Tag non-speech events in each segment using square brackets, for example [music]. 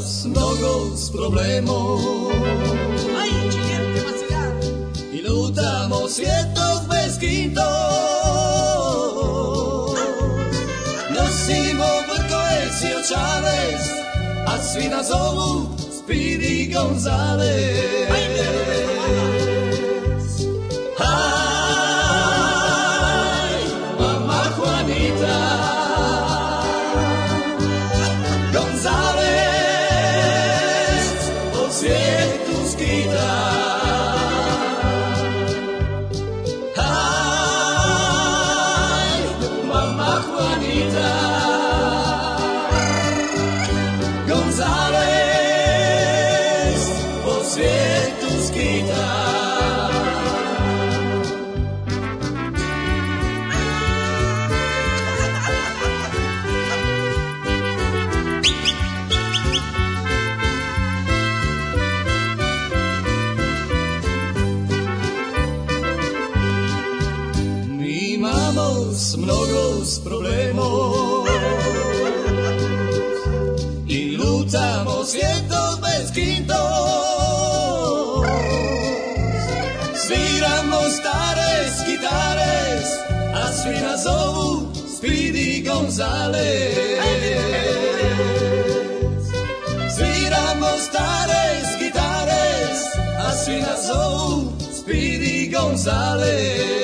s mnogo s problemom. I lutamo svijetom bez kinto. Nosimo brkoes i očales A svi nas zovu Speedy Gonzales Aj, Gonzales Sviramo stare gitare A svi nas Speedy Gonzales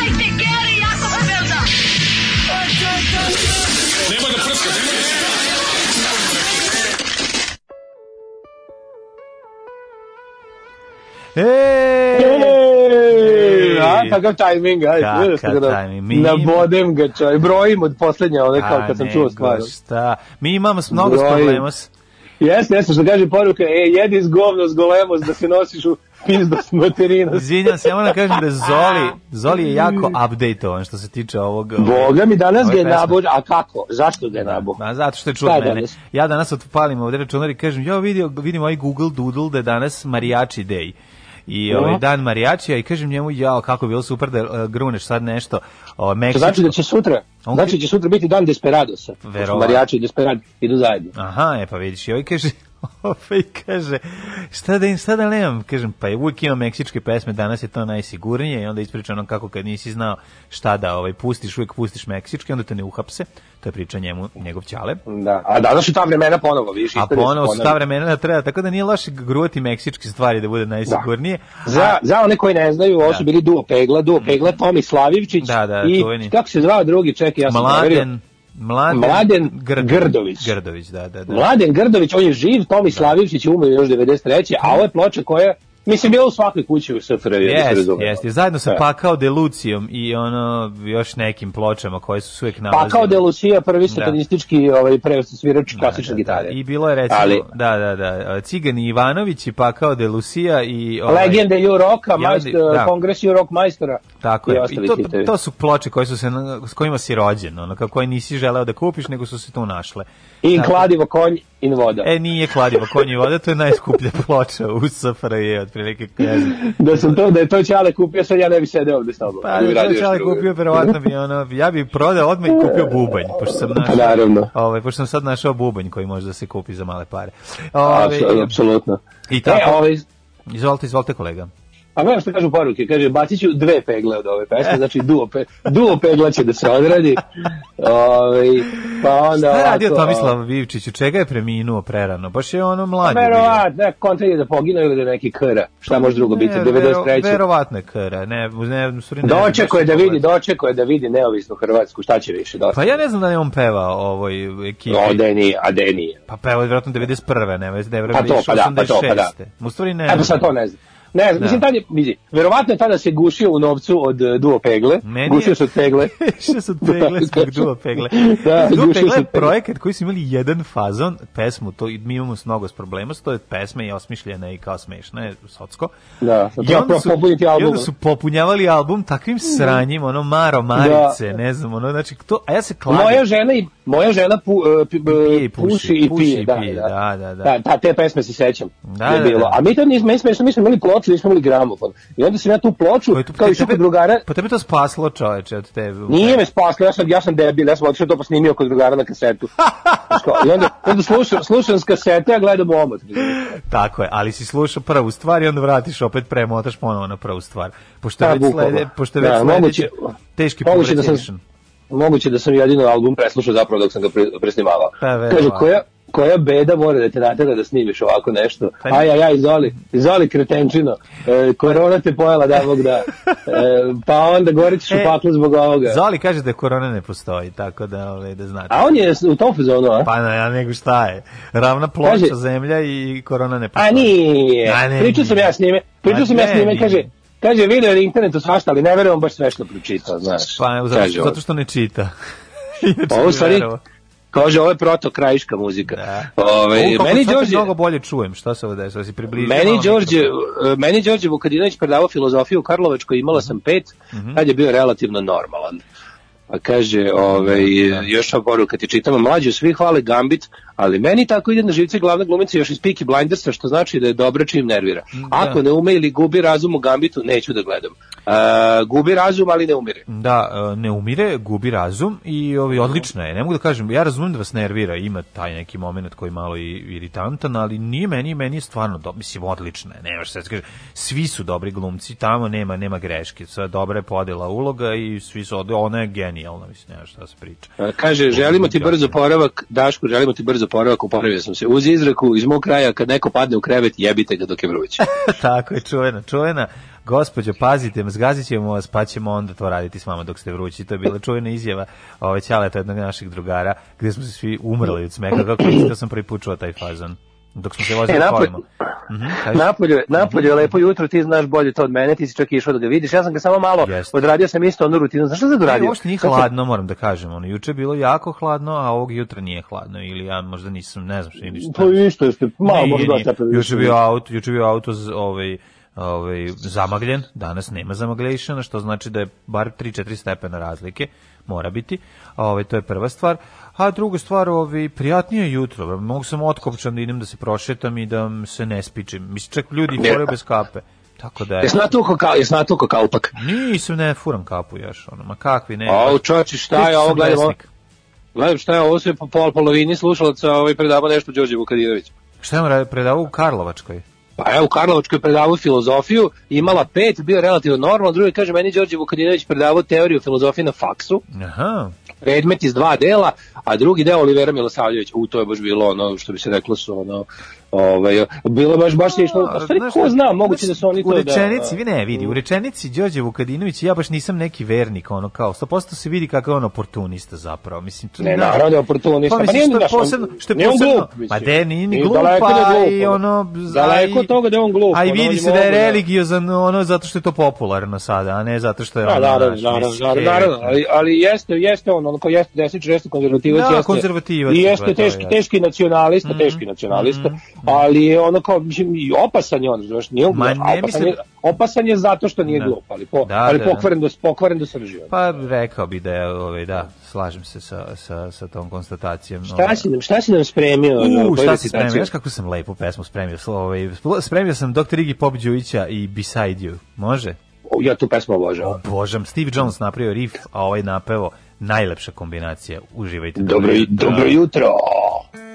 kakav tajming, aj, Kakav da tajming, mi- nabodem ga čaj, brojim od poslednje, one kao A, kad sam čuo stvar. Šta? Mi imamo mnogo s problema. s- Jeste, jeste, što kaže poruka, e, jedi s govno, s golemos, da se nosiš u pizdu s materina. Izvinjam se, ja moram da kažem da [laughs] Zoli, Zoli je jako updateovan što se tiče ovog... Boga mi danas ga je pesme. nabođ, a kako? Zašto ga je nabođ? Ma zato što je čuo mene. danas? Ja danas otpalim ovde računar i kažem, ja vidio, vidim ovaj Google Doodle da je danas Mariachi Day. I ovaj dan Mariačija i kažem njemu, ja, kako bi bilo super da uh, gruneš sad nešto o, To Meksičko. znači da će sutra, On- znači da će sutra biti dan Desperadosa. Verovatno. Marijači i Desperad idu zajedno. Aha, e pa vidiš, i ovaj kaže, [laughs] ovaj kaže, šta da im, šta da nemam, kažem, pa je uvijek imam meksičke pesme, danas je to najsigurnije i onda ispriča ono kako kad nisi znao šta da ovaj, pustiš, uvijek pustiš meksičke, onda te ne uhapse, to je priča njemu, njegov ćale. Da, a danas su ta vremena ponovo, vidiš, A ponovo su ta vremena da treba, tako da nije loše gruvati meksičke stvari da bude najsigurnije. Za, za one koji ne znaju, ovo su bili duo pegla, duo pegla, Tomi Slavivčić Da, da, i čuveni. kako se zvao drugi, čekaj, ja sam. Mladen, Mladen, Mladen Grd- Grdović. Grdović, da, da, da. Mladen Grdović, on je živ, Tomi Slavivčić je umro još 93. A ovo je ploča koja, mislim, bila u svakoj kući u SFRJ, da Jeste, jeste. Zajedno sa Da. Pakao de Lucijom i ono još nekim pločama koje su uvijek nalazile. Pa kao de Lucia, prvi satanistički ovaj, pre svirač klasične gitare. I bilo je recimo, Ali- da, da, da, Cigani Ivanović i Pakao de Lucia i... Ovaj, Legende Ju Roka, da. kongres Ju Rock majstora. Tako i je. I to, to su ploče koje su se, s kojima si rođen, ono, koje nisi želeo da kupiš, nego su se tu našle. I Tako- kladivo konj in voda. E, nije kladivo konji voda, to je najskuplja [laughs] ploča u SFRJ, otprilike. Da sam to, da je to Ćale kupio, sad ja ne bi sedeo ovde s tobom. Pa, bi da radio to čale kupio, verovatno bi ono, ja bih prodao odmah i kupio bubanj, pošto sam našao, Pa naravno. ovaj, pošto sam sad našao bubanj koji može da se kupi za male pare. Ovaj, Apsu- Apsolutno. I tako, E, ovaj, Izvolite, izvolite kolega. A gledam što kažu poruke, kaže bacit ću dve pegle od ove pesme, znači duo, pe, duo pegla će da se odradi. Ove, pa onda Šta je radio ovako, Tomislav Vivčić? Od čega je preminuo prerano? Baš je ono mlad. je bio. Verovat, ne, kontra je da poginuo ili da neki kra. Šta može drugo biti, Ne, vero- 93. Verovatno je kara. Ne, ne, u stvari ne, Dočeko je da vidi, dočeko je da vidi neovisnu Hrvatsku, šta će više dosta. Pa ja ne znam da je on pevao ovoj ekipi. O, da nije, a da nije. Pa pevao je vjerojatno 91. Ne, već da je Pa to, pa da, pa to, pa da. 86.. U stvari ne. E pa sad to ne znam. Ne znam, mislim, tad je, vidi, verovatno je tada se gušio u novcu od uh, duo pegle, Meni je- gušio se od pegle. [laughs] Što su [laughs] pegle zbog duo pegle. Da, duo gušio pegle se je od projekat koji su imali jedan fazon, pesmu, to, i mi imamo s mnogo s problema, to je pesma i osmišljena i kao smešna, je socko. Da, I treba onda su, i album. onda su popunjavali album takvim sranjim, ono Maro Marice, ne znam, ono, znači, to, a ja se kladim. Moja žena i moja žena pu, uh, pi- Pije i uh, puši, puši, i puši pije, i da, pije, da, da, da, da. Da, ta, te pesme se sećam. Da, je da, bilo. da. A mi to nismo, mi smo, mi smo imali ploču, nismo imali gramofon. I onda sam ja tu ploču, Koji tu- kao i kod drugara, Pa tebe to spaslo čoveče od tebe. Nije me spaslo, ja sam, ja sam debil, ja sam otišao to pa snimio kod drugara na kasetu. [laughs] I onda, onda slušam, slušam s kasete, a gledam omot. Tako je, ali si slušao prvu stvar i onda vratiš opet premotaš ponovo na prvu stvar. Pošto je Da, već slede, pošto već Da, sledeće, moguće- teški moguće da sam-. Moguće da sam jedino album preslušao zapravo dok sam ga pre, presnimavao. Pa. Kaže, koja, koja beda mora da te natera da snimiš ovako nešto? Pa- Aj, aj, aj, izoli, izoli kretenčino. E, korona te pojela da Bog da. E, pa onda gorit ćeš u E, paklu zbog ovoga. Zoli kaže da korona ne postoji, tako da, ove, da znate. A on je u tom fazonu, a? Pa ne, ja nego šta je? Ravna ploča Kaže- zemlja i korona ne postoji. A nije. A ne, Pričao sam ja s njime. Pričao sam ja s njime, kaže, kaže, video je na internetu svašta, ali ne verujem baš sve što pročitao, znaš. Pa zato, zato što ne čita. [laughs] Ovo bi stvari. Kaže, ovo je proto krajiška muzika. Da. Ove, Ovo meni Đorđe, mnogo bolje čujem, šta se ovo desilo, si približio. meni Đorđe, e, meni Đorđe Vukadinović predavao filozofiju u Karlovačkoj, imala sam pet, Mhm. tad je bio relativno normalan. Pa kaže, ovaj, još ova poruka ti čitamo, mlađu svi hvale Gambit, ali meni tako ide na živce glavna glumica još iz Peaky Blindersa, što znači da je dobra čim nervira. Ako ne ume ili gubi razum u Gambitu, neću da gledam. E, gubi razum, ali ne umire. Da, e, ne umire, gubi razum i ovi odlična je. Ne mogu da kažem, ja razumem da vas nervira, ima taj neki moment koji je malo i iritantan, ali nije meni, meni je stvarno do, mislim odlična je. Nemaš da kaže, svi su dobri glumci, tamo nema nema greške. Sve dobra je podela uloga i svi su ona je genijalna, mislim, nema šta se priča. Kaže, želimo ti brzo poravak, Daško, želimo ti brzo poravak, uporavio sam se. Uz izreku iz mog kraja, kad neko padne u krevet, jebite ga dok je vruć. [laughs] Tako je, čuvena, čuvena. Gospođo, pazite, zgazit ćemo vas, pa ćemo onda to raditi s vama dok ste vrući. To je bila čuvena izjava ove Ćaleta, jednog naših drugara, gde smo se svi umrli od smeka, kako sam prvi put čuo taj fazon. Dok smo se vozili E, napolj- kolima. Mhm, kaži. Napolje, napolje je lepo jutro, ti znaš bolje to od mene, ti si čak išao da ga vidiš. Ja sam ga samo malo Jeste. odradio sam isto onu rutinu. Znaš šta sam Ne, odradio? uopšte nije hladno, moram da kažem. Ono, juče je bilo jako hladno, a ovog jutra nije hladno. Ili ja možda nisam, ne znam što je ništa. Pa isto jeste, malo Nije, možda stepena Juče bio auto, juče je bio auto z- ovaj ovaj zamagljen, danas nema zamaglješana, što znači da je bar 3-4 stepena razlike, mora biti. Ovaj to je prva stvar. A druga stvar, ovaj prijatnije je jutro. Mogu sam otkopčan da idem da se prošetam i da se ne spičim. Mislim čak ljudi horaju bez kape. Tako da je. Jes natuko kao, jes natuko kaupak. Nisam ne furam kapu još, ono, ma kakvi ne. A, baš- čoči, šta je ovo, sam gledam, šta je ovo sve po pol polovini slušalaca, ovaj predava nešto Đorđe Vukadinović. Šta je on predavao u Karlovačkoj? Pa evo, u Karlovačkoj je predavao filozofiju, imala pet, bio relativno normalno, drugi kaže, meni Đorđe Vukadinović predavao teoriju filozofije na faksu, Aha. predmet iz dva dela, a drugi deo Olivera Milosavljević, u to je baš bilo ono što bi se reklo su ono ovaj bilo baš baš je išlo, stvari ko zna, moguće da su oni u to da rečenici, vi ne vidi, u rečenici Đorđe Vukadinović ja baš nisam neki vernik, ono kao 100% se vidi kako je on oportunista zapravo. Mislim, to Ne, da. naravno da je oportunista, Pa pa mislim nije što posebno, što je posebno, glup, mislim. pa de, nije ni glup, daleko da i ono. Daleko od toga da je on glup, A i vidi se da je da- religiozan, ono, zato što je to popularno sada, a ne zato što je Da, ono, naravno, naravno, naravno, naravno, ali, jeste, jeste on, on ko jeste desničar, jeste konzervativac, Da, jeste, konzervativac i je, jeste teški, teški nacionalista, teški nacionalista, ali je ono kao, mislim, i opasan je on, znaš, nije on glup, opasan, mislim- je, opasan je zato što nije Da. glup, ali, po, Da, ali da, da. pokvaren do, pokvaren do srži. Pa rekao bi da je, ovaj, da, slažem se sa, sa, sa tom konstatacijom. Šta si nam, šta si nam spremio? U, šta si spremio? Znaš kako sam lepu pesmu spremio? Ovaj, spremio sam Dr. Igi Pop Đujića i Beside You. Može? Ja tu pesmu obožavam. Božam, Steve Jones napravio riff, a ovaj napeo najlepša kombinacija. Uživajte. Dobro, dobro jutro. E,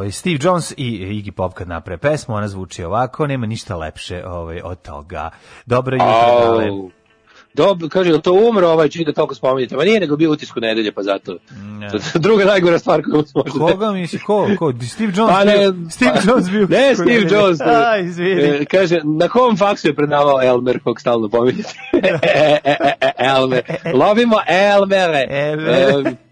ovaj, Steve Jones i Iggy Pop kad naprave pesmu, ona zvuči ovako, nema ništa lepše ovaj, od toga. Dobro jutro, dale. Au. Dobro, kaže, to umro ovaj čini da toliko spominjete? Ma nije nego bio utisku nedelje, pa zato. Ne. [laughs] Druga najgora stvar koju se može Koga misli, ko, ko, Steve Jones Pa ne, bio, Steve pa- Jones bio. Ne, Steve Jones. A, [laughs] izvini. E, kaže, na kom faksu je predavao Elmer, kog stalno pominjete? [laughs] E, e, e, e, Elmer. Lovimo Elmere. Elmer. E,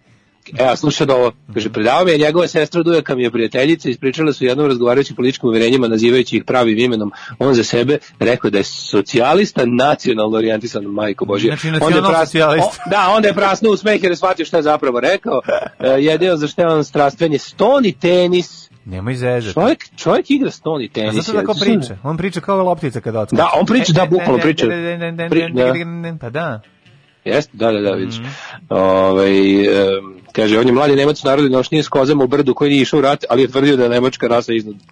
Evo, slušaj da ovo. Kaže, predavao mi je njegova sestra Dujaka mi je prijateljica, ispričala su jednom razgovarajući političkim uverenjima, nazivajući ih pravim imenom. On za sebe rekao da je socijalista nacionalno orijentisan, majko Božje. Znači, nacionalno pras- socijalista. o- da, onda je prasnuo u smeh jer je shvatio šta je zapravo rekao. E, jedino za što je on strastven je stoni tenis. Nemoj zezati. Čovjek, čovjek igra stoni A tenis. zato tako priča. On priča kao loptica kada otkače. Da, on priča, da, bukvalno priča. Pri- da. Pa da. Jeste, da, da, da, vidiš. Mhm. Ovaj, em, kaže, on je mladi Nemac narodni nošnije s kozama u brdu koji nije išao u rat, ali je tvrdio da je nemačka rasa iznad. [laughs]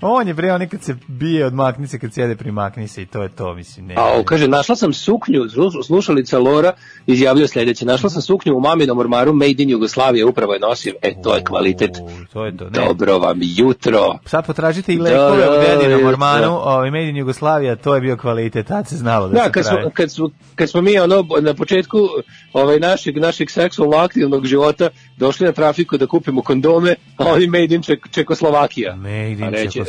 On je bre, on kad se bije od maknice, kad sjede pri maknice i to je to, mislim. Ne, A, kaže, našla sam suknju, slu- slušalica Lora izjavljuje sljedeće, našla sam suknju u maminom ormaru Made in Jugoslavije, upravo je nosim, e, to je kvalitet. U, To je to. Ne. Dobro vam jutro. Sad potražite i lekove Da, u dedinom da, ormanu, da. ovaj Made in Jugoslavija, to je bio kvalitet, tad se znalo da, Da, se kad smo, kad, smo, kad smo mi ono, na početku ovaj, našeg, našeg seksualno aktivnog života došli na trafiku da kupimo kondome, a oni made in Ček, Čekoslovakija. Made in Čekoslovakija,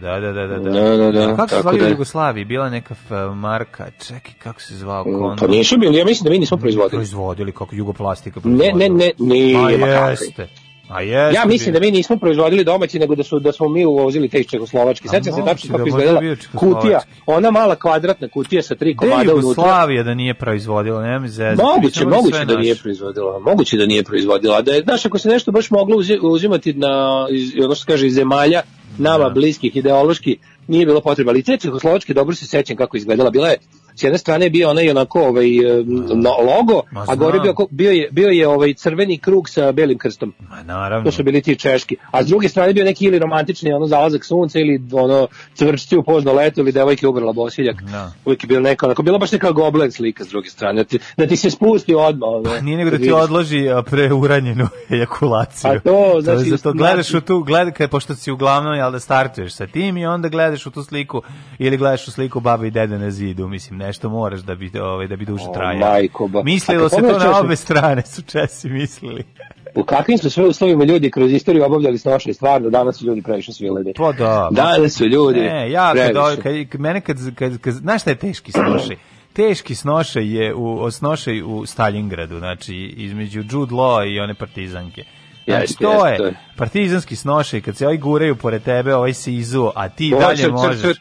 da, da, da, da. da. Da, da, da, kako se zvali da. Jugoslaviji? Bila neka marka, čekaj, kako se zvao kondom? Pa nisu bili, ja mislim da mi nismo proizvodili. Proizvodili, kako jugoplastika Ne, proizvodila. ne, ne, nije, A ma kakvi. jeste. A jeste. Ja mislim da mi nismo proizvodili domaći, nego da su da smo mi uvozili te iz Čekoslovačke. A Sećam se tačno da kako izgledala kutija, ona mala kvadratna kutija sa tri komada unutra. Jugoslavija da nije proizvodila, nema zezati. Moguće, moguće da nije proizvodila. Moguće da nije proizvodila. Da je, znaš, ako se nešto baš moglo uzi- uzimati na, iz, ono što kaže, iz zemalja, nama Da. bliskih, ideološki, nije bilo potreba. Ali te Čehoslovačke, dobro se sećam kako izgledala. Bila je, s jedne strane je bio onaj onako ovaj, e, no, logo, Ma a gore bio, bio je, bio je ovaj crveni krug sa belim krstom. Ma naravno. To su bili ti češki. A s druge strane bio neki ili romantični ono zalazak sunca ili ono cvršci u pozno leto ili devojke ugrala bosiljak. Da. Uvijek je bilo neka, onako, bila baš neka goblen slika s druge strane. Da ti, da ti se spusti odmah. Ono, Pa Nije nego da kad ti odloži a, preuranjenu [laughs] ejakulaciju. A to, znači, je zato gledaš znači- u tu, gleda, kad, pošto si uglavnom, jel da startuješ sa tim i onda gledaš u tu sliku ili gledaš u sliku babe i dede na zidu, mislim, nešto moraš da bi, ovaj, da bi duže O, trajalo. majko, ba- Mislilo se kad to na obe strane, su Česi mislili. [laughs] U kakvim su sve uslovima ljudi kroz istoriju obavljali snoše, stvarno, danas su ljudi previše svileni. Pa da. Danas su ljudi Ne, ja kad, previše. ovaj- kad, kad, mene kad, kad, kad, znaš šta je teški snošaj? [clears throat] Teški snošaj je u, snošaj u Stalingradu, znači između Jude Law i one partizanke. Znači, to je partizanski snošaj, kad se ovi guraju pored tebe, ovaj se izuo, a ti Ovo je dalje cr- cr- možeš... cr-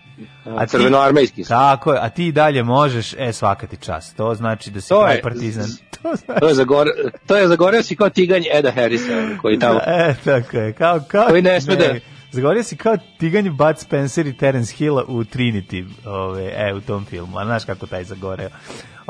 a ti- crvenoarmejski. Tako je, a ti dalje možeš, e, svaka ti čast. To znači da si To je- partizan. To [laughs] znači... To je, zagor, to je zagoreo si kao tiganj Eda Harrisa, koji [laughs] tamo... E, tako je. Kao, kao, Koji ne sme da- Zagovorio si kao tiganj Bud Spencer i Terence Hilla u Trinity, ove, e, u tom filmu. A znaš kako taj zagoreo.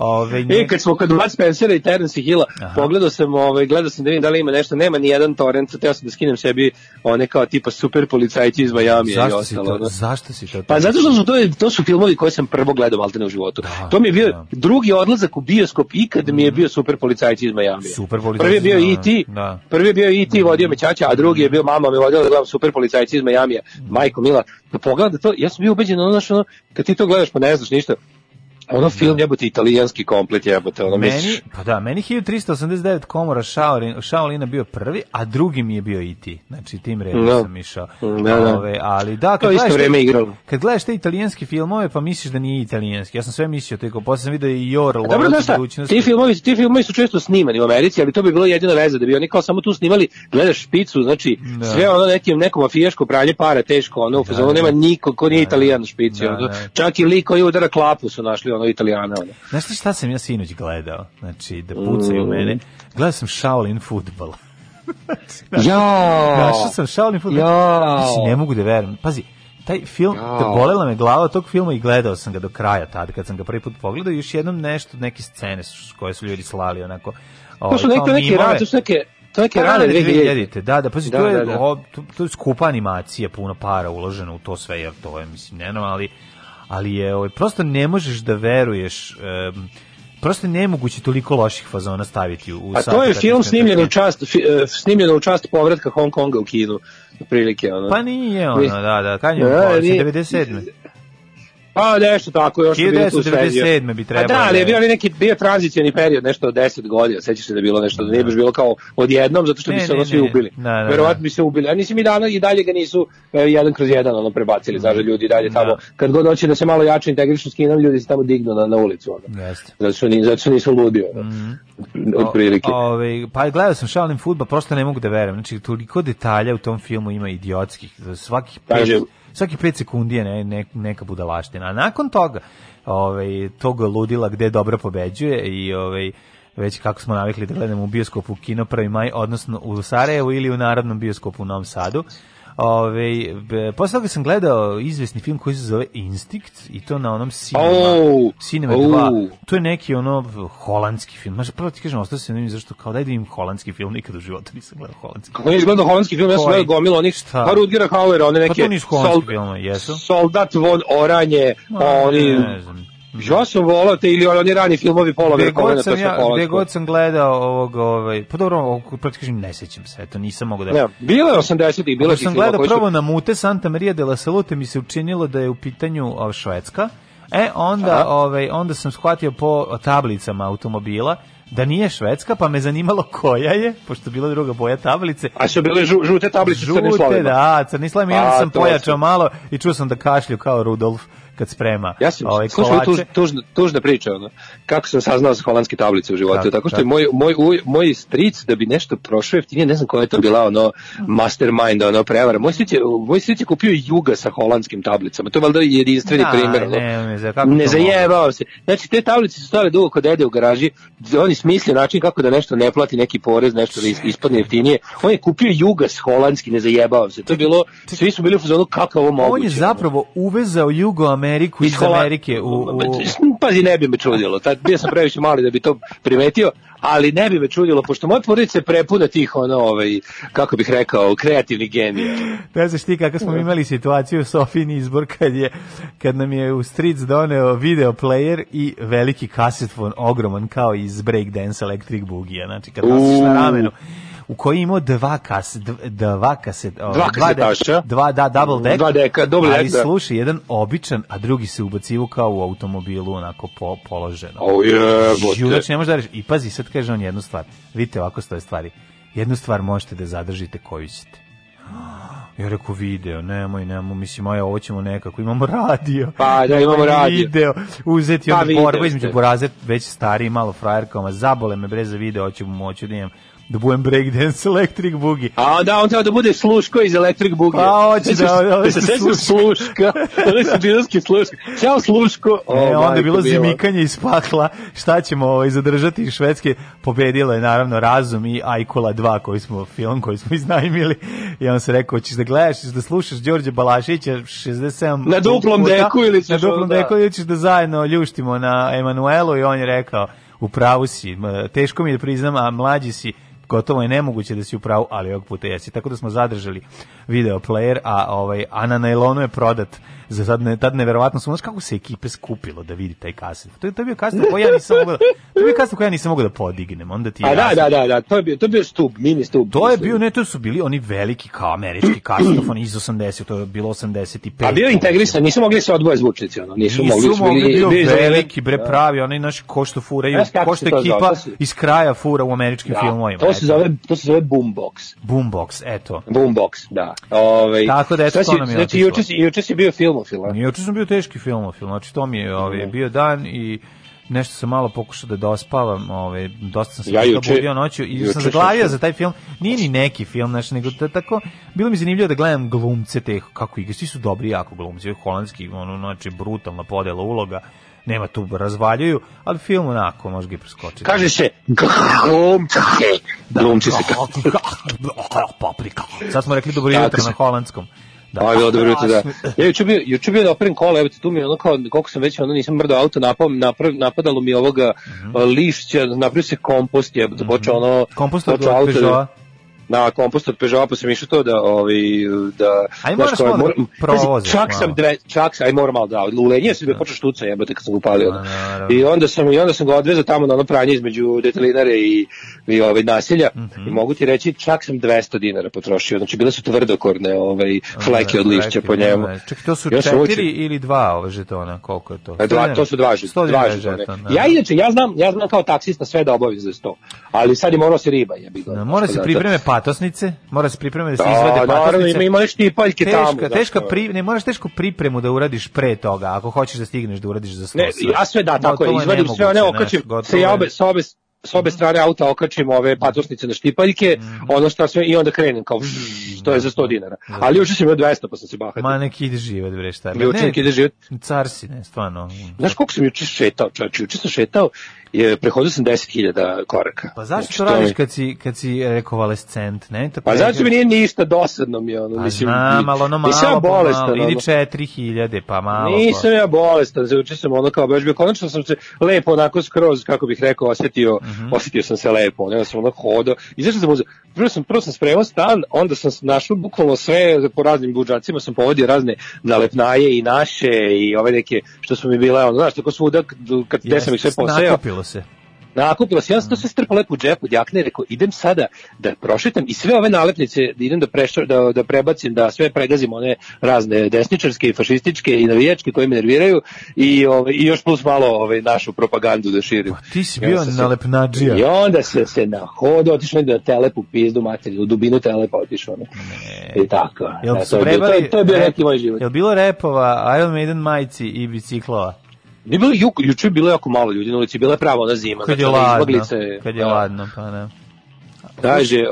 Ove, E, kad smo kod Bud Spencera i Terence Hilla, Aha. pogledao sam, ovaj, gledao sam da vidim da li ima nešto, nema ni jedan torrent, teo sam da skinem sebi one kao tipa super policajci iz Majamija i zašto si ostalo. to, ono. zašto si to? Pa zato što su to, to su filmovi koje sam prvo gledao maltene u životu. Da, to mi je bio da. drugi odlazak u bioskop ikad mi je bio super policajci iz Majamija. Super policajci Prvi je bio iz E.T., Da. prvi je bio E.T. vodio me ćaća, a drugi je bio mama me vodila da gledam super policajci iz Majamija. Majko Mila, da pogledam da to, ja sam bio ubeđen, ono, ono, kad ti to gledaš pa ne znaš ništa, ono film jebote italijanski komplet jebote, ono Meni, misliš, pa da, meni 1389 komora Shaolin, Shaolina bio prvi, a drugi mi je bio i ti. Znači, tim redom Da. sam išao. Da, da. Ove, ali da, To kad isto gledaš, te- vreme igralo. kad gledaš te italijanske filmove, pa misliš da nije italijanski. Ja sam sve mislio, tako posle sam vidio i Lord Dobro, znaš šta, ti filmovi, ti filmovi su često snimani u Americi, ali to bi bilo jedina veza, da bi oni kao samo tu snimali, gledaš špicu, znači Da. sve ono nekim, neko mafijaško pranje para, teško, ono, u fazonu da. nema niko ko nije italijan na špici, Da, da. čak i lik koji udara klapu su našli, ono, italijana, ono. Znaš šta sam ja sinoć gledao? Znači, da pucaju Mm. mene. Gledao sam Shaolin futbol. [laughs] Ja, Našao sam Shaolin futbol. Ja. Mislim, ne mogu da verujem. Pazi, taj film, Ja. da bolela me glava tog filma i gledao sam ga do kraja tada, kad sam ga prvi put pogledao, još jednom nešto, neke scene su- koje su ljudi slali, onako, to ovaj, su neke, kao to neke mimove. rane, to su neke, to neke Pa, rane 2000. 2000. Da, da, pazi, Da, to, je, da, da. o, to, to je skupa animacija, puno para uloženo u to sve, jer to je, mislim, nenormalno, ali, ali je, ovaj, prosto ne možeš da veruješ, em, prosto nemoguće toliko loših fazona staviti u, A to je i 15 film snimljen u čast, e, snimljen u čast povratka Hong Konga u Kinu. Prilike, ono. Pa nije ono, da, da, kad je nije- 97. Pa nešto tako, još je bilo tu 1997 bi A trebalo. da, ali je da bio neki bio tranzicioni period, nešto od 10 godina, sećaš se da je bilo nešto, da nije baš bilo kao odjednom, zato što bi Ne, se ono svi ubili. Da, da, Verovatno da. bi se ubili. A nisi mi dana i dalje ga nisu e, jedan kroz jedan ono prebacili, znaš, da ljudi dalje tamo, Da. kad god hoće da se malo jače integrišu s Kinom, ljudi se tamo dignu na, na ulicu. Ono. Jeste. Zato što, ni, zato što nisu ludi, ono, od prilike. O- Ovaj, pa gledao sam Shaolin fudbal, prosto ne mogu da verujem. Znači, toliko detalja u tom filmu ima idiotskih. Svaki pet, svaki pet sekundi je ne, ne, neka budalaština. A nakon toga, ovaj, tog ludila gde dobro pobeđuje i ovaj, već kako smo navikli da gledamo u bioskopu Kino 1. maj, odnosno u Sarajevu ili u Narodnom bioskopu u Novom Sadu. Ove, be, posle toga sam gledao izvesni film koji se zove Instinct i to na onom Cinema, Oh, Cinema oh. 2. To je neki ono holandski film. Znaš, prvo ti kažem, ostao se ne vidim zašto, kao da vidim holandski film, nikad u životu nisam gledao holandski. Kako nije izgledao holandski film, ja sam gledao gomilo onih, Šta? pa Rudgera Hauera, one neke... Pa to nisu holandski filmovi, jesu? Soldat von Oranje, oni... Ne znam. Ja sam volao te ili oni rani filmovi Pola god to ja, gde god sam gledao ovog, ovaj, pa dobro, kažem, ne sećam se, eto, nisam mogu da... Ne, bilo je 80-ih, bilo Ako je sam gledao koji su... prvo na Mute Santa Maria de la Salute mi se učinilo da je u pitanju o, Švedska. E, onda, ovaj, onda sam shvatio po tablicama automobila da nije švedska, pa me zanimalo koja je, pošto je bila druga boja tablice. A su bile žu, žute tablice s crnim Žute, da, crni slovi, i onda A, sam pojačao malo i čuo sam da kašlju kao Rudolf kad sprema Ja sam, ovaj, slušaj, kolače. tuž, tužna, tužna priča, ono. kako sam saznao za holandske tablice u životu, Kako, tako što je kako? moj, moj, uj- moj stric da bi nešto prošao jeftinije, ne znam koja je to bila ono mastermind, ono prevara, moj stric je, moj stric je kupio juga sa holandskim tablicama, to je valjda jedinstveni Da, primjer. ono. ne, ne, za- kako ne se. Znači, te tablice su stale dugo kod dede u garaži, on je smislio način kako da nešto ne plati neki porez, nešto da is- ispadne jeftinije. On je kupio jugas holandski, ne zajebao se. To je bilo, svi su bili u fazonu kako je ovo moguće. On je zapravo uvezao Jugo Ameriku iz Hola- Amerike u, u, Pazi, ne bi me čudilo. Tad bio sam previše mali da bi to primetio, ali ne bi me čudilo, pošto moja porodica je prepuna tih, ono, ovaj, kako bih rekao, kreativnih genija. Ne znaš ti kako smo imali situaciju Sofijin izbor kad, je, kad nam je u Stric doneo video player i veliki kasetfon ogroman kao iz Breakdance Electric Boogie. Znači kad nosiš na ramenu u koji je imao dva dv- dva kaset, o, Dva kasetaša? dva, da, double deck, Dva deka, double ali deck, da. slušaj, jedan običan, a drugi se ubacivo kao u automobilu, onako po, položeno. O jebote. Žudač ne može da reši. I pazi, sad kaže on jednu stvar. Vidite ovako stoje stvari. Jednu stvar možete da zadržite koju ćete. Ja rekao video, nemoj, nemoj, mislim, aj, ovo ćemo nekako, imamo radio. Pa, da, imamo radio. Video, uzeti Pa, onda borba između. Boraze, već stariji, malo frajerkama, zabole me bre za video, hoću mu moću da imam da budem breakdance electric boogie. A onda on treba da bude sluško iz Electric Boogie. Pa, hoće da- da- da- se sećam sluška. Ono se dinarski sluška. Ćao sluško. O, E, onda je bilo zimikanje iz pakla, šta ćemo ovaj, zadržati švedske, pobedilo je naravno Razum i Ajkola 2 koji smo, film koji smo [laughs] iznajmili i on se rekao, ćeš da gledaš, ćeš da slušaš Đorđe Balašića 67 Na duplom puta, deku ili ćeš na duplom onda- deku ili ćeš da zajedno ljuštimo na Emanuelu i on je rekao, u pravu si, teško mi je da priznam, a mlađi si, gotovo je nemoguće da si u pravu, ali ovog puta jesi. Tako da smo zadržali video player, a ovaj a na nailonu je prodat za sad ne, tad neverovatno znaš kako se ekipe skupilo da vidi taj kaset. To je, to je bio kaset koji ja nisam mogao da, to je bio kaset koji ja nisam mogao da podignem, onda ti je A da, da, da, da, to je bio, to je bio stup, mini stup. To je bio, ne, to su bili oni veliki kao američki kasetofoni iz 80, to je bilo 85. A bio je integrisan, nisu mogli se odvoje zvučnici, ono, nisu, Nisu mogli, su mogli, bili, bio bili veliki, bre, pravi, onaj naš ko što furaju, ko što ekipa iz kraja fura u američkim Da, filmovima. to se zove, to se zove boombox. Boombox, eto. Boombox, da. Ovaj Tako da, eto, to nam je Znači, juče juče si bio filmofil, a? Juče sam bio teški filmofil, znači to mi je ovaj, bio dan i nešto sam malo pokušao da dospavam, ovaj, dosta sam se Ja juče- budio noću i sam zaglavio za taj film. Nije ni neki film, znači, nego da tako, bilo mi zanimljivo da gledam glumce te, kako igra, svi su dobri jako glumci, holandski, ono, znači, brutalna podela uloga, nema tu razvaljuju, ali film onako, može ga i preskočiti. Kaže se glumci. Glumci se. [laughs] Paprika. Sad smo rekli dobro jutro na holandskom. Da. Ovo je bilo dobro jutro, da. Ja juče bio, juče bio da kola, evo tu mi je ono kao, koliko sam već ono nisam mrdao auto, napao, naprav, napadalo mi ovoga Mhm. lišća, napravio se kompost, je, počeo ono... Kompost od Peugeota. Na kompost od Peugeota, pa sam išao to da, ovaj, da... Aj, moraš malo da moram- provozaš pazi, Čak sam malo. dve, čak sam, aj moram malo da, ulenje sam bio počeo štuca jebote kad sam upalio. Pa, naravno. I onda sam, i onda sam ga odvezao tamo na ono pranje između detelinare i, i ovaj, nasilja. Mhm. I mogu ti reći, čak sam 200 dinara potrošio. Znači, bile su tvrdokorne ovaj, fleke od lišća po njemu. Čekaj, to su Ja sam četiri učio- ili dva ove žetona, koliko je to? E, Dva, to su dva, žet- 100 dva žetona. žeton, da. Ja inače, ja znam, ja znam kao taksista sve da obavim za 100. Ali sad je morao se riba, jebi ga. Da, mora se pripreme patosnice, mora se pripreme da se Da, izvade patosnice. ima- ima još tipaljke teška, tamo, da, Teška pri, ne, moraš tešku pripremu da uradiš pre toga, ako hoćeš da stigneš da uradiš za 100. Ne, ja sve da, tako je, izvadim sve one, nemoguće, okačim, se ja obe, sa obe, s obe strane auta okačim ove patosnice na štipaljke, Mhm. ono što sve, i onda krenem kao, vzz, to je za 100 dinara. Ali juče sam imao 200, pa sam se bahatio. Ma neki ide život, bre, šta. Juče neki ide život. Car si, ne, stvarno. Znaš koliko sam juče šetao, čovječ, juče sam šetao, je, prehodio sam 10.000 koraka. Pa zašto Znači, to radiš kad si, kad si rekovalescent, ne? To Pa zato mi nije ništa dosadno mi je ono, Pa mislim, znam, ali ono malo, nisam ja bolestan, malo, ono. 4000, pa malo. Nisam ja bolestan, zaučio sam ono kao baš bio, konačno sam se lepo onako skroz, kako bih rekao, osjetio, Mhm. osjetio sam se lepo, onda sam ono hodao, izašao sam, prvo sam, prvo sam spremao stan, onda sam našao bukvalno sve, po raznim budžacima sam povodio razne nalepnaje i naše i ove neke, što su mi bile, ono, znaš, tako svuda, kad, kad gde sam ih sve posejao, Nakupilo se. Nakupilo se, ja sam to sve strpao lepo u džepu od jakne, rekao, idem sada da prošetam i sve ove nalepnice da idem da, prešo, da, da prebacim, da sve pregazim one razne desničarske i fašističke i navijačke koje me nerviraju i, ove, i još plus malo ove, našu propagandu da širim. Ti si bio nalepnadžija. I onda se se na hodu otišao da telepu pizdu materiju, u dubinu telepa otišao. Ne. I tako. Jel Da, to, je bio, to, prebali je, to je bio rep- neki moj život. Jel bilo repova, Iron Maiden majici i biciklova? Nije bilo, ju, juče je bilo jako malo ljudi na ulici, bila je prava ona zima. Kad je znači, ladno, izmaglice, kad je da. ladno, pa ne. Kaže,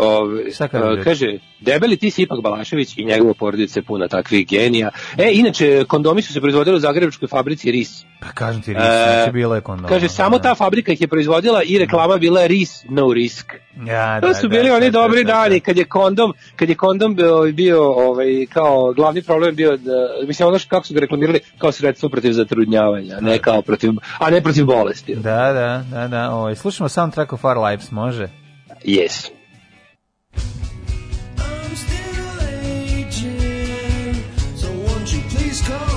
Šta kaže debeli ti si ipak Balašević i njegova porodica puna takvih genija. E, inače, kondomi su se proizvodili u Zagrebačkoj fabrici RIS. Pa kažem ti, ris, E, znači bilo je kondoma. Kaže, samo ta fabrika ih je proizvodila i reklama bila RIS, no risk. Ja, To da, su da, bili da, oni da, dobri da, da. dani kad je kondom, kad je kondom bio, bio ovaj kao glavni problem bio da mislim ono što kako su ga reklamirali kao sredstvo protiv zatrudnjavanja, ne kao protiv a ne protiv bolesti. Da, da, da, da. Ovaj, slušamo soundtrack of Our Lives, može? Yes. I'm still aging, so won't you please come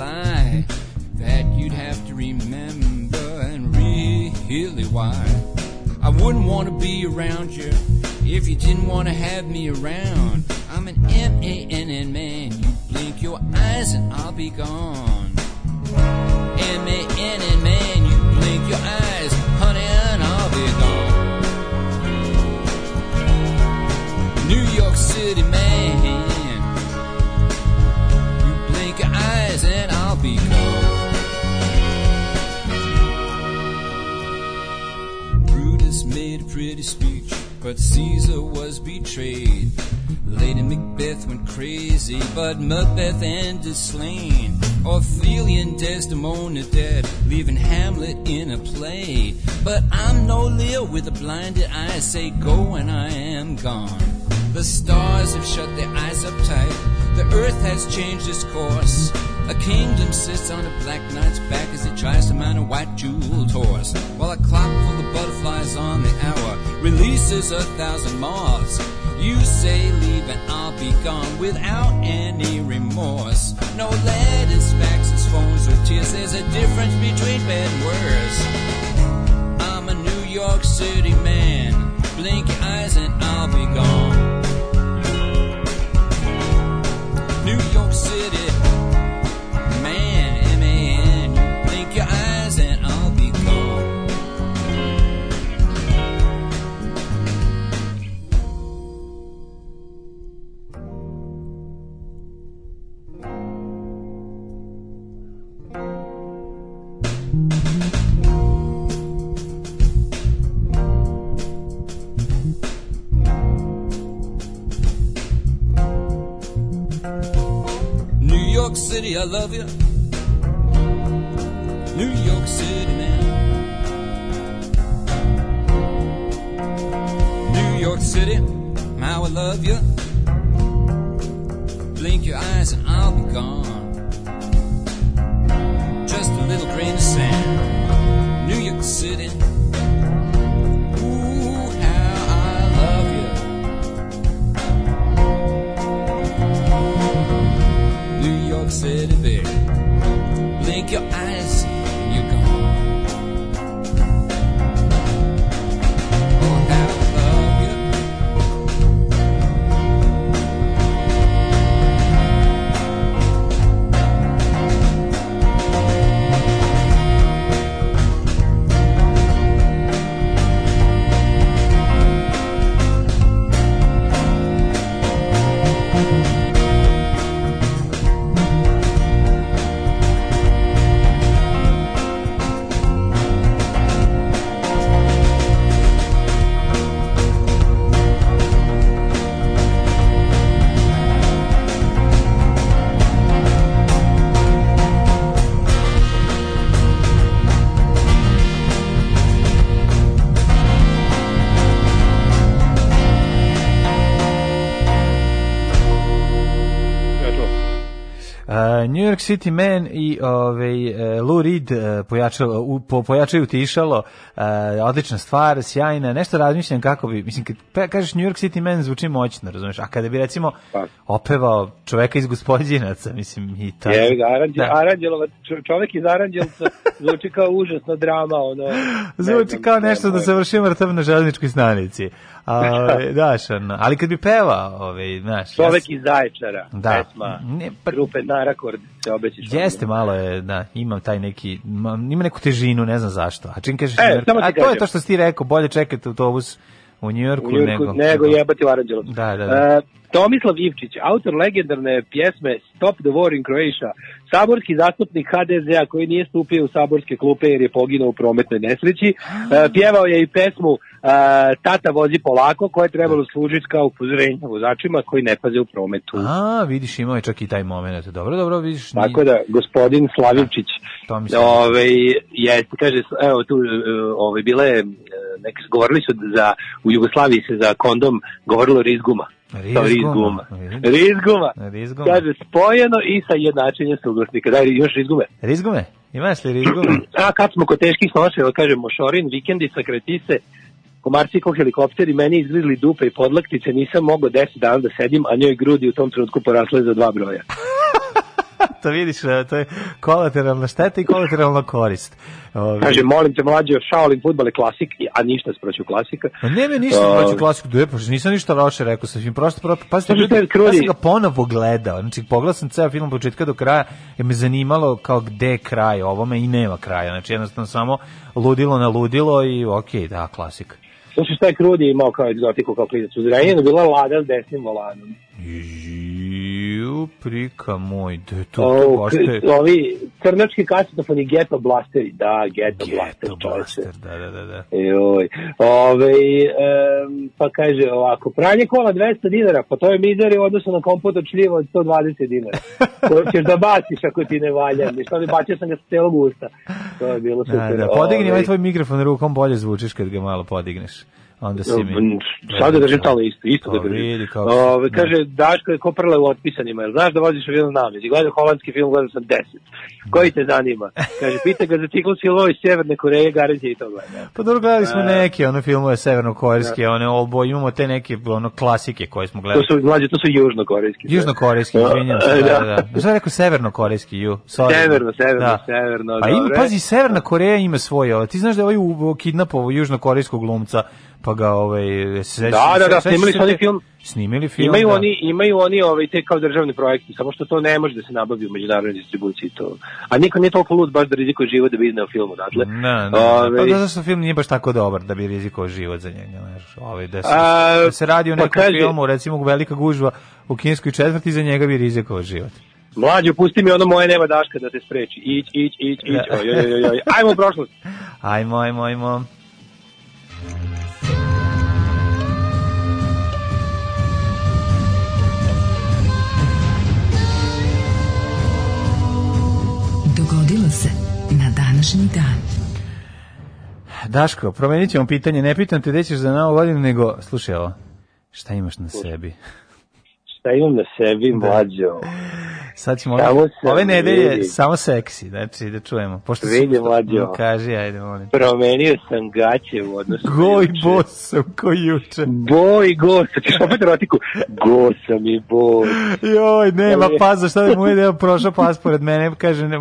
Lie that you'd have to remember and really why. I wouldn't want to be around you if you didn't want to have me around. I'm an M-A-N-N man. You blink your eyes and I'll be gone. M-A-N-N man, you blink your eyes, speech, but Caesar was betrayed. Lady Macbeth went crazy, but Macbeth ended slain. Ophelia and Desdemona dead, leaving Hamlet in a play. But I'm no Lear with a blinded eye, say go and I am gone. The stars have shut their eyes up tight, the earth has changed its course. A kingdom sits on a black knight's back as he tries to mount a white jeweled horse. While a clock full of butterflies on the hour releases a thousand moths. You say leave and I'll be gone without any remorse. No letters, faxes, phones, or tears. There's a difference between bad and worse. I'm a New York City man. Blink your eyes and I'll be gone. New York City love you. York City Man i ovaj uh, Lou Reed uh, pojačalo, u, po, pojačaju tišalo, uh, odlična stvar, sjajna, nešto razmišljam kako bi, mislim, kad kažeš New York City Man zvuči moćno, razumeš, a kada bi recimo Pa. opevao čoveka iz gospodinaca, mislim, i tako. Je, ga, Aranđel, Da. Čovek iz Aranđelca [laughs] zvuči kao užasna drama, ono... ne Zvuči znam, kao ne nešto da se vrši mrtav na železničkoj stanici. A, [laughs] daš, ono, ali kad bi pevao, ovaj, znaš, Čovek iz Zaječara, Da. pesma, Ne, pa- grupe Narakord, se obećaš. Jeste malo je, da, ima taj neki, ma, ima neku težinu, ne znam zašto. A čim kažeš, E, ti a to je to što si ti rekao, bolje čekati autobus u Njujorku u Njurku, nego... nego, jebati u Aranđelovcu. Da, da, da. E, Tomislav Ivčić, autor legendarne pjesme Stop the War in Croatia, saborski zastupnik HDZ-a koji nije stupio u saborske klupe jer je poginuo u prometnoj nesreći, e, pjevao je i pesmu e, Tata vozi polako koja je trebalo služiti kao upozorenje vozačima koji ne paze u prometu. A, vidiš, imao je čak i taj moment. Dobro, dobro, vidiš. ni- Tako da, gospodin Slavivčić, ove, jeste, kaže, evo tu, e, ove, bile, e, neke, govorili su za, u Jugoslaviji se za kondom govorilo rizguma. Rizguma. Rizguma. Rizguma. Rizguma. Kaže, spojeno i sa jednačenjem suglasnika. Daj, još rizgume. Rizgume? Imaš li rizgume? A kad smo kod teških noševa, kaže, mošorin, vikendica, kretise, komarci ko helikopteri, meni izgrizli dupe i podlaktice, nisam mogao 10 dana da sedim, a njoj grudi u tom trenutku porasle za dva broja. [laughs] to vidiš, e, to je kolateralna šteta i kolateralna korist. Ovi- Kaže, molim te mlađe, Shaolin futbal je klasik, a ništa sproću klasika. Ma ne me ništa A, proći klasiku, da pa nisam ništa loše rekao, sam im prosto pro, pa je ja sam ga ponovo gledao. Znači pogledao sam ceo film početka do kraja, jer me zanimalo kao gde je kraj ovome i nema kraja. Znači jednostavno samo ludilo na ludilo i okej, da, klasika. To što je Krudi imao kao egzotiku, kao klinac u Zrenjaninu, bila lada s desnim volanom. Ju, prika moj, da je to, to baš te... ovi crnački kasetofoni Ghetto Blasteri, da, Ghetto, Ghetto Blaster. Blaster, da, da, da, da. Joj. Ove, em, pa kaže ovako, pranje kola 200 dinara, pa to je mizeri u odnosu na kompot od šljiva od 120 dinara. Koju ćeš da baciš ako ti ne valja. Ništa ne bacio sam ga sa celog usta. To je bilo Da, super. da, podigni Ovaj, ovaj tvoj mikrofon rukom, bolje zvučiš kad ga malo podigneš. Onda si mi... Mm, Sad da držim talo isto, isto Pa da držim. vidi kako si- Ove, da. kaže, Daško je ko prle u otpisanima, jel znaš da voziš avion na namezi? Gledam holandski film, gledam sam 10. Koji te zanima? Kaže, pita ga za ciklus filmova iz Sjeverne Koreje, garanće i to gleda. Pa dobro, gledali smo neke one filmove severnokorejske, one obo, imamo te neke ono klasike koje smo To gledali. su, mlađe, to su južnokorejski. Južnokorejski, izvinjam se, da, da, da. Šta je rekao severnokorejski, ju? Sorry. Severno, severno, severno, Pa ima, pazi, Severna Koreja ima svoje, ti znaš da je ovaj u- kidnapovao južnokorejskog glumca, pa ga ovaj se Da, da, da, snimili su oni film. Snimili film. Imaju da. oni, imaju oni ovaj, te kao državni projekti, samo što to ne može da se nabavi u međunarodnoj distribuciji. To. A niko nije toliko lud baš da rizikuje život da bi izneo film odatle. Ne, ne, Ovaj, pa da zašto film nije baš tako dobar da bi rizikovao život za njega, znaš, ovaj, da, se, A, da se radi o pa nekom kaže- filmu, recimo Velika gužva u kineskoj četvrti, za njega bi rizikovao život. Mlađo, pusti mi ono moje nema daška da te spreči. Ić, ić, ić, ić. Da. Oj, oj, oj, oj. Ajmo u prošlost. [laughs] Ajmo, ajmo, ajmo. Dogodilo se na današnji dan. Daško, promenit ćemo pitanje, ne pitam te gde ćeš za novu godinu, nego, slušaj ovo, šta imaš na sebi? Šta imam na sebi, mlađo? Sad ćemo Samo ove, ove nedelje vidi. samo seksi, znači da čujemo. Pošto Vidi, mlađo. Mm, Kaži, ajde, molim. Promenio sam gaće u odnosu Goj juče. bos sam ko juče. Boj, go, sad ćeš opet erotiku. Go sam i boj. Joj, nema Ali- pas za šta da mu ujede, evo prošao pas [laughs] pored mene, kaže, ne,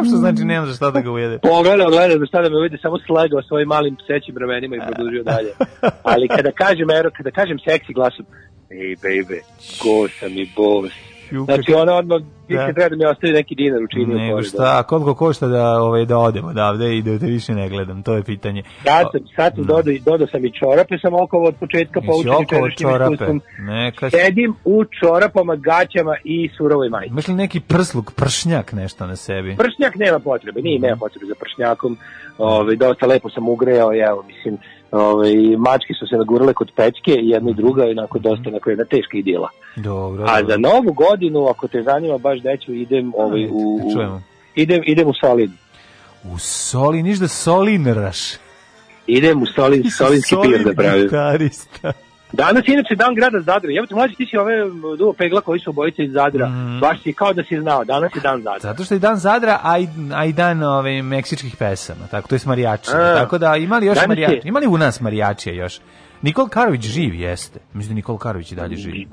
što znači nema za šta da ga ujede. Pogledao, gledao da šta da me vidi, samo slegao svojim malim psećim ramenima i produžio dalje. [laughs] Ali kada kažem, ero, kada kažem seksi glasom, ej, baby, go sam i boss. Ju, Znači, ona odmah, više Da. treba da mi ostavi neki dinar učinio. Nego šta, koliko košta da, ovaj, da odem odavde i da te više ne gledam, to je pitanje. Sad sam, sad sam dodao, dodao sam i čorape, sam okolo od početka poučen jučerašnjim čorape. iskustvom. Neka, Sedim u čorapama, gaćama i surovoj majici. li neki prsluk, pršnjak nešto na sebi? Pršnjak nema potrebe, nije, nema potrebe za pršnjakom. Ove, dosta lepo sam ugreo, i evo, mislim, ove, mačke su se nagurale kod pečke, jedna i druga, i onako dosta, onako jedna teška idila. Dobro, A za novu godinu, ako te zanima baš deću, idem ovaj, Ajde, u, u, čujemo. idem, idem u Solin. U soli, niš da solinraš. Idem u Solin, solinski pir da pravim. gitarista. Danas je inače dan grada Zadra. Jebote, mlađi ti si ove duo pegla koji su obojice iz Zadra. Mhm. Baš si kao da si znao. Danas je dan Zadra. Zato što je dan Zadra, a i, a i dan ove, meksičkih pesama, tako, to je marijači. Tako da imali još marijači, imali u nas marijačija još. Nikol Karović živ jeste. Mislim da Nikol Karović i dalje živi.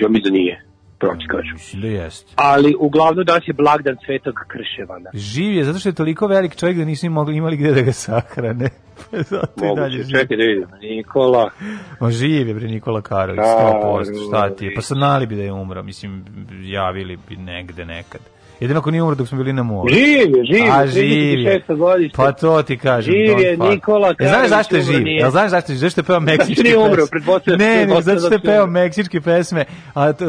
Ja mi da nije. Pravo ti kažem. Mislim da jeste. Ali uglavnom danas je blagdan Svetog Krševana. Živ je zato što je toliko velik čovjek da nisu mogli, imali gde da ga sahrane. [laughs] Pa zato i dalje Moguće, živi. čekaj da vidim. Nikola. Ma živ je bre Nikola Karović, Da, 100%, šta ti je? Pa znali bi da je umro, mislim, javili bi negde nekad. Jedino ako nije umro dok smo bili na moru. Živ je, živ je, A živ je. 36. godište. Pa to ti kažem. Živ je fuck. Nikola Jel znaš Karović, zašto je živ? Jel znaš zašto je živ? Zašto je peo meksičke nije umro, pesme? pretpostavljam- Ne, ne, pretpostavljam zato što je da peo meksičke pesme, a to,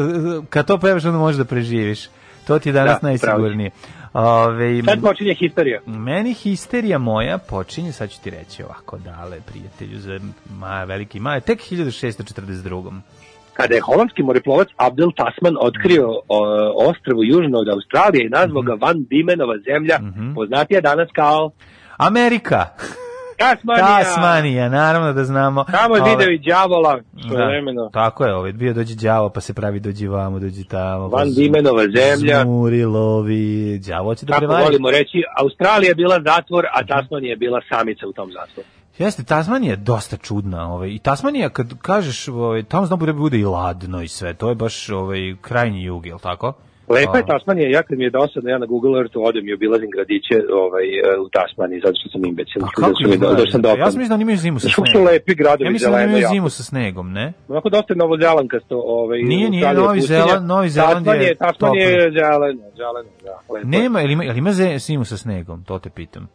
kad to pevaš onda možeš da preživiš. To ti je danas Da, najsigurnije. Ove, Sad počinje historija. meni histerija moja počinje, sad ću ti reći ovako, dale, prijatelju, za ma, veliki maje, tek 1642. Kada je holandski moreplovac Abdel Tasman otkrio o, ostrvo južno od Australije i nazvao ga Van Dimenova zemlja, poznatija danas kao Amerika, Tasmanija. Tasmanija, naravno da znamo. Tamo je video i đavola, da, tako je, ovaj, bio dođe đavo, pa se pravi dođi vamo, dođi tamo. pa Van Dimenova zemlja. Zmuri, lovi, đavo će da prevari. volimo reći, Australija je bila zatvor, a Tasmanija je bila samica u tom zatvoru. Jeste, Tasmanija je dosta čudna. Ovaj, I Tasmanija, kad kažeš, ovaj, tamo zna bude, bude i ladno i sve. To je baš ovaj, krajnji jug, je li tako? Lepa je A, Tasmanija, ja kad mi je dosadno, ja na Google Earthu odem i obilazim gradiće ovaj, e, u Tasmaniji, zato što sam imbecil. Pa Da kako do- izgleda? da sam dopadno. Ja sam mislim da oni imaju zimu sa snegom. lepi gradovi Ja mislim da oni imaju zimu sa snegom, ne? Onako dosta je novozelankasto. Ovaj, Nije, nije, Novi. Zeland- Novi Zeland je Tasmanija, je zeleno, zeleno, da. lepo. Nema, ili ima, ili ima zimu sa snegom? To te pitam.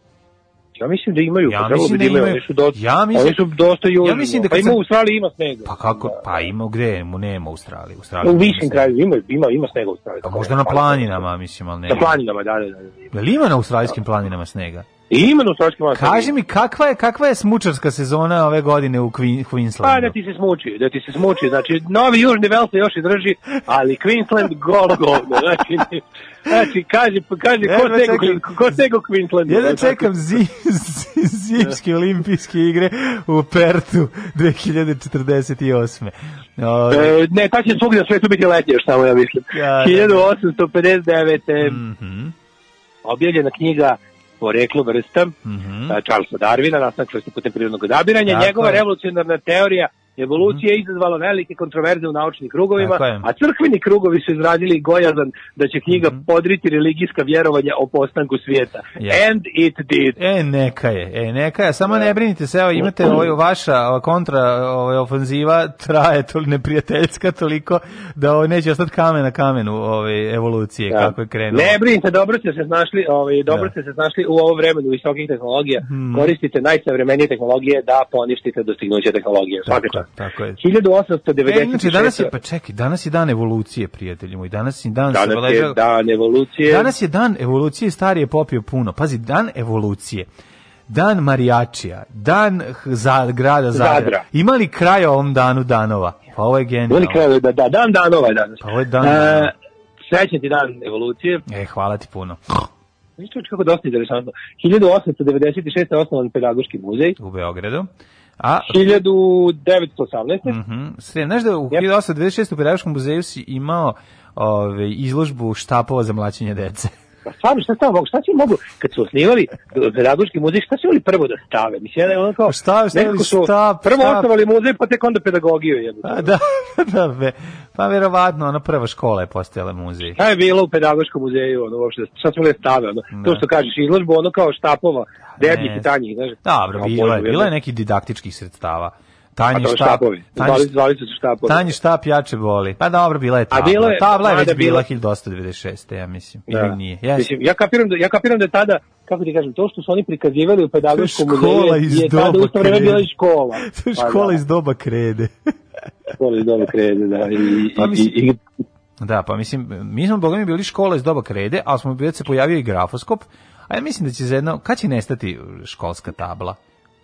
Ja mislim da imaju, Ja pa mislim bi da imaju. Oni su dosta, Ja mislim- oni su dosta južno. Ja mislim da pa ima u Australiji ima snega. Pa kako? Da. Pa ima gde? Mu nema u Australiji. U, Australiji U višim kraju ima, ima, ima snega u Australiji. Pa možda na planinama, mislim, ali ne. Na planinama, da, da, da. da. Jel ima na australijskim planinama snega? I ima na australijskim planinama. Kaži mi, kakva je, kakva je smučarska sezona ove godine u Queen, Pa Queenslandu? da ti se smuči, da ti se smuči. Znači, Novi Južni se još i drži, ali Queensland golo govno. Znači, znači kaže, kaže ko Jedva stego, čekam. ko stego Queensland. Jedan čekam zi, zi, zimske olimpijske igre u Pertu 2048. Ove, E, ne, ta će svugdje na svetu biti letnje, još samo ja mislim. Ja, da, da. 1859. mhm, objavljena knjiga Poreklo vrsta mhm. a, Charlesa Darwina, nastanak vrste putem prirodnog odabiranja. Tako Njegova je. revolucionarna teorija evolucije je izazvala velike kontroverze u naučnim krugovima, a crkveni krugovi su izradili gojazan da će knjiga podriti religijska vjerovanja o postanku svijeta. Je. And it did. E, neka je, e, neka je, samo ne brinite se, evo, imate ovaj, vaša kontra ovaj, ofenziva, traje to neprijateljska toliko da ovaj, neće ostati kamen na kamenu ovaj, evolucije, Da. kako je krenulo. Ne brinite, dobro ste se snašli, ovaj, dobro Da. ste se snašli u ovom vremenu visokih tehnologija. Hmm. Koristite najsavremenije tehnologije da poništite dostignuće tehnologije. Svaka tako, je. 1896. E, inače, danas je, pa čekaj, danas je dan evolucije, prijatelji moji, danas je dan, Danas je obeležava- dan evolucije. Danas je dan evolucije, stari je popio puno. Pazi, dan evolucije. Dan marijačija, dan za grada Zadra. Zadra. Ima li kraja ovom danu danova? Pa ovo je genijalno. Veli kraj, da, da, dan danova je danas. Pa ovo je dan E, danova. Srećan ti dan evolucije. E, hvala ti puno. Viš čovječ kako dosta interesantno. 1896. je osnovan pedagoški muzej. U Beogradu. A, 1918. mhm, sve, znaš da u. 1826. u Pedagoškom muzeju si imao ove, izložbu štapova za mlaćenje dece. Pa stvarno, šta stava mogu? Šta si mogu, kad su osnivali pedagoški muzej, šta su imali prvo da stave? Mislim, ja ono kao, Pa šta, nekako su štap, prvo štap. osnovali muzej, pa tek onda pedagogiju. Jebote. A, da, [laughs] da, ve, pa verovatno, ona prva škola je postojala muzej. Šta je bilo u pedagoškom muzeju, ono, uopšte, šta su bile stave, ono, Da. to što kažeš, izložbu, ono kao štapova, debljih Ne. i tanjih, znaš. Dobro, bilo je, bilo je jedno. nekih didaktičkih sredstava. A Tanji štap, štapovi. tanji, Zvali, su se štapovi. tanji štap jače boli. Pa dobro, bila je A tabla. bilo je- tabla je već bila bilo- 1896. ja mislim. Da. Ili nije. Yes. Mislim, ja kapiram da ja kapiram da je tada kako ti kažem to što su oni prikazivali u pedagoškom Škola muzeju iz je tada u vreme bila i škola. [laughs] Pa škola da, iz doba krede. [laughs] škola iz doba krede, da. I, Pa mislim- i, i, Da, pa mislim, mi smo boga mi bili škola iz doba krede, ali smo se pojavio i grafoskop, a ja mislim da će za jedno, kad će nestati školska tabla?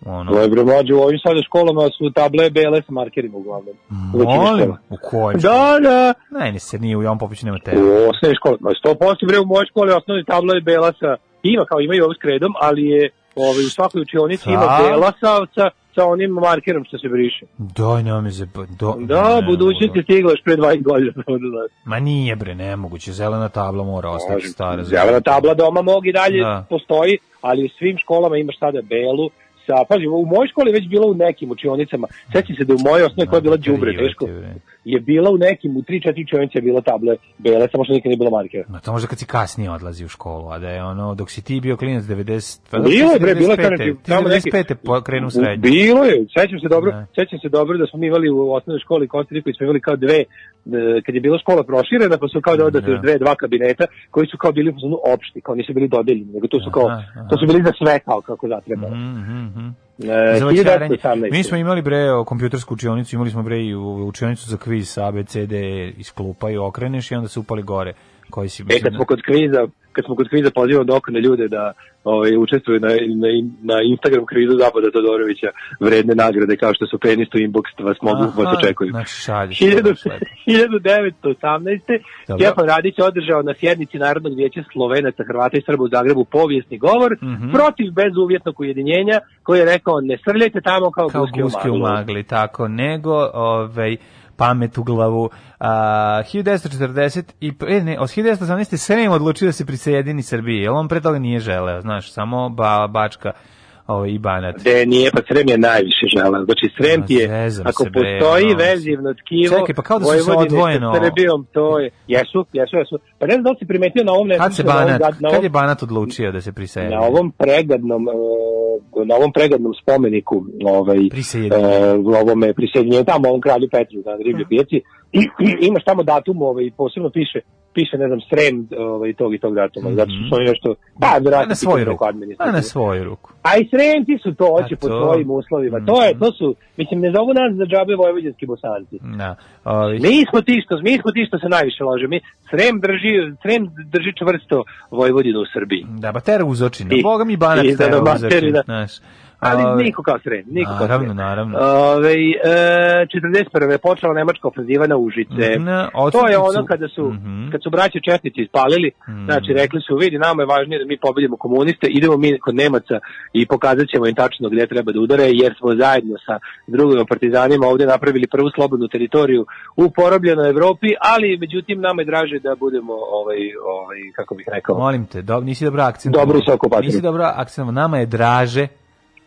Ono, Ovo je bre mlađe, u ovim sada školama su table bele sa markerima uglavnom. U molim, u kojoj? Da, da. Ne, ne se nije, u Jovan Popović nema U tebe. osnovnoj školi. Ma 100% bre u mojoj školi osnovni tabla je bela sa ima kao imaju ovo s kredom, ali je ovaj u svakoj učionici ima Da. bela sa, sa sa onim markerom što se briše. Doj, ne me zeba, do, Da, ne, budućnost je stigla još pre 20 godina. da. Ma nije bre, nemoguće, zelena tabla mora ostati stara. Zelena tabla doma mog i dalje Da. postoji, ali u svim školama imaš sada belu, sa, pazi, u mojoj školi je već bilo u nekim učionicama, sećam se da u mojoj osnovi koja je bila đubre, Krivo teško, ti, bre. Je bila u nekim, u 3-4 učionice je bila table bele, samo što nikad nije bilo markera. Ma to možda kad si kasnije odlazi u školu, a da je ono, dok si ti bio klinac 90... pa da, Bilo je, bre, bilo je 95., kada Ti tamo neki- 95. po- krenu u srednju. Bilo je, sećam se dobro, Da. sećam se dobro da smo mi imali u osnovnoj školi Kostariku i smo imali kao dve, e, kad je bila škola proširena, pa su kao Da. još dve, dva kabineta koji su kao bili opšti, kao nisu bili dodeljeni, nego to su kao, Aha, aha. to su bili za sve kao kako zatreba. Za vaćarenje. 1918. Mi smo imali bre o, kompjutersku učionicu, imali smo bre i učionicu za kviz sa A, B, C, D iz klupa i okreneš i onda se upali gore koji si E, kad smo kod kviza, kad smo kod kviza pozivamo dokone ljude da ovaj, učestvuju na, na, na Instagram kvizu Zapada Todorovića vredne nagrade kao što su penis to inbox vas mogu Aha, vas očekuju. Šalješ. 1000 to baš lepo. [laughs] 1918. Dobro. Stjepan Radić održao na sjednici Narodnog vijeća Slovenaca, Hrvata i Srba u Zagrebu povijesni govor Mhm. protiv bezuvjetnog ujedinjenja koji je rekao ne srljajte tamo kao, kao guske, guske u magli, tako, nego ovaj, pamet u glavu. A, 1940 i e, ne, od 1918. Srem odlučio da se prisjedini Srbiji, jer on pre toga nije želeo, znaš, samo ba, Bačka ovaj, i Banat. De nije, pa Srem je najviše želeo. Znači Srem ti je, zezam ako se, bre, postoji ono, vezivno tkivo, Čekaj, pa kao da su se odvojeno- Srbijom, to je, jesu, jesu, jesu. Pa ne znam da li si primetio na ovom Kad se na ovom Banat, gad- na kad ovom- je Banat odlučio da se prisjedini? na ovom pregadnom e, na ovom pregadnom spomeniku ovaj Prisjedinjenju. e, u ovome prisjedinjenju tamo ovom kralju Petru na riblje pijaci i, imaš tamo datum ovaj posebno piše piše ne znam srem ovaj tog i tog datuma zato što su oni nešto pa A verovatno na svoju ruku. A administrativno. na svoju ruku. A i sremci su to, hoće po svojim uslovima. To je, to su, mislim, ne zovu nas za džabe vojvođanski bosanci. Da. Ovaj, Mi smo ti što, mi smo ti što se najviše lože. Mi, srem drži, srem drži čvrsto Vojvodinu u Srbiji. Da, ba tera uzočina. I- Boga mi Banat i da tera uzočina, znaš. Ali Ovaj, niko kao srem, niko kao Naravno, srem. naravno. Ove, e, 41. je počela nemačka ofenziva na Užice. Na to je ono kada su, Mhm. kad su braće Četnici ispalili, znači rekli su, vidi, nama je važnije da mi pobedimo komuniste, idemo mi kod Nemaca i pokazat ćemo im tačno gde treba da udare, jer smo zajedno sa drugim partizanima ovde napravili prvu slobodnu teritoriju u porobljenoj Evropi, ali međutim nama je draže da budemo, ovaj, ovaj, kako bih rekao, Molim te, do, nisi dobro akcent. Dobro sa okupacijom. Nisi dobro akcent. Nama je draže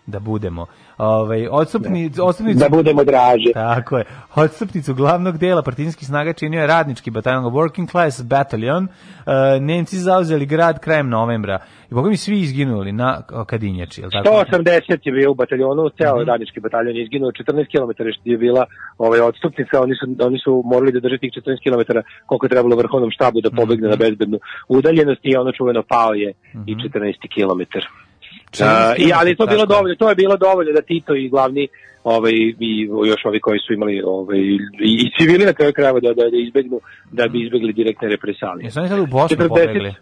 da budemo. Ovaj odstupni odstupnicu da budemo draže. Tako je. Odstupnicu glavnog dela partizanskih snaga činio je radnički bataljon Working Class Battalion. E, Nemci zauzeli grad krajem novembra. I boga mi svi izginuli na Kadinjači, je tako? 180 je bio u bataljonu, ceo Mhm. radnički bataljon je izginuo, 14 km što je bila ovaj, odstupnica, oni su, oni su morali da drže tih 14 km koliko je trebalo vrhovnom štabu da pobegne Mhm. na bezbednu udaljenost i ono čuveno pao je i 14 km. 14 I, ali to je bilo dovoljno, to je bilo dovoljno da Tito i glavni ovaj i još ovi koji su imali ovaj i, i civili na kraju krajeva da, da, da izbegnu da bi izbegli direktne represalije. Jesu oni sad u Bosnu 40 pobegli?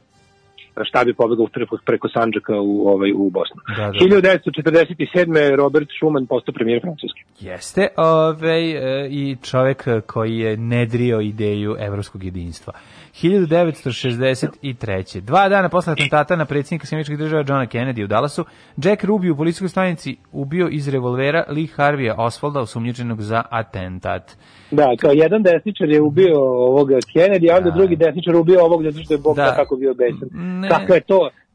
Šta bi pobegao preko, preko Sandžaka u ovaj u Bosnu. Da, da. 1947. Robert Schuman postao premijer Francuske. Jeste, ovaj, e, i čovek koji je nedrio ideju evropskog jedinstva. 1963. Dva dana posle atentata na predsjednika Sjemičkih država Johna Kennedy u Dallasu, Jack Ruby u policijskoj stanici ubio iz revolvera Lee Harveya Oswalda osumnjičenog za atentat. Da, kao jedan desničar je ubio ovog Kennedy, a onda Da. drugi desničar ubio ovog zato što je Bog Da. da. kako bio besan. Kako je?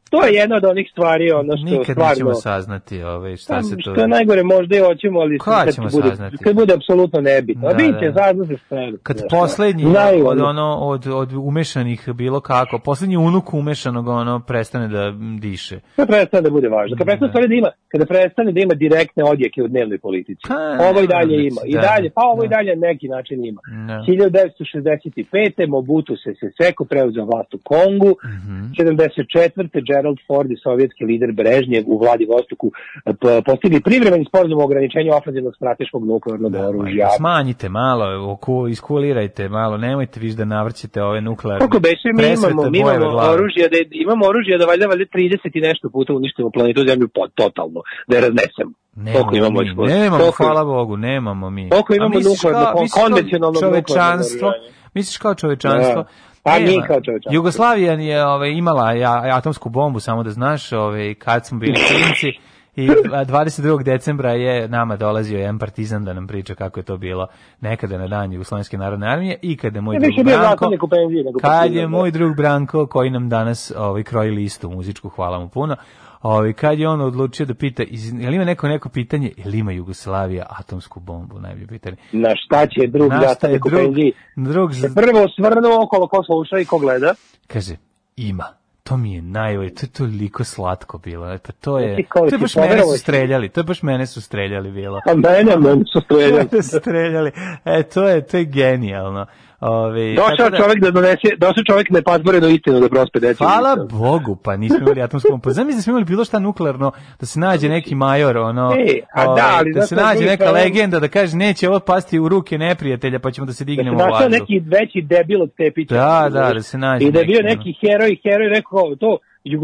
To je jedna od onih stvari, ono što Nikad stvarno... nećemo saznati ovaj, šta se to... Što je najgore, možda i hoćemo, ali Kad kad, ćemo bude, saznati? kad bude apsolutno nebitno. Da, Da, Vidite, da. saznate sve. Kad Znaš, poslednji znaju od, ono, od, od umešanih bilo kako, poslednji unuk umešanog ono prestane da diše. Kad prestane da bude važno. Kad prestane stvari da ima, kada prestane da ima direktne odjeke u dnevnoj politici. Pa, ovo i dalje ima. I da, dalje, pa ovo i da. dalje na neki način ima. Da. 1965. Mobutu se Seseko preuzeo vlast u Kongu. Mhm. 74. Gerald Ford i sovjetski lider Brežnjev u Vladivostoku eh, postigli privremeni sporazum o ograničenju ofenzivnog strateškog nuklearnog oružja. Smanjite malo, oku, iskulirajte malo, nemojte viš da navrćete ove nuklearne. Koliko beše, mi imamo, mi imamo oružje, da imamo oružje da valjda valjda 30 i nešto puta uništimo planetu Zemlju po, totalno, da je raznesemo. Koliko Nemamo imamo mi, eksplozija? nemamo, Koliko- hvala Bogu, nemamo mi. Koliko imamo nuklearno, konvencionalno nuklearno čovečanstvo, naoružanje? misliš kao čovečanstvo? Da. Pa mi kao čovečanstvo. Jugoslavija je ovaj, imala ja, atomsku bombu, samo da znaš, ovaj, kad smo bili klinci, I a, 22. decembra je nama dolazio jedan partizan da nam priča kako je to bilo nekada na dan Jugoslovenske narodne armije i kada je moj Ja drug Branko, kad je da. moj drug Branko koji nam danas ovaj kroji listu muzičku, hvala mu puno. Ovaj kad je on odlučio da pita, iz, je li ima neko neko pitanje, je li ima Jugoslavija atomsku bombu, najbolje pitanje. Na šta će drug Na šta je drug, drug prvo osvrnuo okolo ko sluša i ko gleda. kaže, ima. To mi je najbolje, to je toliko slatko bilo. Pa to je, Znači, to je baš mene su streljali, to je baš mene su streljali bilo. A mene, mene su streljali. [laughs] Streljali. E, to je, to je genijalno. Ove, Došao da- čovjek da donese, došao čovjek nepazborenu istinu da prospe decu. Hvala Bogu, pa nismo imali atomsku bombu. Zamisli da smo imali bilo šta nuklearno, da se nađe neki major, ono, E, a da, ovaj, ali da se nađe neka problem- legenda da kaže neće ovo pasti u ruke neprijatelja, pa ćemo da se Da se dignemo u vazduh. neki veći debil od Tepića. Da, da, da se nađe I da je bio neki, neki heroj, heroj rekao to,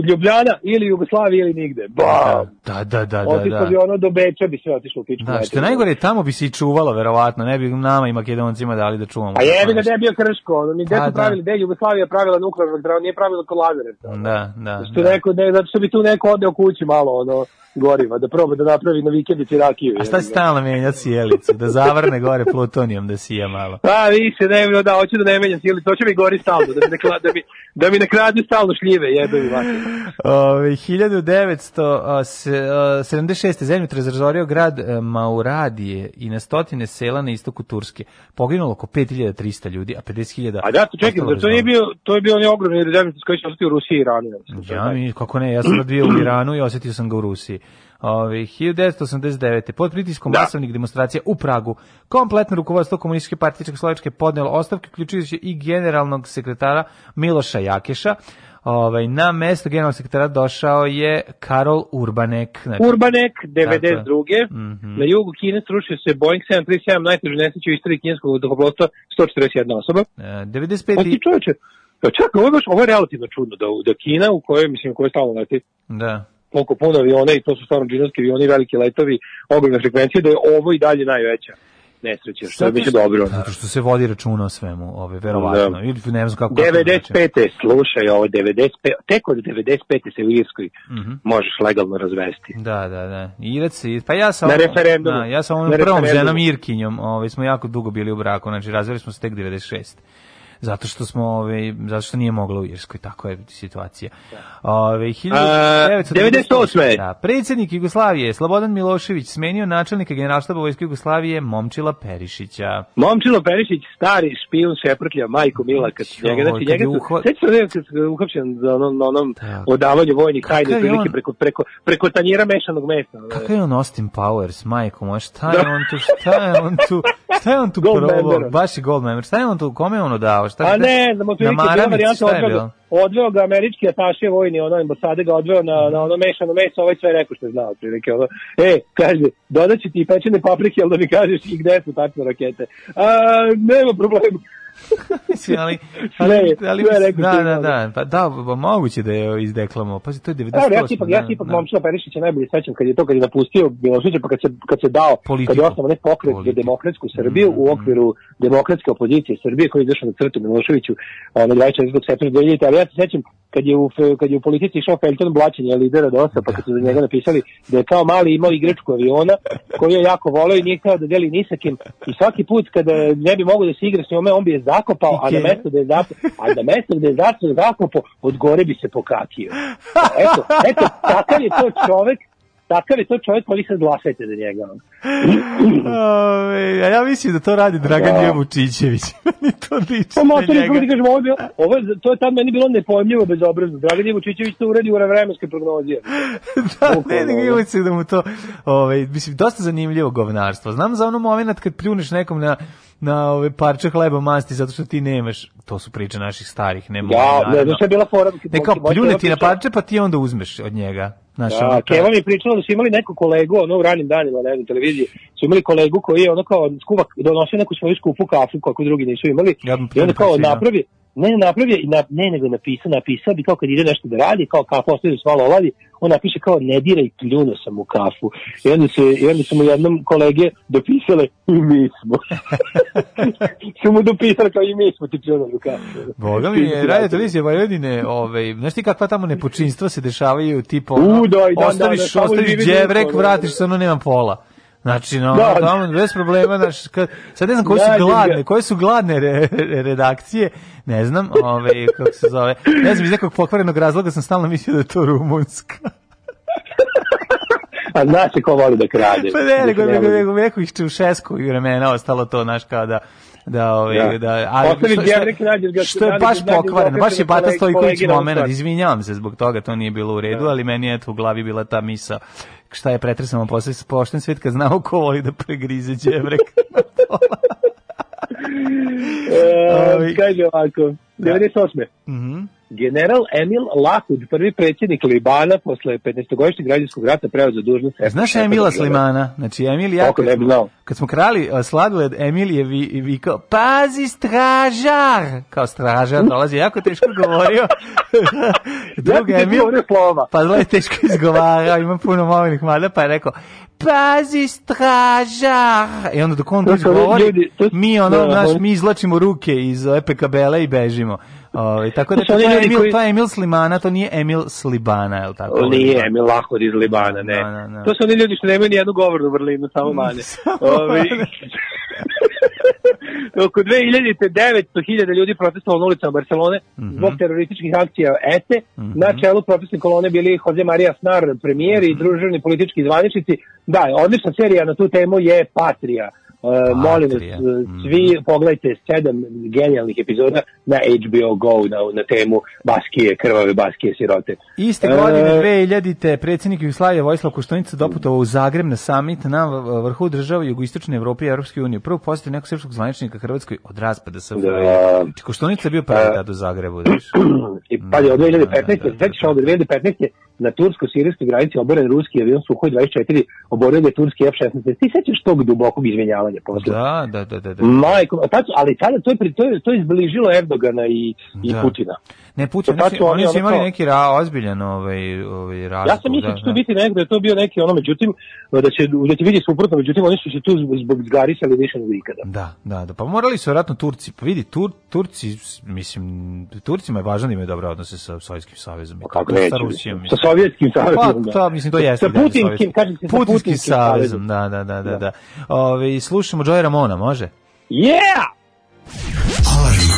Ljubljana ili Jugoslavija ili nigde. Bam! Da, da, da, da, Otišlo da. bi ono do Beča bi sve otišlo u pičku. Da, što najgore, tamo bi se i čuvalo, verovatno, ne bi nama i makedoncima dali da čuvamo. A jebi ga da je bio Krško, ono, ni gde Pa, su da. pravili, gde Jugoslavija pravila nuklearnu elektranu, nije pravila kod Lazarevca. Da, da, Što da. neko, ne, zato što bi tu neko odneo kući malo, ono, goriva, da proba da napravi na vikendici rakiju. A šta ga. stalno menjati sjelicu? Da zavrne gore plutonijom da sija malo. Pa više, ne, da, hoću da ne menjam to će mi gori stalno, da mi ne, kla- da mi, da mi ne krade stalno šljive, jebe mi. Ove, 1976. zemljotres razorio grad e, Mauradije i na stotine sela na istoku Turske. Poginulo oko 5300 ljudi, a 50.000 A da, to čekaj, da to nije bio, to je bio onaj ogromni zemljic koji će ostati u Rusiji i Iranu. ja mislim. Ja mi, kako ne, ja sam odbio u Iranu i osetio sam ga u Rusiji. Ove, 1989. Pod pritiskom Da. masovnih demonstracija u Pragu, kompletno rukovodstvo komunističke partije Čekoslovačke podnelo ostavke, uključujući i generalnog sekretara Miloša Jakeša. Ovaj, na mesto generalnog sekretara došao je Karol Urbanek. Znači, Urbanek, 92. Mhm. Na jugu Kine srušio se Boeing 737, najtežu nesreću u istoriji kineskog vazduhoplovstva, 141 osoba. e, 95. Pa ti čovječe, pa čak, ovo je baš, ovo je relativno čudno, da, da Kina, u kojoj, mislim, u kojoj stalno leti Da. Koliko puno aviona i to su stvarno džinovski avioni, veliki letovi, ogromne frekvencije, da je ovo i dalje najveća nesreća, što je biće dobro. Zato što se vodi računa o svemu, ove, verovatno. Ili ne znam kako... kako da 95. slušaj ovo, 95. Tek od 95. se u Irskoj Mhm. možeš legalno razvesti. Da, da, da. Irac pa ja sam Na referendumu. Da, ja sam ovom prvom ženom Irkinjom, ovaj smo jako dugo bili u braku, znači razveli smo se tek 96. Zato što smo ovaj zato što nije mogla u Irskoj, tako je situacija. Ovaj 98.. Da, predsjednik Jugoslavije Slobodan Milošević smenio načelnika Generalštaba Vojske Jugoslavije Momčila Perišića. Momčilo Perišić, stari špijun šeprtlja, majko Mila, kad Jo, njega, znači njega uhva- se da uhapšen za ono, na onom Da. odavanju vojnih tajne prilike preko, preko, preko tanjira mešanog mesa. Kakav je on Austin Powers, majko moja, šta je on tu, šta je on tu, šta je on tu probao, baš je gold member, šta je on tu, kome je on odavao, šta A ne, znam, otprilike na bila varijanta, je odveo, ga- odveo ga američki ataše vojni, ono ambasade ga odveo na, na ono mešano meso, ovaj sve rekao što je znao, otprilike, ono, e, kaže, dodat ću ti pečene paprike, jel da mi kažeš i gde su tačno rakete. A, nema problema. [laughs] Mislim, ali, Sve ali, ali, sve rekao da, da, da, pa da, pa moguće da je izdeklamo, pazi, to je 98. Evo, ja se ipak, ja ipak da, Momčila Perišića najbolje sećam kad je to, kad je napustio Miloševića, pa kad se, kad se dao, Politiku. kad je osnovan ne pokret za demokratsku Srbiju u okviru demokratske opozicije Srbije koji je izašao na crtu Miloševiću ono 24. septembra 2000. Ali ja se sećam kad je u, kad je u politici išao Felton blaćenje lidera DOS-a, pa kad su za njega napisali da je kao mali imao igračku aviona koju je jako voleo i nije hteo da deli ni sa kim. I svaki put kada ne bi mogao da se igra s njome, on bi je zakopao, a na mesto da je zakopao, a na mesto gde je zac- zakopao, od gore bi se pokakio. Eto, eto, takav je to čovek, takav je to čovek koji sad glasajte za njega. [clears throat] Ove, a ja mislim da to radi Dragan Da. Dija Vučićević. [laughs] Meni to liči Pa na motor njega. ti kažem, ovo, je ovo je, to je tad meni bilo nepojmljivo bezobrazno. Dragan Jevučićević to uradi u vremenske prognozije. [laughs] da, ne, nego ono. imam se da mu to, ovaj, mislim, dosta zanimljivo govnarstvo. Znam za ono moment kad pljuneš nekom na, na ove parče hleba masti zato što ti nemaš, to su priče naših starih, ne moje, Ja, ne, znaš šta je bila fora? Ne kao Moj pljune ti na parče pa ti onda uzmeš od njega. Znaš, ono, Da, Keva mi je pričala da su imali neku kolegu, ono u ranim danima na jednoj televiziji, su imali kolegu koji je ono kao skuva, donosio neku svoju skupu kafu kako drugi nisu imali. Ja I onda kao napravi, Ne, napravio, i na, ne, nego napisao, napisao bi kao kad ide nešto da radi, kao kafu ostaje da se malo oladi, on napiše kao ne diraj, pljuno sam u kafu. I onda, se, i onda su mu jednom kolege dopisale i mi smo. [laughs] su mu dopisale kao i mi smo ti pljunuli u kafu. Boga mi je, radio televizije Vojvodine, ovaj, znaš ti kakva tamo nepočinstva se dešavaju, tipa, ono, U, da, danas, ostaviš, ostaviš živi đevrek, duh, ono, vratiš se, ono nema pola. Znači, no, Da, da. tamo, bez problema, znaš, kad, sad ne znam koje su gladne, koje su gladne re, re- redakcije, ne znam, ovaj, kako se zove, ne znam, iz nekog pokvarenog razloga sam stalno mislio da je to rumunska. A zna se ko voli da krade. Pa ne, nego, nego, nego, neko iz Čaušesku i vremena ostalo to, znaš, kao da, da, ovaj, Da. da, ali što- što- što je baš pokvareno, baš je Bata Stojković moment, izvinjavam se zbog toga, to nije bilo u redu, ali meni je eto u glavi bila ta misa šta je pretresamo posle pošten svet kad znamo ko voli da pregrize đevrek. [laughs] E, kaže ovako, 98. Mhm. General Emil Lahud, prvi predsjednik Libana posle 15-godišnjeg građanskog rata preuzeo dužnost. Znaš Emila Slimana? Znači, Emil ja, kad smo, kad smo krali uh, sladoled, Emil je vi, vikao, pazi stražar! Kao stražar dolazi, jako teško govorio. Drug [laughs] Ja Emil, slova. pa zlo je teško izgovarao, ima puno mobilnih mada, pa je rekao, pazi stražar! I onda dok on to su- mi, ono, da, znaš, oni- mi izlačimo ruke iz EPKBL-a i bežimo. Ovaj, tako da To je Emil, koji- to je Emil Slimana, to nije Emil Slibana, je li tako? Nije Emil Lahud iz Libana, ne. Da, da, da. To su oni ljudi što nemaju ni jednu govornu vrlinu, samo [laughs] mane. Ovi... [laughs] Oko 2000. 900.000 ljudi protestovalo na ulicama Barcelone Mhm. zbog terorističkih akcija ETE. Na čelu protestne kolone bili Jose Maria Snar, premijer Mhm. i družavni politički zvaničnici. Da, odlična serija na tu temu je Patrija. Uh, molim vas, uh, Mhm. svi pogledajte sedam genijalnih epizoda na HBO Go na, na temu Baskije, krvave Baskije sirote. Iste godine, E, 2000. predsjednik Jugoslavije Vojislav Koštunica doputovao u Zagreb na summit na vrhu država jugoistočne Evrope i Europske unije. Prvo posjetio nekog srpskog zvaničnika Hrvatskoj od raspada SFRJ. Da. Koštunica je bio prvi tad u Zagrebu, znaš. [clears throat] I pa je od 2015. Da, da, da, od 2015. na tursko-sirijskoj granici oboren ruski avion Suhoj 24 oborio ga je turski F-16. Ti sećaš tog dubokog izvinjavanja posle? Da, da, da, da. da. Majko, a tad, su- ali tada to je, to je, to je izbližilo Erdogana i, i Da. Putina. Ne, Putin, To oni oni oni su imali ono- neki ra, ozbiljan ovaj, ovaj razlog. Ja sam mislio da će to biti nekdo, da je to bio neki ono, međutim, da će, da će vidi suprotno, međutim, oni su se tu zbog, zgarisali više nego ikada. Da, da, da. Pa morali su vjerojatno Turci, pa vidi, Tur, Turci, mislim, Turcima je važno da imaju dobre odnose sa Sovjetskim savezom. i Pa kako neće, sa mislim. Rusijom. Sa mislim. Sovjetskim savezom, Pa, da. to, mislim, to jeste. Sa i dalje putinskim, sovjetski. kaže se sa Putinskim savezom. da, da, da, da. da. Ove, slušamo Joy Ramona, može? Yeah! Alarm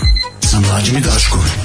sa mlađim i Daškom.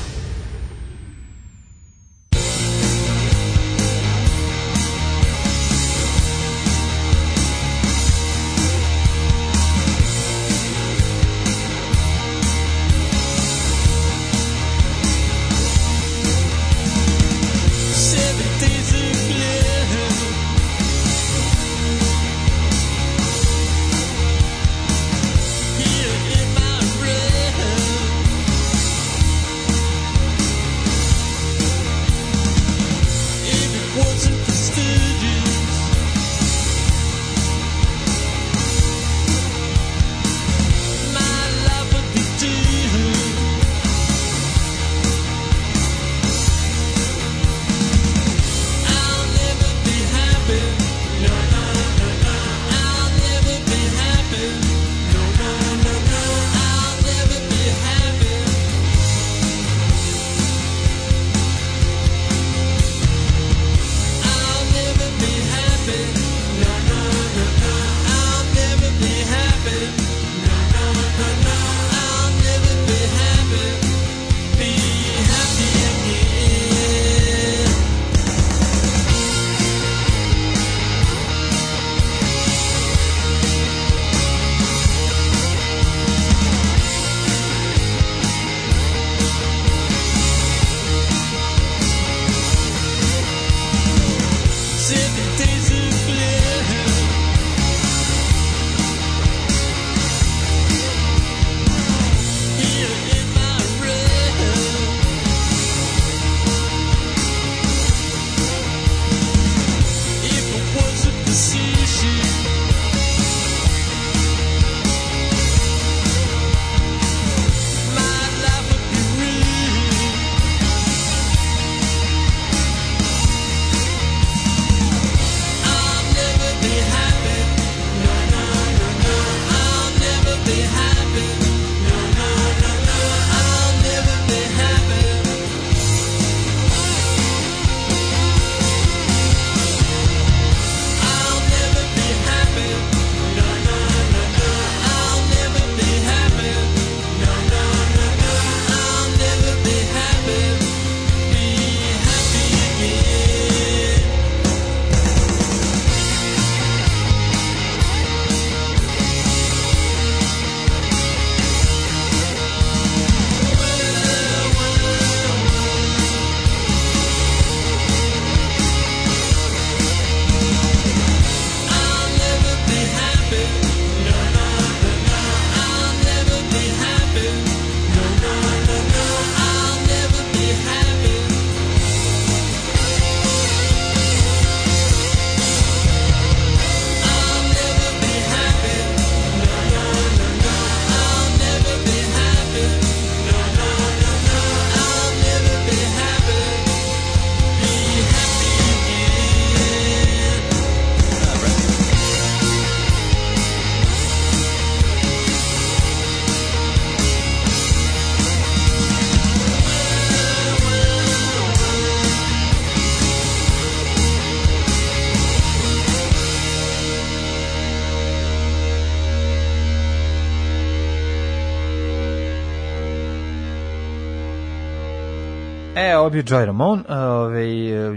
Bio Joy Ramon, ovaj,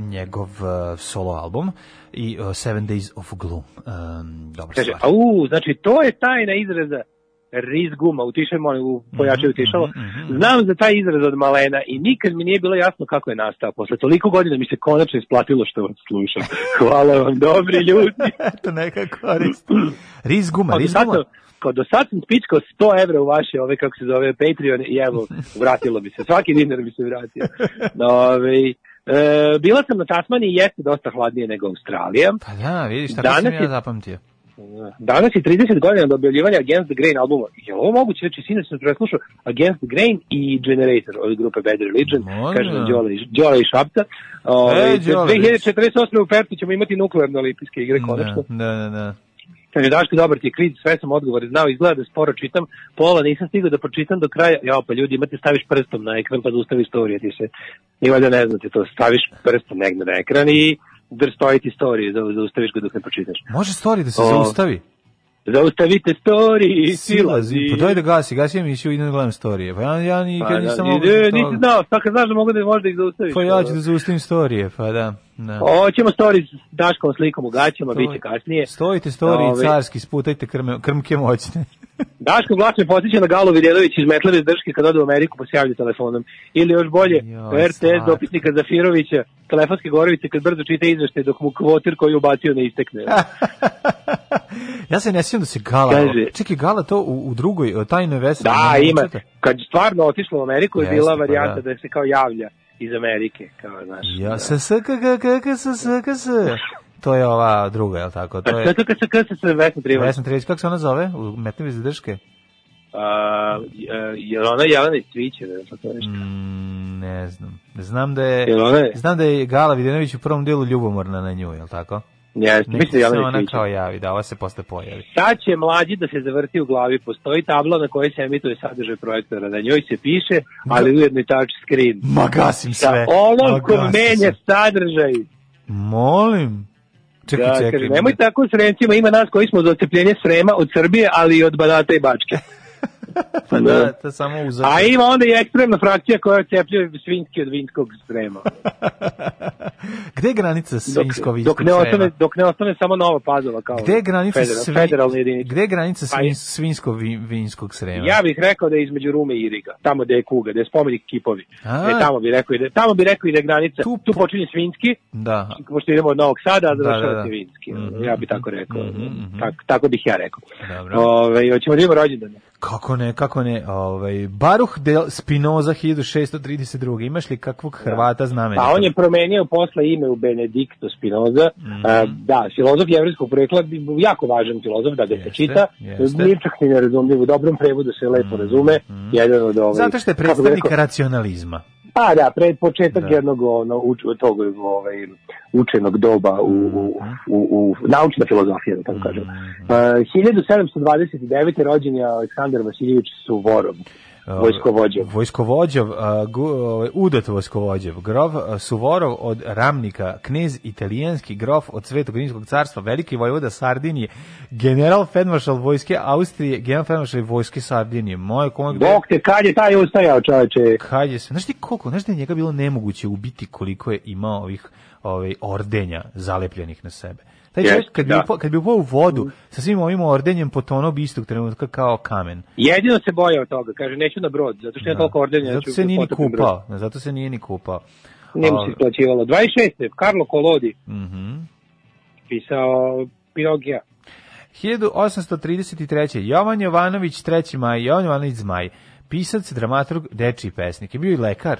njegov eh, solo album i uh, Seven Days of Gloom. Um, dobra Kaže, stvar. au, znači to je tajna izraza riz guma, utišaj molim, u pojačaju Mhm, tišalo. Znam za taj izraz od malena i nikad mi nije bilo jasno kako je nastao. Posle toliko godina mi se konačno isplatilo što vas slušam. [laughs] Hvala vam, dobri ljudi. [laughs] Eto, neka korist. Riz guma, riz guma. Sam- kao do sad sam spičkao 100 evra u vaše, ove, kako se zove, Patreon i evo, [laughs] vratilo bi se. Svaki dinar bi se vratio. Ove, e, bila sam na Tasmaniji i jeste dosta hladnije nego Australija. Pa da, vidiš, tako Danas sam ja zapamtio. Danas je 30 godina do objavljivanja Against the Grain albuma. Je li ovo moguće? Znači, sinoć sam preslušao Against the Grain i Generator od grupe Bad Religion. Može. Kaže nam Đole, iz- Đole i Šapca. Ove, E, Đole. 2048. u Pertu ćemo imati nuklearno olimpijske igre, konačno. Da, da, da. Kaže, Daško, dobar ti je kvid, sve sam odgovore znao, izgleda da sporo čitam, pola nisam stigao da pročitam do kraja, ja pa ljudi, imate staviš prstom na ekran pa zaustavi storije, ti se, i valjda ne znate to, staviš prstom negde na ekran i dr stoji ti storije, da zaustaviš ga dok ne pročitaš. Može stvari da se O, zaustavi. Zaustavite story i Silazi. Pa daj da gasi, gasi emisiju i da gledam storije. Pa ja, ja nikad Pa, nisam da, mogu... to- nisi znao, sad kad znaš da mogu da možda ih zaustaviš. Pa ja ću da zaustavim storije, pa da. Da. Hoćemo story s Daškom slikom u gaćama, bit će kasnije. Stojite storije Ove, carski, sputajte krme, krmke moćne. [laughs] Daško glas me podsjeća na Galo Vidjelović iz Metleve Drške kad ode u Ameriku pa se javlja telefonom. Ili još bolje, Joj, RTS dopisnika Zafirovića, telefonske gorovice kad brzo čita izveštaj dok mu kvotir koji ubacio ne istekne. [laughs] ja se ne sjećam da se Gala... Kaže- Čekaj, Gala to u, u drugoj, tajnoj vesi. Da, ima. Kad stvarno otišlo u Ameriku je bila pa varijanta da. da. se kao javlja iz Amerike. Kao, znaš, Ja se s k k k k s s k s. To je ova druga, je li tako? To Pa je to kad se kad se Vesna Trivan. Vesna Trivić, kako se ona zove? U Metnevi za drške? A, je li ona Jelena iz Cviće? Ne znam, to nešto. Mm, ne znam. Znam da je, je- znam da je Gala Videnović u prvom delu ljubomorna na nju, je li tako? Jeste, mislim da je ona kao javi, da, ova se posle pojavi. Sad će mlađi da se zavrti u glavi. Postoji tabla na kojoj se emituje sadržaj projektora. Na njoj se piše, ali ujedno i touch screen. Ma gasim Sa sve. ko gasim menja sadržaj. Molim. Čekaj, Da, čekaj. kaže, nemoj tako s Sremcima, ima nas koji smo za ocepljenje Srema od Srbije, ali i od Banata i Bačke. [laughs] Pa da, to je samo uzor. A ima onda i ekstremna frakcija koja ocepljuje svinski od vinskog Srema. [laughs] Gde je granica Dok, svinsko-vinskog dok, ne Srema? ostane, dok ne ostane samo Nova Pazova kao Gde je granica federal, svin... federalna jedinica. Gde je granica Pa svin... je- svinsko-vinskog Srema? Ja bih rekao da je između Rume i Iriga, tamo gde je kuga, gde je spomenik kipovi. A. E, tamo bi rekao da, tamo bi rekao i da je granica. Tu Tu, po- počinje Svinski, Da. pošto idemo od Novog Sada, a Da, završava da, da. se Vinski. Mhm. Ja bih tako rekao. Mhm, mhm. Tak, tako bih ja rekao. Dobro. Ove, hoćemo da imamo rođendane. Kako ne, kako ne, ovaj, Baruh del Spinoza 1632. Imaš li kakvog Hrvata znamenja? Pa on je promenio posle ime u Benedikto Spinoza. A, da, filozof jevrijskog porekla, jako važan filozof, da ga se čita. Nije čak ni nerazumljiv, u dobrom prevodu se lepo razume. Jedan od ovaj, Zato što je predstavnik rekao, racionalizma. Pa da, pred početak Da. jednog ono, uč, tog ovaj, učenog doba u, u, u, u naučna filozofija, da tako kažem. Mhm. Uh, 1729. rođen je Aleksandar Vasiljević Suvorov, vojskovođa. Vojskovođav, a, gu, ovaj, udat vojskovođav, grof Suvorov od Ramnika, knez italijanski grof od Svetog Rimskog carstva, veliki vojvoda Sardinije, general Fedmaršal vojske Austrije, general Fedmaršal vojske Sardinije. Moje gde... Bog te, kad je taj ustajao čoveče? Kad je se, znaš ti koliko, znaš da je njega bilo nemoguće ubiti koliko je imao ovih ovaj, ordenja zalepljenih na sebe. Taj čovjek kad bi, da. upao- kad bi upao u vodu sa svim ovim ordenjem potonuo bi istog trenutka kao kamen. Jedino se bojao toga, kaže, neću na brod, zato što ja toliko ordenja. Zato ću se nije ni kupao. Zato se nije ni kupao. Nije mu se isplaćivalo. 26. Karlo Kolodi, Mhm. pisao Pinokija. 1833. Jovan Jovanović, 3. maj, Jovan Jovanović Zmaj, pisac, dramaturg, dečiji pesnik. Je bio i lekar.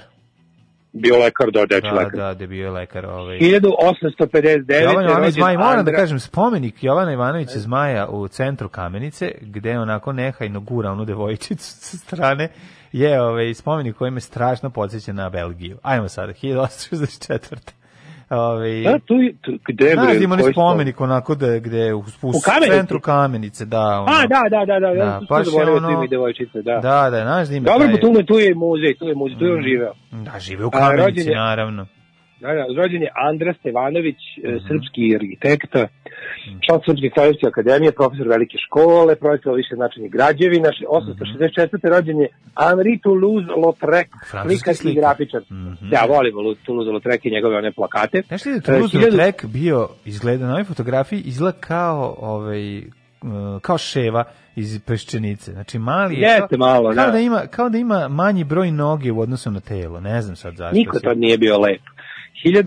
Bio lekar, da, deči Da, lekar. da, da bio lekar. Ovaj. 1859. Jovan Jovanović rođen Zmaj, moram da kažem, spomenik Jovana Ivanovića Zmaja u centru Kamenice, gde onako nehajno gura onu devojčicu sa strane, je ovaj, spomenik koji me strašno podsjeća na Belgiju. Ajmo sada, 1864. Ove, Da, tu, tu, gde bre, da ima onaj koji spomenik onako da, gde u, u, Kamenici? centru kamenice, da. Ono. A, da, da, da, da, Da, se je ono- ime devojčice, da. Da, da, znaš da ima Dobro, pa tu, je- tu je muzej, tu je muzej, tu je on živeo. Da, žive u A, kamenici, rođen je- naravno. Da, da, rođen je Andra Stevanović, e, srpski arhitekta, član Srpske kraljevske akademije, profesor velike škole, projektovao više značajnih građevina, še- 864. rođen je Henri Toulouse-Lautrec, Francuski slikar i slikar. grafičar. Ja volim Lu- Toulouse-Lautrec i njegove one plakate. Znaš ti da E, Toulouse hiljadu- Lautrec bio, izgleda na ovoj fotografiji, izgleda kao, ovaj, kao ševa iz peščenice. Znači mali je. Jeste kao, malo, kao da. da. ima, kao da ima manji broj noge u odnosu na telo. Ne znam sad zašto. Niko to nije bio lep. Nije,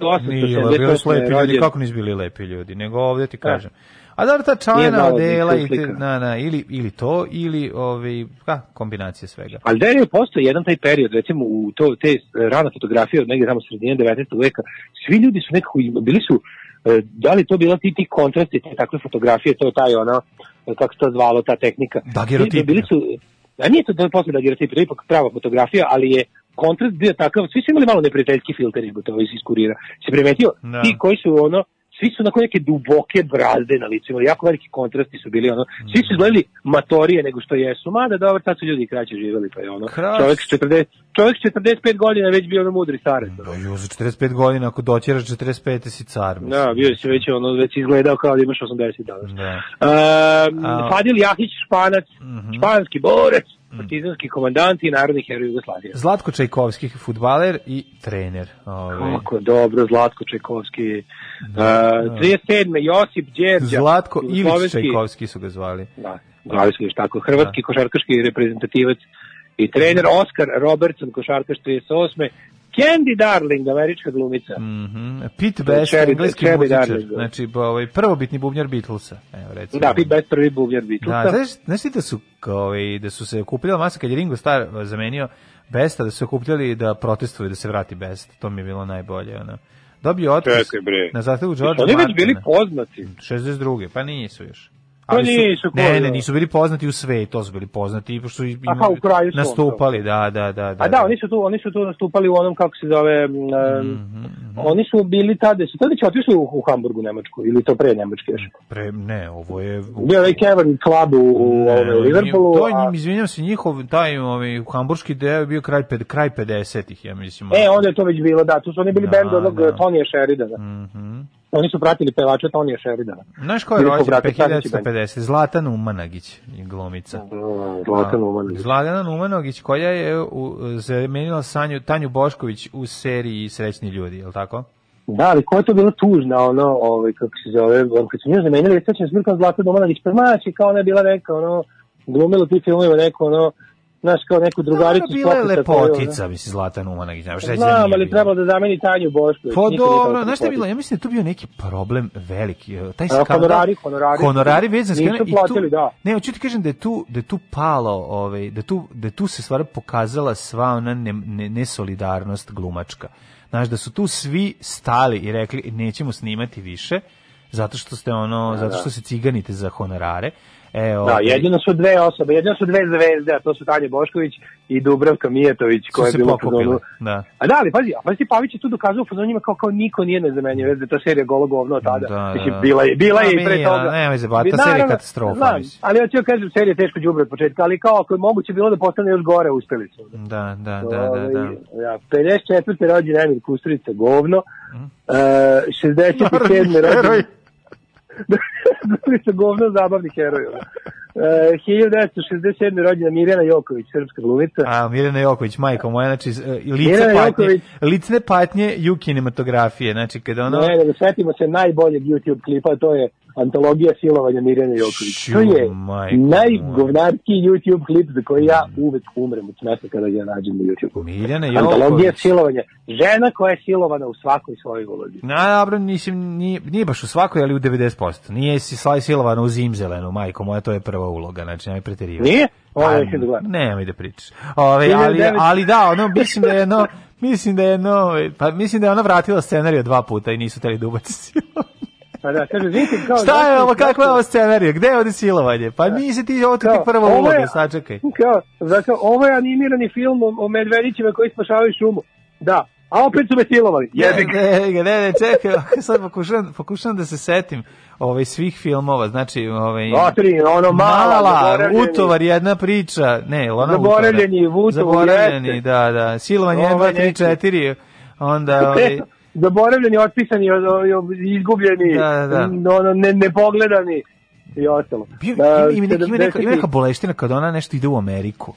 bili su lepi 1878. ljudi, kako nisu bili lepi ljudi, nego ovdje ti kažem. A dobro, ta čajna da odela, i na, na, ili, ili to, ili ovaj, ka, kombinacija svega. Ali da je postoji jedan taj period, recimo u to, te e, rana fotografije od negdje tamo sredine 19. veka, svi ljudi su nekako, bili su, e, da li to bila ti ti kontrasti, te takve fotografije, to je taj ono, e, kako se to zvalo, ta tehnika. Dagerotipija. Bili su, a nije to da je posle dagerotipija, to je ipak prava fotografija, ali je kontrast bio takav, svi su imali malo neprijateljski filter, nego to iz kurira. Se primetio, Da. ti koji su ono, svi su onako neke duboke brazde na licu, imali jako veliki kontrasti su bili ono, svi su izgledali matorije nego što jesu, mada dobro, tad su ljudi kraće živjeli, pa je ono, čovjek s 40, čovjek s 45 godina već bio ono mudri starac. Da, jo, za 45 godina, ako doćeraš 45, si car. mislim. Da, bio si već ono, već izgledao kao da imaš 80 danas. Da. Um, A-. Fadil Jahić, španac, španski borec, partizanski komandant i narodni heroj Jugoslavije. Zlatko Čajkovski, futbaler i trener. Ovaj. Kako dobro, Zlatko Čajkovski. Uh, 37. Josip Đerđa. Zlatko Ilić Čajkovski su ga zvali. Da, zvali su još tako. Hrvatski košarkaški reprezentativac i trener Oskar Robertson, košarkaš 38. Candy Darling, američka glumica. Mhm. Pete Best, Cherry- engleski Cherry muzičar. Darling, da. Znači, ovaj, prvobitni bubnjar Beatlesa. Evo, recimo. Da, Pete Best prvi bubnjar Beatlesa. Da, znaš, znaš ti da su, ovaj, da su se okupljali masa kad je Ringo Starr zamenio Besta, da su se okupljali da protestuju da se vrati Best. To mi je bilo najbolje. Ono. Dobio otkaz bre. na zahtevu George Oni već bili Martina. poznati. 62. Pa nisu još. Pa su, nisu, ne, ne, nisu bili poznati u svetu, to su bili poznati, pošto su i- Aha, u kraju nastupali, da, da, da. da A da, oni su tu, oni su tu nastupali u onom kako se zove, m, Mhm, oni su bili tada, su tada će otišli u, u Hamburgu, Nemačku, ili to pre Nemačke još. Pre, ne, ovo je... Bio je Cavern Club u, u, Ne, u Liverpoolu. To je, njim, izvinjam se, njihov, taj ovaj, hamburški deo je bio kraj, ped, kraj 50-ih, ja mislim. E, onda je to već bilo, da, tu su oni bili Da, bend onog da. Tonija Sheridana. Mhm. Oni su pratili pevača Tonija Sheridana. Znaš ko je rođen? brate, Stanić band. 1950. Zlatan Umanagić, je glumica. Zlatan Umanović. Zlatan Umanović, koja je u, zamenila Sanju, Tanju Bošković u seriji Srećni ljudi, je li tako? Da, ali koja je to bila tužna, ono, ovaj, kako se zove, kad su nju zamenili, bilo kao Zlatan Umanović, premaći, kao ona je bila neka, ono, glumila u tim filmovima neko, ono, znaš, kao neku drugaricu. Ona bila je Stokisa koju, lepotica, mislim, Zlatan Umanagić. Znaš, šta Znam, ali trebalo da zameni Tanju Bošković. Pa nikad nije dobro, znaš šta je bilo? lepotica. Ja mislim da tu bio neki problem veliki. e, Taj skandal, honorari, honorari. honorari vezan Nisu platili, tu, da. Ne, hoću ti kažem da je tu, da je tu palo, ovaj, da, tu, da tu se stvar pokazala sva ona ne, ne, nesolidarnost glumačka. Znaš, da su tu svi stali i rekli nećemo snimati više, zato što ste ono, zato što se ciganite za honorare. E, Da, ovaj, jedino su dve osobe, jedino su dve zvezde, a to su Tanja Bošković i Dubravka Mijetović, su koja je se bila u. Da. A da, ali pazi, a pazi, Pavić je tu dokazao u fazonima kao, kao niko nije nezamenjiv, već da to serija golo govno od tada. Da, Mislim, da. bila je, bila je i pre toga. a, nemoj zajebavati, ta serija je katastrofa, Znam, mislim. ali ja ću kažem, serija je teško đubre od početka, ali kao ako je moguće bilo da postane još gore, uspeli su. Da, da, da, da, da. Ovaj, Ja, 54. rođen Emil Kusturica, govno. Mhm. Uh, 67. Narodni [laughs] rođen... Kusturica, govno, zabavni heroj. Ono. Uh, 1967. rođena Mirjana Joković, srpska glumica. A Mirjana Joković, majko moja, znači e, lice Mirjana patnje, Joković. licne patnje ju kinematografije, znači kada ono... Ne, nego setimo se najboljeg YouTube klipa, to je antologija silovanja Mirjana Joković. Ću, To je najgovnarski YouTube klip za koji ja uvek umrem od smeta kada ga nađem na YouTube. Mirjana Antologija Joković. silovanja. Žena koja je silovana u svakoj svojoj ulozi. Na, dobro, mislim, nije, nije baš u svakoj, ali u 90%. Nije si silovana u zimzelenu, majko moja, to je prva uloga, znači nemoj preterivati. Nije? Ovo Pa, je neću da gledam. nemoj da pričaš. Ove, ali, 1900. ali da, ono, mislim da je jedno, [laughs] mislim da je jedno, pa mislim da je ona vratila scenariju dva puta i nisu teli da ubaci. Pa da, kaže, vidite kao... Šta je ovo, kakva je ovo scenarija? Gde je ovde silovanje? Pa nisi ti, ovo ti prva je- uloga, sačekaj. Kao, zato, ovo je animirani film o, o medvedićima koji spašavaju šumu. Da, a opet su me silovali. Jebi ga. Ne, ne, ne, čekaj, sad pokušam, pokušam da se setim ovaj, svih filmova, znači... Ovaj, Otri, ono mala, Mala, utovar, jedna priča, ne, ona Zaboravljeni, utovar? Zaboravljeni, jeste. da, da, silovanje 1, Ovaj 2, 3, neki. 4, onda... Ovaj, zaboravljeni, otpisani, izgubljeni, Da, da, da. ono, ne, nepogledani i ostalo. Bio, Da, ima, ima, neka, ima, neka, ima 70-ih neka boleština kad ona nešto ide u Ameriku.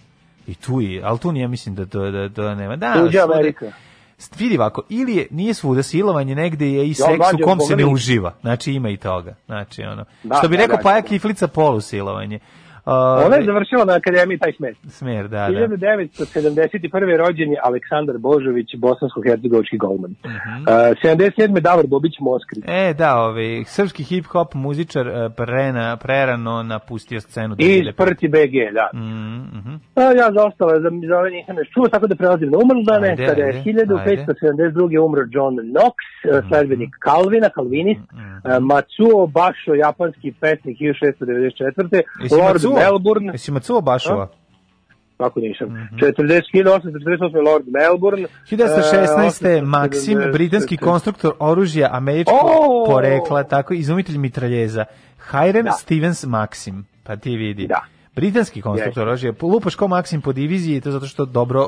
I tu je, ali tu nije, mislim da to, da, to nema. Da, Tuđa Amerika. Vidi ovako, ili je, nije svuda silovanje, negde je i seks u kom se ne uživa. Znači ima i toga. Znači, ono, Da, što bi da, rekao da, Paja da. Kiflica, polusilovanje. Ona je završila na akademiji taj smer. Smer, da, da. 1971. rođen je Aleksandar Božović, bosansko-hercegovički golman. Mhm. Uh, 77. Davor Bobić Moskri. E, da, ovaj, srpski hip-hop muzičar eh, prena, prerano napustio scenu. I 2005. Sprti BG, da. Mm, mhm. A, ja za ostale, za, za ove nisam još čuo, tako da prelazim na umrldane. Ajde, Kada je ajde, 1572. umro John Knox, mm sledbenik Calvina, kalvinist, uh, Matsuo Basho, japanski pesnik 1694. Jesi Lord? Melbourne, Jesi Matsuo Bašova? kako nisam, Mhm. 40, 1848. Lord Melbourne. 1916. e, Maksim, 870. britanski konstruktor oružja američkog O! porekla, tako izumitelj mitraljeza. Hiram Da. Stevens Maksim, pa ti vidi. Da. Britanski konstruktor oružja, lupaš kao Maksim po diviziji, to zato što dobro uh,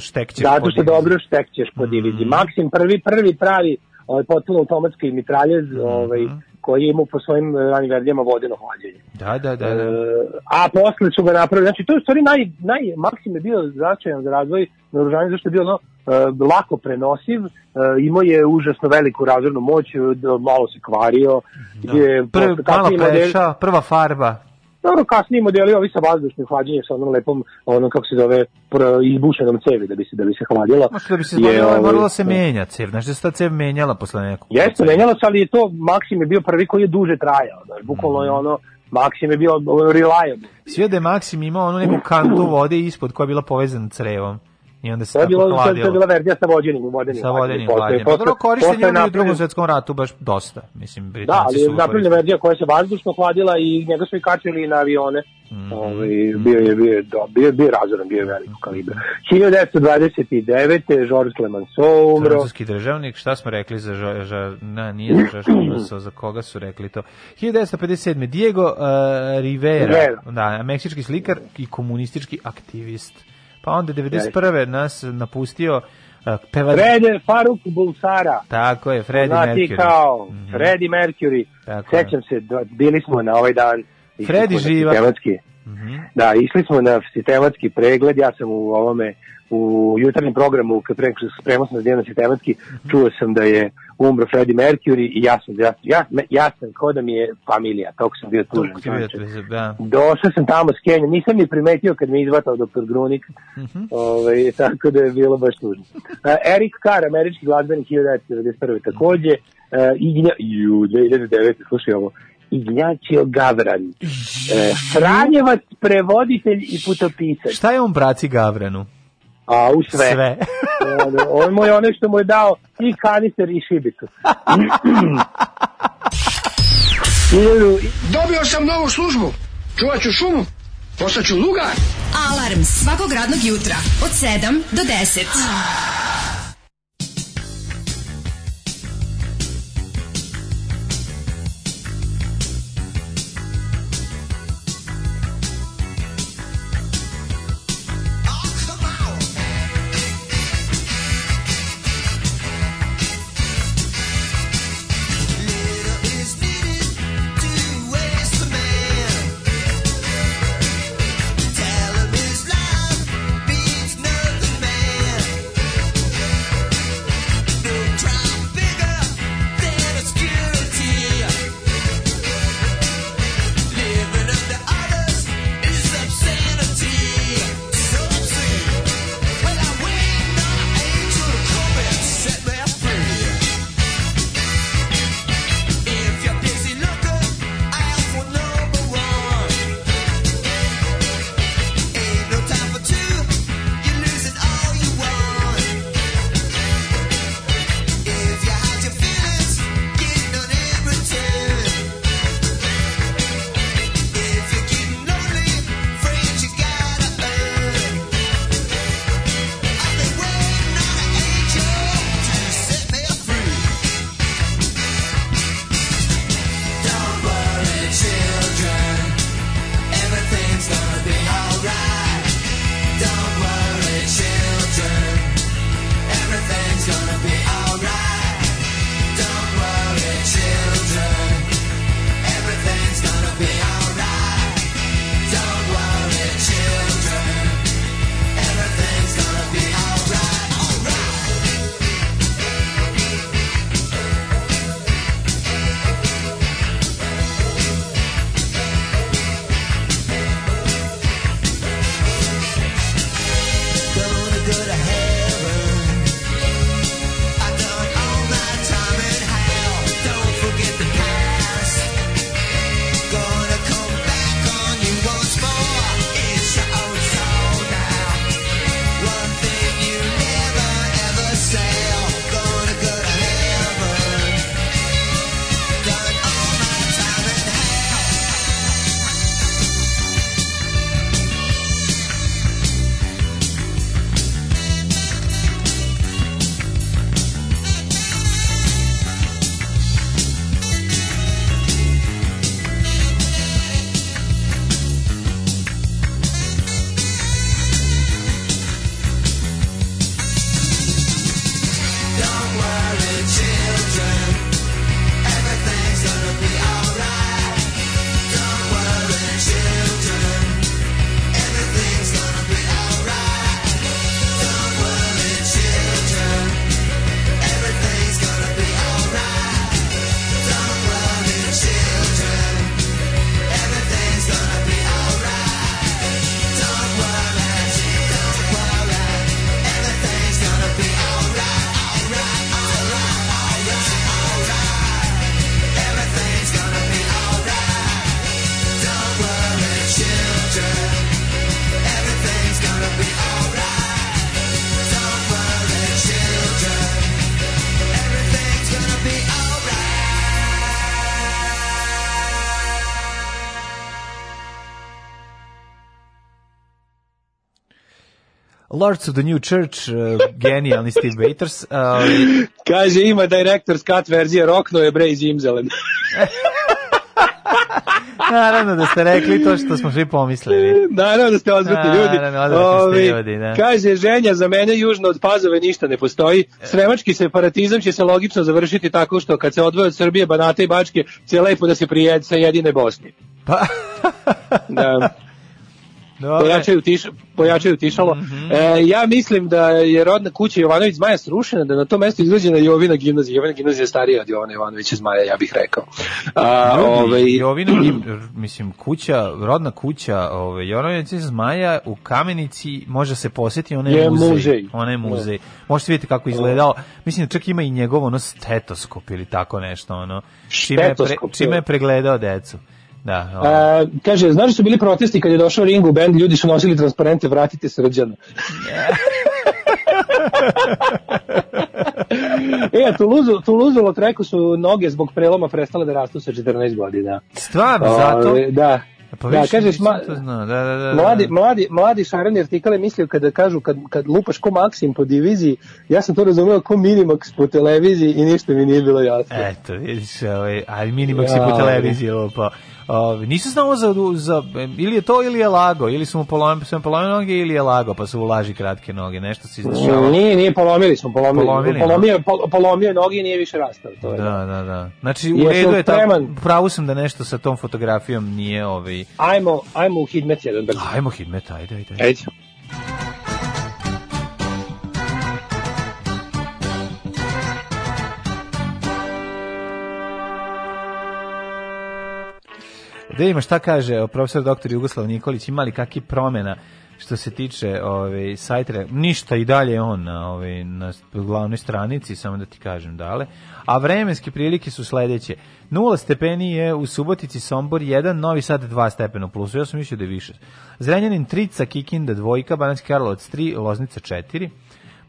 štekćeš po Zato što diviziji. dobro štekćeš po diviziji. Maksim prvi, prvi pravi ovaj, potpuno automatski mitraljez ovaj, koji je imao po svojim ranim verzijama vodeno hlađenje. Da, da, da. da. E, a posle su ga napravili, znači to je u stvari naj, naj, Maksim je bio značajan za razvoj naoružanja, zašto je bio ono, e, lako prenosiv, e, imao je užasno veliku razornu moć, e, da malo se kvario, je, Prvi, posle mala peša, prva farba. Dobro, kasniji modeli, ovi sa vazdušnim hlađenjem, sa onom lepom, onom, kako se zove, izbušenom cevi da bi se, da bi se hladilo. Možda da bi se moralo, ovaj, moralo se menja cev, znaš da se ta cev menjala posle nekog. Jeste, menjalo se, ali je to, Maksim je bio prvi koji je duže trajao, znaš, bukvalno je Mhm. ono, Maksim je bio reliable. Sve da je Maksim imao onu neku kantu vode ispod koja je bila povezana crevom. I onda se To tako bilo, to je- hladilo. bila verzija sa vođenim, vodenim Sa vodenim hlađenjem. Pa dobro, korišten posle je i u drugom svetskom ratu baš dosta. Mislim, Da, ali je napravljena verzija koja se vazdušno hladila i njega su i kačili na avione. Mhm. Ovaj, bio je bio je do, bio, bio razoran, bio je velikog kalibra. 1929. Georges Clemenceau umro. Francuski državnik, šta smo rekli za, ža, na, nije za Clemenceau, za koga su rekli to? 1957. Diego uh, Rivera, Rivera. da, meksički slikar i komunistički aktivist. Pa onda 91. nas napustio uh, pevač... Frede Faruk Bulsara. Tako je, Freddie Znati Mercury. kao Mhm. Freddie Mercury. Tako je. Sećam se, da- bili smo na ovaj dan. Freddie na živa. sistematski- Mhm. Da, išli smo na sistematski pregled, ja sam u ovome u jutarnjem programu, kad pre, spremao sam za dnevno sistematski, čuo sam da je umro Freddie Mercury i ja sam, ja, ja, ja sam kao da mi je familija, toliko sam bio tužan. Da. Došao sam tamo s Kenja, nisam ni primetio kad me izvatao doktor Grunik, Mhm. ovaj, tako da je bilo baš tužno. Uh, Eric Carr, američki glazbenik 1991. takođe, uh, Ignja, ju, 2009. slušaj ovo, Ignjacio Gavran, uh, Franjevac, prevoditelj i putopisac. Šta je on braci Gavranu? A, u sve. Sve. mu je onaj što mu je dao i kanister i šibicu. Dobio sam novu službu. Čuvat ću šumu. Postaću lugar. Alarm svakog radnog jutra od 7 do 10. Lords of the New Church, uh, genijalni Steve Baters. Uh, Kaže, ima director's cut verzija, rokno je bre iz Imzelen. [laughs] naravno da ste rekli to što smo svi pomislili. Naravno da ste odvrtni ljudi. Naravno, ste ljudi, da. Kaže, ženja, za mene južno od Pazove ništa ne postoji. Sremački separatizam će se logično završiti tako što kad se odvoje od Srbije, Banate i Bačke, će lepo da se prijed sa jedine Bosni. Pa, Da. [laughs] pojačaju, tiš, pojačaju tišalo. Mhm. e, ja mislim da je rodna kuća Jovanović Zmaja srušena, da na to mesto izgrađena Jovina gimnazija. Jovina gimnazija je starija od Jovana Jovanovića Zmaja, ja bih rekao. A, Ljudi, ovaj, Jovina, im- mislim, kuća, rodna kuća ove, Jovanovića Zmaja u Kamenici može se posjetiti, ona je, Je muzej. muzej. Ona je muzej. Možete vidjeti kako je izgledao. Mislim, čak ima i njegov ono stetoskop ili tako nešto. Ono, čime, je pre, čime je je. pregledao decu. Da, ovo. A, kaže, znaš da su bili protesti kad je došao Ringo u band, ljudi su nosili transparente, vratite srđana. [laughs] e, a Tuluzu, Tuluzu Lotreku su noge zbog preloma prestale da rastu sa 14 godina. Stvarno, zato? Ove, da. Pa da, više kaže, nisam sma, to znao. Da, da, da, da. Mladi, mladi, mladi šareni artikale mislio kada kažu kad, kad lupaš ko Maksim po diviziji, ja sam to razumeo ko Minimax po televiziji i ništa mi nije bilo jasno. Eto, vidiš, ovaj, ali Minimax je Ja, po televiziji ovo pa. Ovaj nisu znao za, za ili je to ili je lago, ili su mu polomili, su mu polomili noge ili je lago, pa su u laži kratke noge, nešto se izdešavalo. Nije, nije, polomili smo, polomili. Polomili, polomio, pol- polomio je noge i nije više rastao. To je. Da, da, da. Znači, u redu je spreman. pravu sam da nešto sa tom fotografijom nije ovaj... Ajmo, ajmo u Hidmet jedan brzo. Ajmo Hidmet, ajde, ajde. ajde. Da ima šta kaže o profesor doktor Jugoslav Nikolić, ima li kakvi promjena što se tiče ovaj sajta, ništa i dalje je on na ovaj na glavnoj stranici, samo da ti kažem dale. A vremenske prilike su sledeće. 0 stepeni je u Subotici, Sombor 1, Novi Sad 2 stepena u plusu. Ja sam mislio da je više. Zrenjanin 3, Kikinda 2, Banatski Karlovac 3, Loznica 4,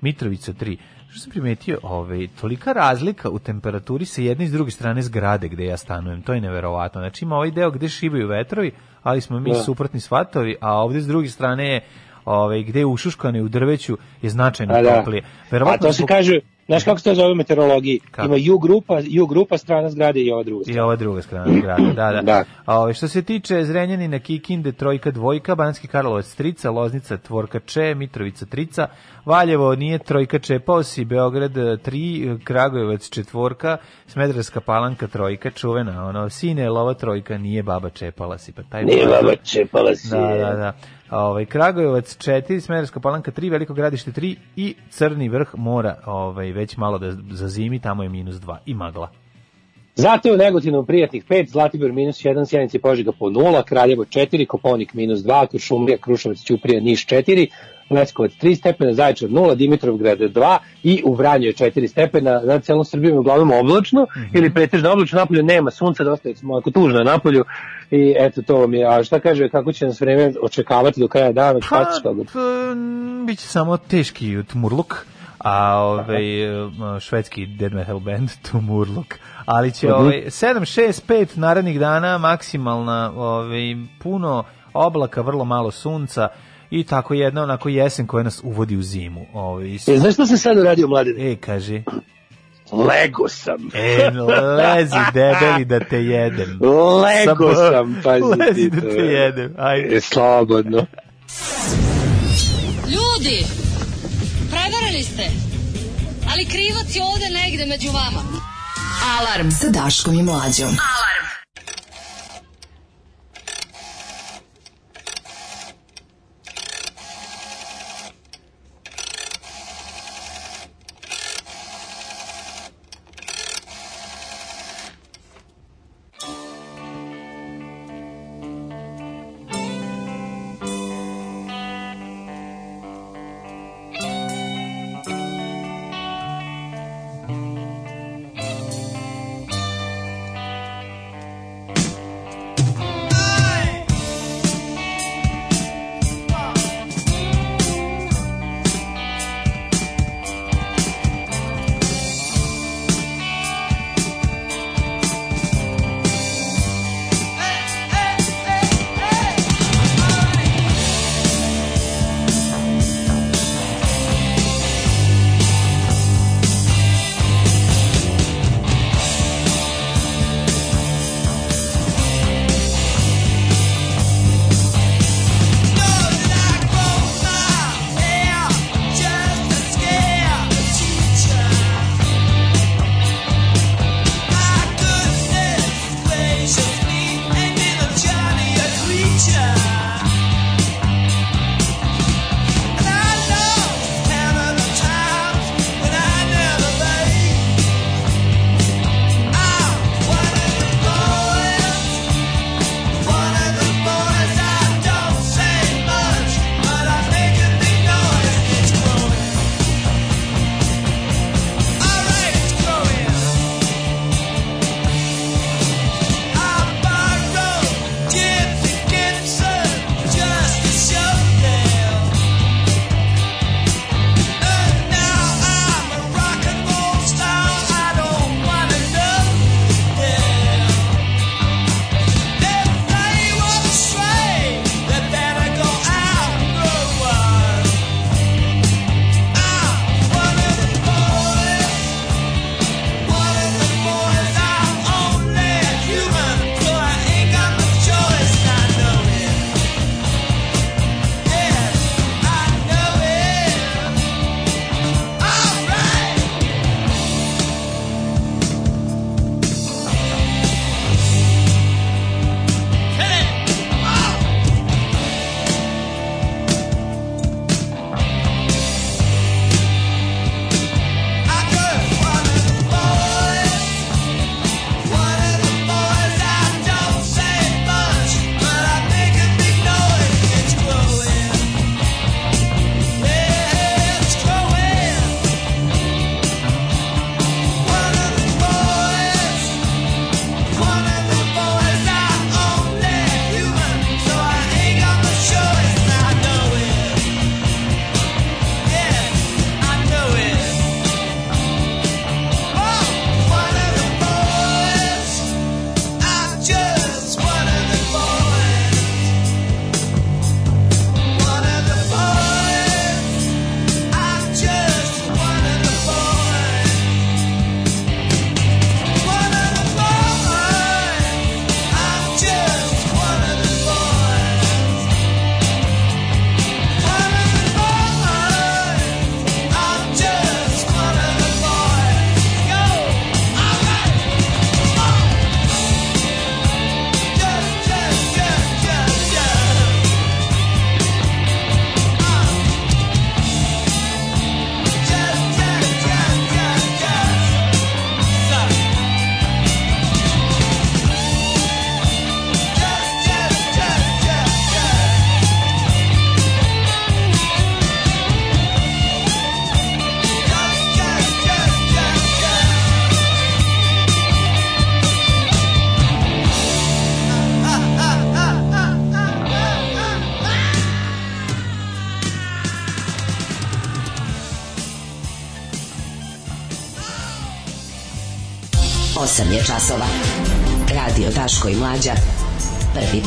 Mitrovica 3. Što sam primetio, ovaj, tolika razlika u temperaturi sa jedne i s druge strane zgrade gde ja stanujem, to je neverovatno. Znači ima ovaj deo gde šibaju vetrovi, ali smo mi Da. suprotni svatovi, a ovde s druge strane je ovaj, gde je ušuškane u drveću je značajno da. toplije. A to se zbog- kaže, znaš kako se to zove u meteorologiji? Kako? Ima U grupa, U grupa strana zgrade i ova druga I strana. ova druga strana grada, da, da. [clears throat] Da. A ovaj, što se tiče Zrenjanina, Kikinde, Trojka, Dvojka, Banatski Karlovac, Trica, Loznica, Tvorka, Če, Mitrovica, Trica, Valjevo nije Trojka, Čepao si, Beograd, 3, Kragujevac, Četvorka, Smederska Palanka, Trojka, čuvena, ono, sine, lova Trojka, nije baba Čepala si, pa taj Nije baba čepala si. Da, da, da. Ovaj Kragujevac 4, Smederska Palanka 3, Veliko Gradište 3 i Crni vrh mora, ovaj već malo da zazimi, tamo je minus 2 i magla. Zato je u Negotinu prijatnih 5, Zlatibor minus 1, Sjenica i Požega po 0, Kraljevo 4, Koponik minus 2, Kuršumlija, Kruševac, Ćuprija, Niš 4, Leskovac 3 stepena, Zaječar 0, Dimitrovgrad 2 i u Vranju je 4 stepena, na celom Srbijom je uglavnom oblačno ili pretežno oblačno, napolju nema sunca, dosta je smo ako tužno je napolju. I eto to vam je, a šta kaže, kako će nas vreme očekavati do kraja dana, Pa, pa, što god. p- biće samo teški Tumurluk, a ovaj švedski death metal band [laughs] Tumurluk. Ali će Mhm. ovaj 7 6 5 narednih dana maksimalna ovaj puno oblaka, vrlo malo sunca i tako jedna onako jesen koja nas uvodi u zimu. Ovaj E, znaš što se sad uradio mladine? E, kaže, Lego sam. e, lezi debeli da te jedem. Lego Sa- sam, pazi Lezi ti da to. te jedem, ajde. E, slobodno. Ljudi, prevarili ste, ali krivac je ovde negde među vama. Alarm sa Daškom i Mlađom. 8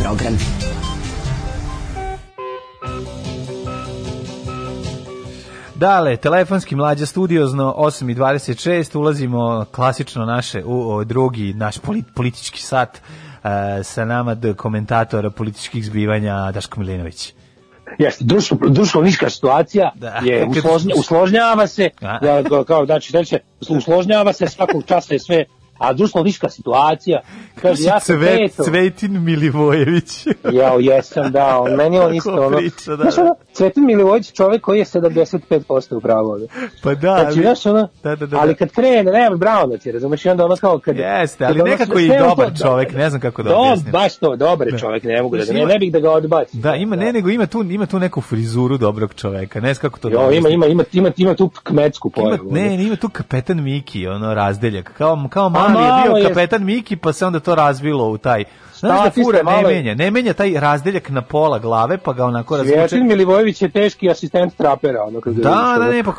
program. Dale, telefonski mlađa studiozno 8.26, ulazimo klasično naše u o, drugi naš poli- politički sat e, sa nama d komentatora političkih zbivanja Daško Milinović. Jeste, društvo, društvenička situacija Da. je [laughs] usložnja, usložnjava se, da, kao- kao, znači, znači, usložnjava se svakog časa je sve, a društvenička situacija, kaže, ja sam Cvet, peto, Cvetin Milivojević. [laughs] Jao, jesam, da, on, meni on isto, ono, priča, da, znaš, da. ono, Cvetin Milivojević čovjek koji je 75% u pravu, ono. Pa da, Znači, ali, znaš, ono, da, da, da, ali da. kad krene, nema Brown ti, razumeš, i onda ono kao kad... Jeste, kad ali ono nekako je i dobar to- čovek, ne znam kako da Do, objasnim. baš to, dobar Da. čovjek, ne mogu da, ne, ima- ne bih da ga odbacim. Da, ima ne, nego ima tu ima tu neku frizuru dobrog čoveka. Ne znam kako to da Jo, ima, objasnim. ima, ima, ima, ima tu kmetsku Ima, pojavu. ne, ne, ima tu kapetan Miki, ono razdeljak. Kao, kao mali malo je bio je- kapetan Miki, pa se onda to razvilo u taj... Znaš da fura ne malo menja, ne menja taj razdeljak na pola glave, pa ga onako razvuče. Cvjetin Milivojević je teški asistent trapera, ono kad Da, da, ne, pa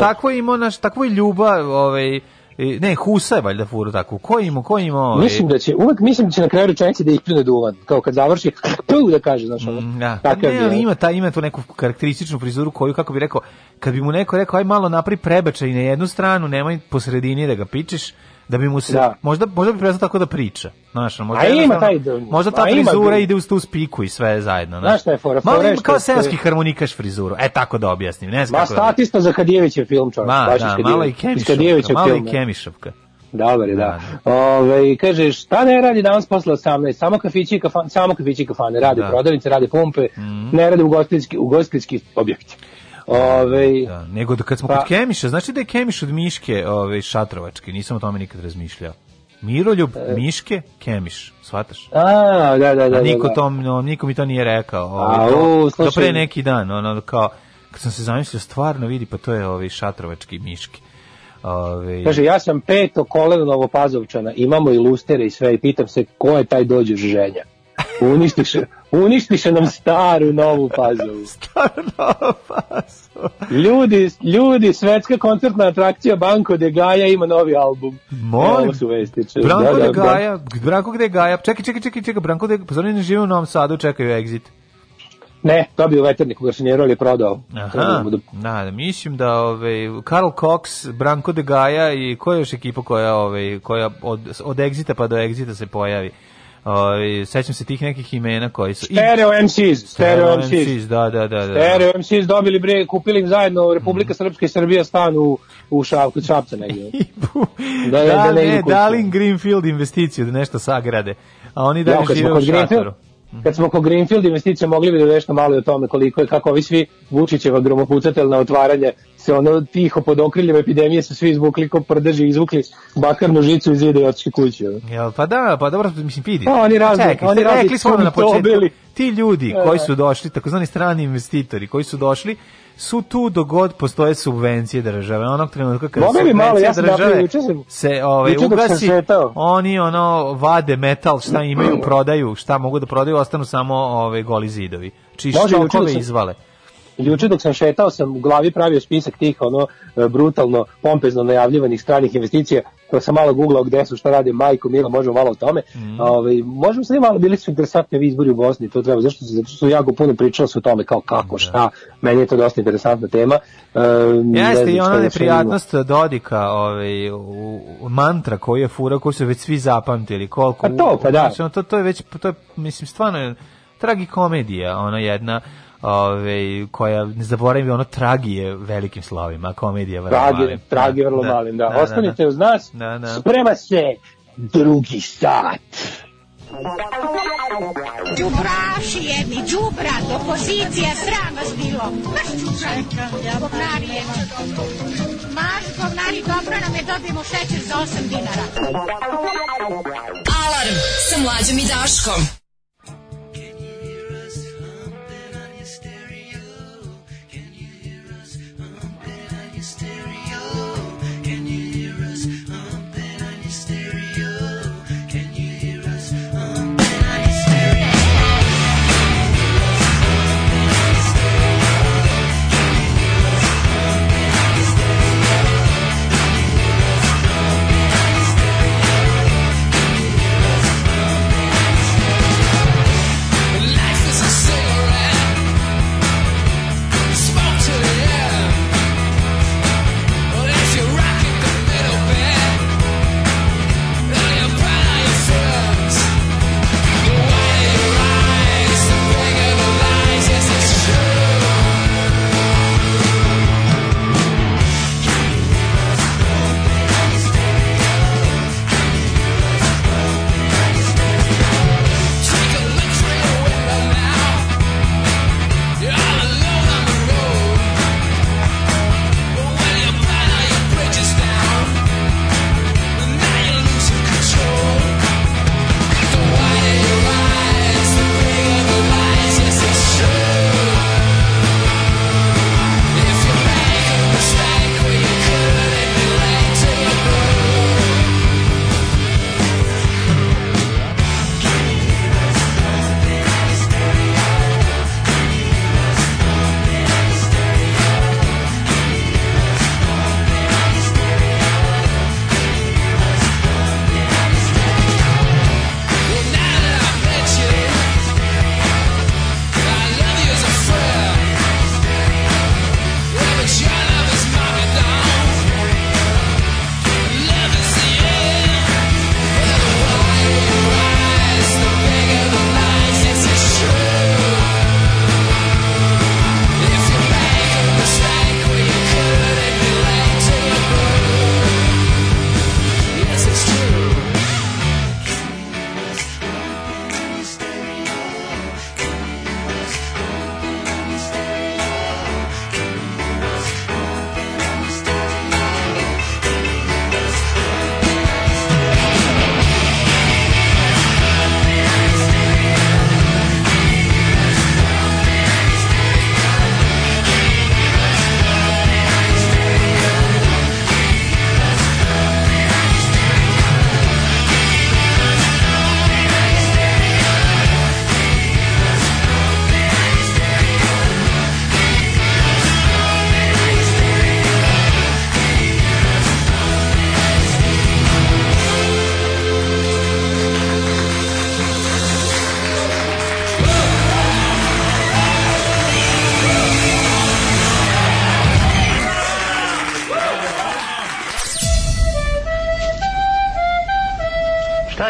takvo je imao, naš, takvo je ljubav, ovaj, ne, Husa je valjda furu tako. Ko je imao, ko je imao? ovaj, Mislim da će, uvek mislim da će na kraju rečenice da ispljune duvan, kao kad završi, tu da kaže, znaš, ono. Da, pa takav ne, je, ali ima, ta, ima tu neku karakterističnu frizuru koju, kako bi rekao, kad bi mu neko rekao, aj malo napri prebačaj na jednu stranu, nemoj po sredini da ga pičeš, da bi mu se, Da. možda, možda bi prestao tako da priča. Znaš, možda, A ima jednostavno- taj- možda ta frizura ide uz tu spiku i sve zajedno. Znaš šta je fora? Malo ima kao seoski harmonikaš frizuru. E, tako da objasnim. Ne znam Ma, kako da... statista za Kadijevićev film, čovjek. Ma, da, malo i Kadijevićev malo i film, da. kemišavka. Dobar je, da. Ove, kaže, šta ne radi danas posle 18? Samo kafići i kafane, samo kafići i kafane. Rade Da. prodavnice, rade pumpe, ne rade ugostiteljski, ugostiteljski objekti. Ove, Da, nego da kad smo Pa- kod Kemiša, znači da je Kemiš od Miške ovaj, šatrovački, nisam o tome nikad razmišljao. Miroljub, Miške, Kemiš, shvataš? a, da, da, da. A niko, da, da. to, no, niko mi to nije rekao. Ovaj, A, do slušaj. pre neki dan, ono, kao, kad sam se zamislio, stvarno vidi, pa to je ovaj šatrovački Miški. Ovaj, Kaže, ja sam peto koleno Novopazovčana, imamo i lustere i sve i pitam se ko je taj dođe ženja. [laughs] Uništiše, uništiše nam [laughs] staru novu pazovu. Ljudi, ljudi, svetska koncertna atrakcija Banko de Gaja ima novi album. Molim. Evo su vestiče. Branko Da, de da, da. Gaja, Branko je Gaja, čekaj, čekaj, čekaj, čekaj, Branko de, pa zar ne žive u Novom Sadu, čekaju exit. Ne, dobio veternik u Garšanjeru, ali je prodao. Aha, da- da, mislim da ove, Karl Cox, Branko de Gaja i koja je još ekipa koja, ove, koja od, od Exita pa do Exita se pojavi. Ove, sećam se tih nekih imena koji su... i- Stereo MCs, Stereo MCs. MCs, da, da, da. da. Stereo MCs dobili bre, kupili im zajedno Republika Srpska i Srbija stan u, u Šav, kod Šapca [laughs] negdje. Da, Da, da, da ne ne, idu kući. dali im Greenfield investiciju da nešto sagrade, a oni kad žive u šatoru. kad smo kod Greenfield investicija mogli bi da nešto malo o tome koliko je, kako ovi svi Vučićeva gromopucateljna otvaranje se ono tiho pod okriljem epidemije su svi izvukli ko prdeži, izvukli bakarnu žicu iz zida i otišli kući. Jel, pa da, pa dobro, mislim, vidi. Pa, oni razni- Čekaj, oni razni rekli smo na početku, bili. ti ljudi Da, koji su došli, takozvani strani investitori, koji su došli, su tu dogod postoje subvencije države. Onog trenutka kada bi malo, ja države se ovaj, dok sam ugasi, oni ono vade metal, šta imaju, prodaju, šta mogu da prodaju, ostanu samo ove goli zidovi. Či sam- izvale. Juče dok sam šetao sam u glavi pravio spisak tih ono e, brutalno, pompezno najavljivanih stranih investicija, to sam malo googlao gde su, šta radi majko, Mila, možemo malo o tome. Mhm. Ovaj, možemo sad malo, bili su interesantni ovi izbori u Bosni, to treba, zašto, zato što su jako puno pričalo se o tome, kao kako, šta, meni je to dosta interesantna tema. E, ne Jeste i ona neprijatnost Dodika, ovaj, u, u mantra koju je fura, koju su već svi zapamtili. Koliko, Pa to, pa da. Znači, to, to je već, to je, mislim, stvarno je tragikomedija, ona jedna, ovaj, koja, ne zaboravim, ono tragije velikim slovima, a komedija vrlo Tragi, malim. tragi vrlo malim, da. Ostanite uz nas, Da, da. sprema se drugi sat. Đubraši jedni, đubrat, opozicija, sram vas bilo. Maš čučaj, govnari jedni. Maš govnari, dobro nam je, dobijemo šećer za 8 dinara. Alarm sa mlađom i Daškom.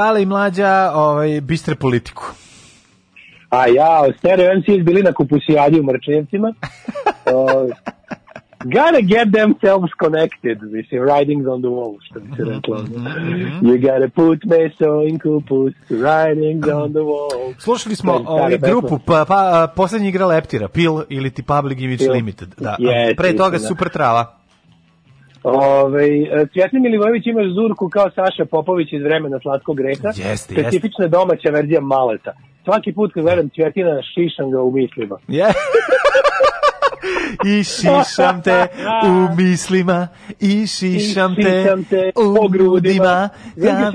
Dale i mlađa ovaj, bistre politiku. A ja, Stereo MCs bili na kupusijadi u Mrčevcima. uh, [laughs] gotta get themselves connected, mislim, writings on the wall, što bi se reklo. You gotta put meso in kupus, writings on the wall. Slušali smo stara ovaj, grupu, pa, pa poslednji igra Leptira, Pil ili ti Public Image Pil. Limited. Da. Jeste, Pre toga istina. Super Trava. Ove, Cvjetni Milivojević imaš zurku kao Saša Popović iz vremena Slatkog greha. Jeste, Specifična domaća verzija maleta. Svaki put kad gledam Cvjetina, šišam ga u mislima. Je. I šišam te u mislima, i šišam te, Šišam te u po grudima. Znaš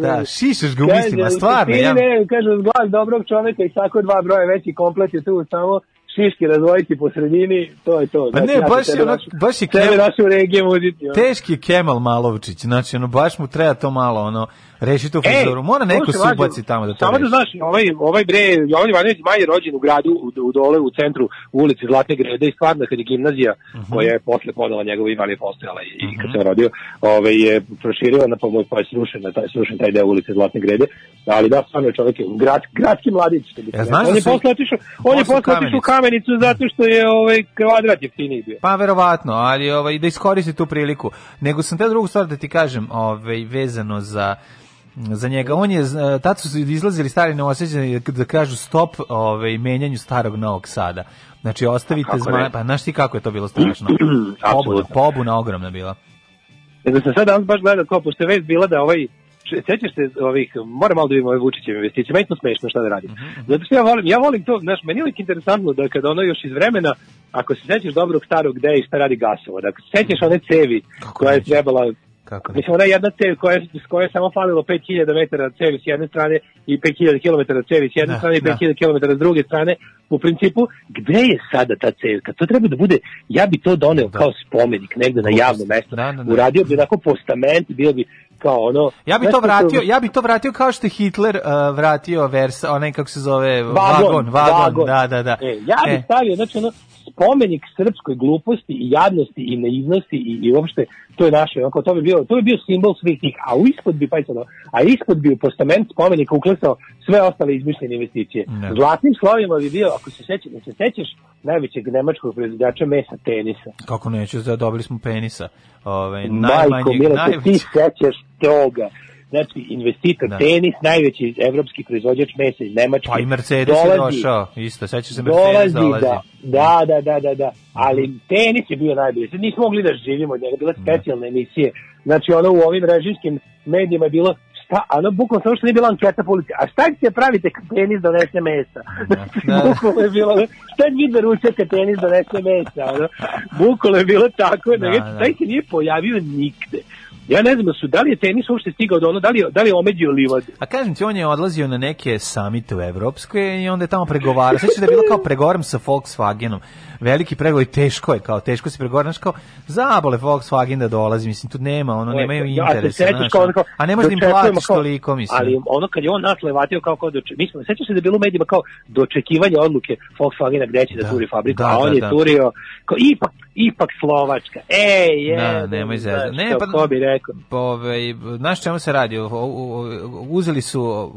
da šišaš ga u mislima, stvarno. Ja, ne, kaže, uz glas dobrog čoveka i tako dva broja veći komplet je tu samo šiške razvojiti po sredini, to je to. Pa Znači, ne, baš je ono, baš je tebe Kemal, našu regije muziti. ono. teški je Kemal Malovčić, znači ono, baš mu treba to malo, ono, reši tu Ej, frizoru, mora neko se ubaci tamo da to Samo da reši. znaš, ovaj, ovaj bre, Jovan Ivanović Maj je rođen u gradu, u, u dole u centru u ulici Zlatne grede i stvarno kad je gimnazija, Mhm. koja je posle podala njegovo ime, ali je postojala i, i kad se on rodio, ovaj, je proširio na pomoć, pa je srušen, taj, srušen taj deo ulice Zlatne grede, ali da, stvarno je čovjek, je grad, gradski mladić. što bi se Ja, znaš on da je su- posle otišao, on je posle u otišao u Kamenicu. Kamenicu zato što je ovaj kvadrat jeftiniji bio. Pa verovatno, ali ovaj da iskoristi tu priliku. Nego sam te drugu stvar da ti kažem, ovaj vezano za za njega on je tad su izlazili stari neosjećani da kažu stop ovaj menjanju starog Novog Sada. Znači ostavite ne? pa znaš ti kako je to bilo strašno. [clears throat] pobuna, pobuna ogromna bila. Nego sam sad danas baš gledao kao, pošto je već bila da ovaj, sećaš se ovih, moram malo da vidim ove Vučićeve investicije, meni to smešno šta da radim. Zato što ja volim, ja volim to, znaš, meni je uvijek interesantno da kada ono još iz vremena, ako se sećaš dobrog starog gde i šta radi gasova, da ako se sećaš one cevi koja je trebala Kako Mislim, ona jedna cev koja, s koje je samo falilo 5000 metara cevi s jedne strane i 5000 km cevi s jedne Da, strane i da. 5000 km s druge strane. U principu, gde je sada ta cevka? To treba da bude, ja bi to doneo kao spomenik negde na javno mesto. Da, da, da. Uradio bi onako postament, bio bi kao ono... Ja bi znaš to vratio, ja bi to vratio kao što je Hitler uh, vratio Versa, onaj kako se zove Vagon, vagon, vagon, da, da, da. E, ja bih E. stavio, znači ono, spomenik srpskoj gluposti i jadnosti i naivnosti i, i uopšte to je naše, onako, to bi bio, to bi bio simbol svih tih, a u ispod bi, pa sad, a ispod bi u postament spomenika uklesao sve ostale izmišljene investicije. Ne. Zlatnim slovima bi bio, ako se sećaš, da se sećaš najvećeg nemačkog proizvođača mesa tenisa. Kako neću, da dobili smo penisa. Ovaj Majko, Milo, se ti najveći. sećaš toga. Znači, investitor Da. tenis, najveći evropski proizvođač mesa iz Nemačke. Pa i Mercedes je dolazi- došao, isto, sećaš se Mercedes dolazi. da, da, da, da, da, da. Ali tenis je bio najbolji. Sad nismo mogli da živimo od njega, bile specijalne emisije. Znači, ono u ovim režimskim medijima je bilo šta, ono bukvalno samo što nije bila anketa po ulici. A šta ćete pravite kad tenis donese mesa? Znači, [laughs] da. bukvalno je bilo, šta vi da ručate kad tenis donese mesa? Ono, bukvalno je bilo tako, da, Da, taj se nije pojavio nigde. Ja ne znam, da su, da li je tenis uopšte stigao do ono, da li, da li je omeđio livadu? A kažem ti, on je odlazio na neke samite u Evropskoj i onda je tamo pregovarao. Sećaš da je bilo kao pregovaram sa Volkswagenom. Veliki pregovor i teško je, kao teško se pregovara, znaš kao zabole Volkswagen da dolazi, mislim tu nema, ono nemaju Ja se interesa, sećaš znaš. kao ono kao, a ne možeš da im platiš kao- toliko, mislim. Ali ono kad je on nas levatio kao kao doče, mislim, sećaš se da je bilo u medijima kao dočekivanje odluke Volkswagena gde će da, Da, turi fabriku, da, a on da, je da. turio kao ipak ipak Slovačka. Ej, je. Da, nemoj zezati. Ne, pa ko bi rekao. Pa, ovaj, znaš čemu se radi? Uzeli su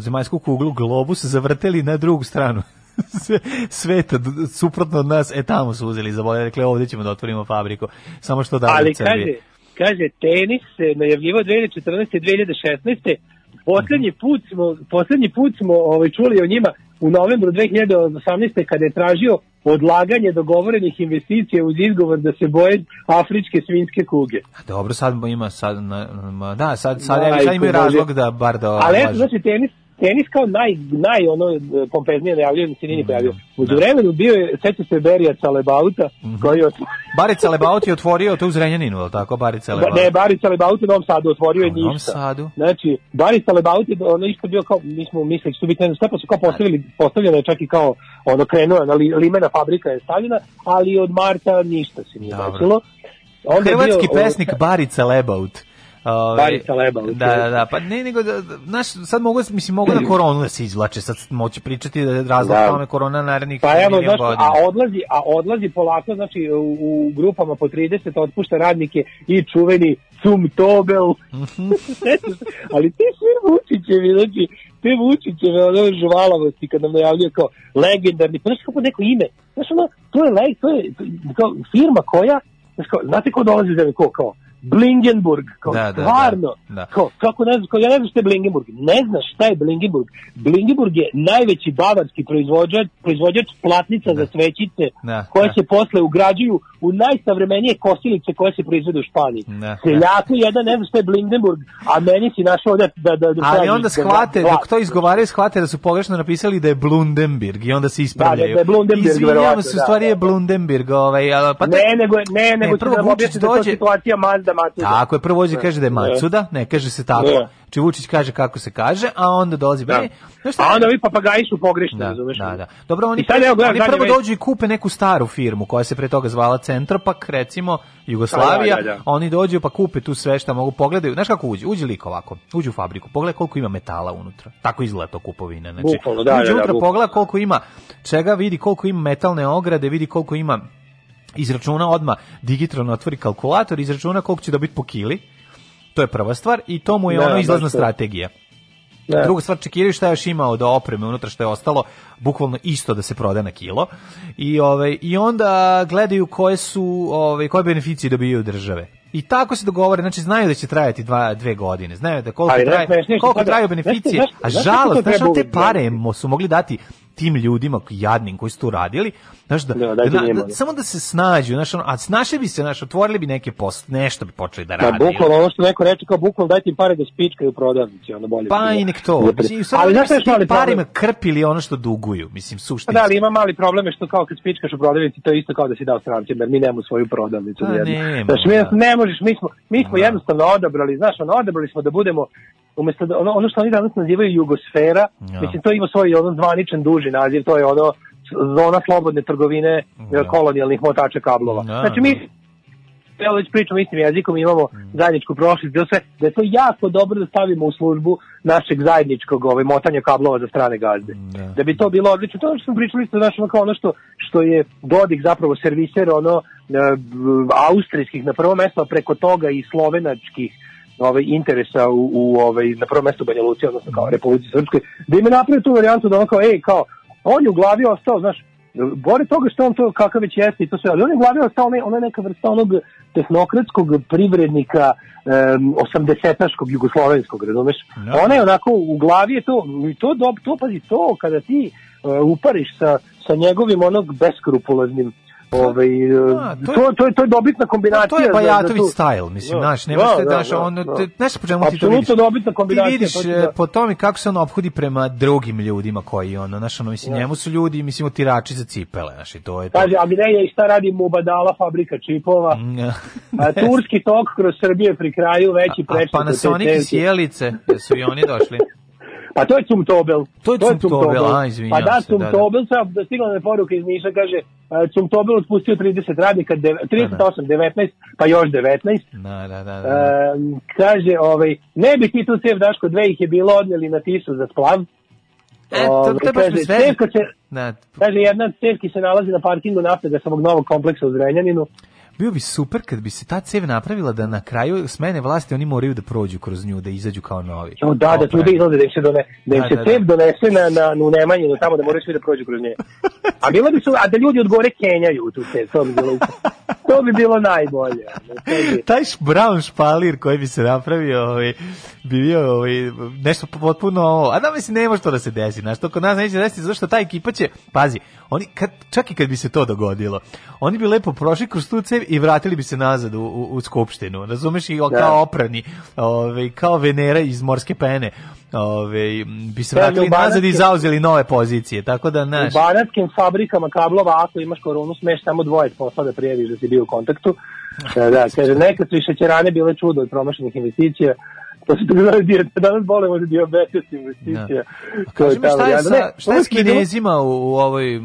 zemaljsku kuglu, globus, zavrteli na drugu stranu [laughs] sve- sveta, suprotno od nas, e tamo su uzeli za bolje, rekli ovdje ćemo da otvorimo fabriku, samo što da Ali kaže, kaže, tenis se najavljivo 2014. 2016. Poslednji put smo, poslednji put smo ovaj, čuli o njima u novembru 2018. kada je tražio odlaganje dogovorenih investicija uz izgovor da se boje afričke svinske kuge. Dobro, sad ima, sad, na, na- da, sad, sad, Majko sad imaju Bože. razlog da bar da Ali eto, znači, tenis, tenis kao naj, naj ono, pompeznije najavljaju, da se nije ni pojavio. U vremenu bio je, seća se Berija Calebauta, koji je otvorio Barica Lebaut je otvorio to u Zrenjaninu, je tako? Barica Ba, Lebaut. ne, Barica Lebaut u Novom Sadu otvorio je U Novom ništa. Sadu? Znači, Barica Lebaut je ono isto bio kao, mi smo mislili što biti, ne znam šta, pa su kao postavili, postavljeno je čak i kao, ono, krenuo na li, limena fabrika je stavljena, ali od marta ništa se nije Dobro. desilo. Onda je Hrvatski bio, pesnik Barica Lebaut. Ove, Barica Lebaut, Da, da, da, pa ne, nego, da, da, znaš, sad mogu, mislim, mogu na koronu da se izvlače, sad moći pričati da je razlog Da. tome korona narednih Pa evo, znaš, godina. a odlazi, a odlazi polako, znači u, u grupama po 30 otpušta radnike i čuveni Cum Tobel. Mhm. [laughs] Ali ti sve Vučićevi, znači, te Vučićeve ono žvalavosti kad nam najavljaju kao legendarni, pa znaš kako neko ime, znaš ono, to je, leg, to je to je kao firma koja, znaš kao, znate ko dolazi iz zemlje, ko, kao, Blingenburg, kao Da, da, da, stvarno, da. kao, kako ne znam, kao, ja ne znam šta je Blingenburg, ne znaš šta je Blingenburg, Blingenburg je najveći bavarski proizvođač, proizvođač platnica za svećice, Da, koje da. se posle ugrađuju u najsavremenije kosilice koje se proizvode u Španiji. Da, Seljaku jedan ne znam šta je Blindenburg, a meni si našao da... da, da, da Ali onda da- shvate, da- dok to izgovaraju, shvate da su pogrešno napisali da je Blundenberg i onda se ispravljaju. Da, da je Blundenberg, Izvinjavam verovatno, se, u da, stvari da, je da. Blundenberg. Ovaj, pa ne, nego, ne, nego Ne, ću prvo da objasnim da je to dođe- situacija Mazda Matsuda. Tako je, prvo dođe kaže da je Matsuda, ne kaže se tako. Da. Či Vučić kaže kako se kaže, a onda dolazi Da. meni. Znaš šta? A onda vi papagaji su pogrešni, Da, razumeš? da, da. Dobro, oni, sad evo, oni prvo dođu i kupe neku staru firmu koja se pre toga zvala Centropak, recimo Jugoslavija. Da, da, da, da. Oni dođu pa kupe tu sve šta mogu pogledaju. Znaš kako uđe? Uđe lik ovako. Uđe u fabriku. Pogledaj koliko ima metala unutra. Tako izgleda to kupovina. Znači, Bukvalno, da, uđe da, da, unutra, bukvalno. pogleda koliko ima čega, vidi koliko ima metalne ograde, vidi koliko ima izračuna odma digitalno otvori kalkulator, izračuna koliko će dobiti po kili. To je prva stvar i to mu je Da, ono izlazna to. strategija. Da. Druga stvar, čekiraju šta još ima od opreme unutra što je ostalo, bukvalno isto da se proda na kilo. I ovaj i onda gledaju koje su ovaj koje beneficije dobijaju države. I tako se dogovore, znači znaju da će trajati dva, dve godine, znaju da koliko, Ali ne traje, koliko traju beneficije, a žalost, znaš, te pare su mogli dati tim ljudima jadnim koji su to radili, znaš, da, Da, da, da- da. samo da se snađu, znaš, ono, a snašli bi se, znaš, otvorili bi neke post, nešto bi počeli da Da, rade. bukvalno ono što neko reče kao bukvalno dajte im pare da spičkaju prodavnici, ono bolje. Pa i nek to. Da, Mislim, sad ali znaš šta je parima krpili ono što duguju, mislim, suštinski. da, ali ima mali problem je što kao kad spičkaš u prodavnici, to je isto kao da si dao strancima, jer mi nemamo svoju prodavnicu. Pa nijednu. nemamo, Znaš, mi da. ne možeš, mi smo, mi smo jednostavno odabrali, znaš, ono, odabrali smo da budemo, umesto da, ono, ono što oni danas nazivaju jugosfera, Ja. mislim, to ima svoj ono zvaničan duži naziv, to je ono zona slobodne trgovine Ja. kolonijalnih motača kablova. Da, znači, mi evo već pričamo istim jezikom, imamo Mm. zajedničku prošlost, da, sve, da je to jako dobro da stavimo u službu našeg zajedničkog ovaj, motanja kablova za strane gazde. Da bi to bilo odlično. To je ono što smo pričali isto, znaš, ono kao ono što, što je Dodik zapravo serviser ono, e, austrijskih na prvo mesto, a preko toga i slovenačkih ovaj interesa u, u ovaj na prvom mestu Banja Luci, odnosno kao Republici Srpskoj, da im je napravio tu varijantu da ono kao, ej, kao, on je u glavi ostao, znaš, Bore toga što on to kakav već jeste i to sve, ali on je u glavi ostao onaj, ona neka vrsta onog tehnokratskog privrednika um, 80-aškog jugoslovenskog, razumeš? Da. Ona je onako, u glavi je to, i to, dob, to pazi, to kada ti uh, upariš sa, sa njegovim onog beskrupuloznim Ovaj, Da, to, to, to, je, to je dobitna kombinacija. To je Bajatović tu- style, mislim, Da, znaš, nemaš da, te, da, znaš, da, on, da. znaš po čemu ti to vidiš? dobitna kombinacija, Ti vidiš to ti e, da. po tome kako se on ophodi prema drugim ljudima koji, ono, znaš, ono, mislim, njemu su ljudi, mislim, otirači za cipele, znaš, i to je to. Kaže, a Mireja i šta radi Mubadala fabrika čipova? Mm, A, [laughs] turski tok kroz Srbije pri kraju veći A prečnik. Panasonic i Sjelice, da su i oni došli. [laughs] Pa to je Cumtobel. To je Cumtobel, a, izvinjavam Pa da, se, da, da. Cumtobel, sad da stigla me poruka iz Niša, kaže, e, Cumtobel otpustio 30 radnika, deve- 38, 19, pa još 19. Da, da, da. da. E, kaže, ovaj, ne bi ti tu cev Daško, dve ih je bilo odneli na tisu za splav. E, to, Ovaj, to je baš kaže, mi sve. cevka se, Da, kaže, jedna cevki se nalazi na parkingu nafte da samog novog kompleksa u Zrenjaninu. Bio bi super kad bi se ta cev napravila da na kraju smene vlasti oni moraju da prođu kroz nju, da izađu kao novi. Jo, da, da tu da izlaze, da im se, done, da im Da, se da, cev da. donese na, na, na Nemanjinu, tamo da moraju svi da prođu kroz nje. A bilo bi su, a da ljudi od gore kenjaju tu cev, to bi bilo, to bi bilo najbolje. bi- taj brown špalir koji bi se napravio, ovaj, bi bio ovaj, nešto potpuno ovo. A da mislim, ne može to da se desi. Znaš, to kod nas neće desiti, zato što ta ekipa će, pazi, oni, kad, čak i kad bi se to dogodilo, oni bi lepo prošli kroz tu cev i vratili bi se nazad u, u, u skupštinu. Razumeš? I Da. kao oprani, ovaj, kao Venera iz morske pene, ovaj, bi se Da, vratili nazad i zauzeli nove pozicije. Tako da, znaš, U banatskim fabrikama kablova, ako imaš koronu, smeš samo dvoje posla da prijaviš da si bio u kontaktu. Da, da, [laughs] kaže, nekad su i šećerane bile čudo od promašenih investicija. To se tako zove, dio- danas bolimo za diabetes investicija. To Kaži mi šta je, sa, ne, šta je s kinezima u, u ovoj,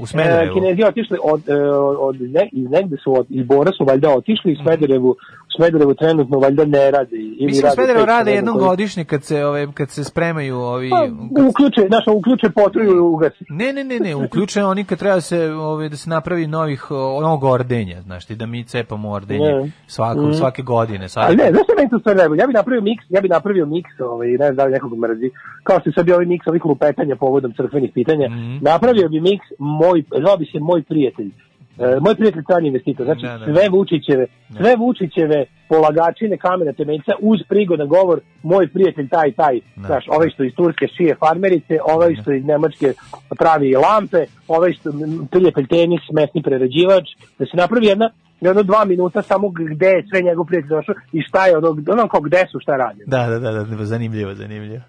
u Smederevu? E, Kinezi otišli od, e, od, ne, iz negde su od, iz Bora su valjda otišli i Smederevu, u Smederevu trenutno valjda ne radi. Ili Mislim, u Smederevu rade jednom koji- godišnje kad se, ove, kad se spremaju ovi... Pa, uključe, znaš, uključe potruju i ugasi. Ne, ne, ne, ne, uključe oni kad treba se, ove, da se napravi novih, novog ordenja, znaš ti, da mi cepamo ordenje Ne. svako, Mhm. svake godine. Svake... Ali ne, znaš što meni to sve najbolje? Ja bih napravio miks, ja bih napravio miks, ovaj, ne znam da li nekog mrzi, kao što je sad bio ovaj miks ovih lupetanja povodom crkvenih pitanja, Mhm. napravio bi miks moj, zvao bi se moj prijatelj. E, moj prijatelj strani investitor, znači Da, da, sve Vučićeve, sve Vučićeve polagačine kamena temeljca uz prigodan govor moj prijatelj taj taj, znaš, ovaj što iz Turske šije farmerice, ovaj što iz Nemačke pravi lampe, ovaj što prijatelj tenis, mesni prerađivač, da se napravi jedna jedno dva minuta samo gde je sve njegov prijatelj došao i šta je ono, ono kao gde su, šta radi. Da, da, da, da, zanimljivo, zanimljivo.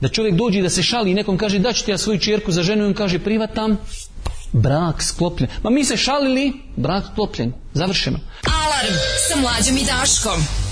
Da čovjek dođe i da se šali i nekom kaže da ću ti ja svoju čerku za ženu i on kaže privatam. Brak sklopljen. Ma mi se šalili, brak sklopljen. Završeno. Alarm sa mlađom i Daškom.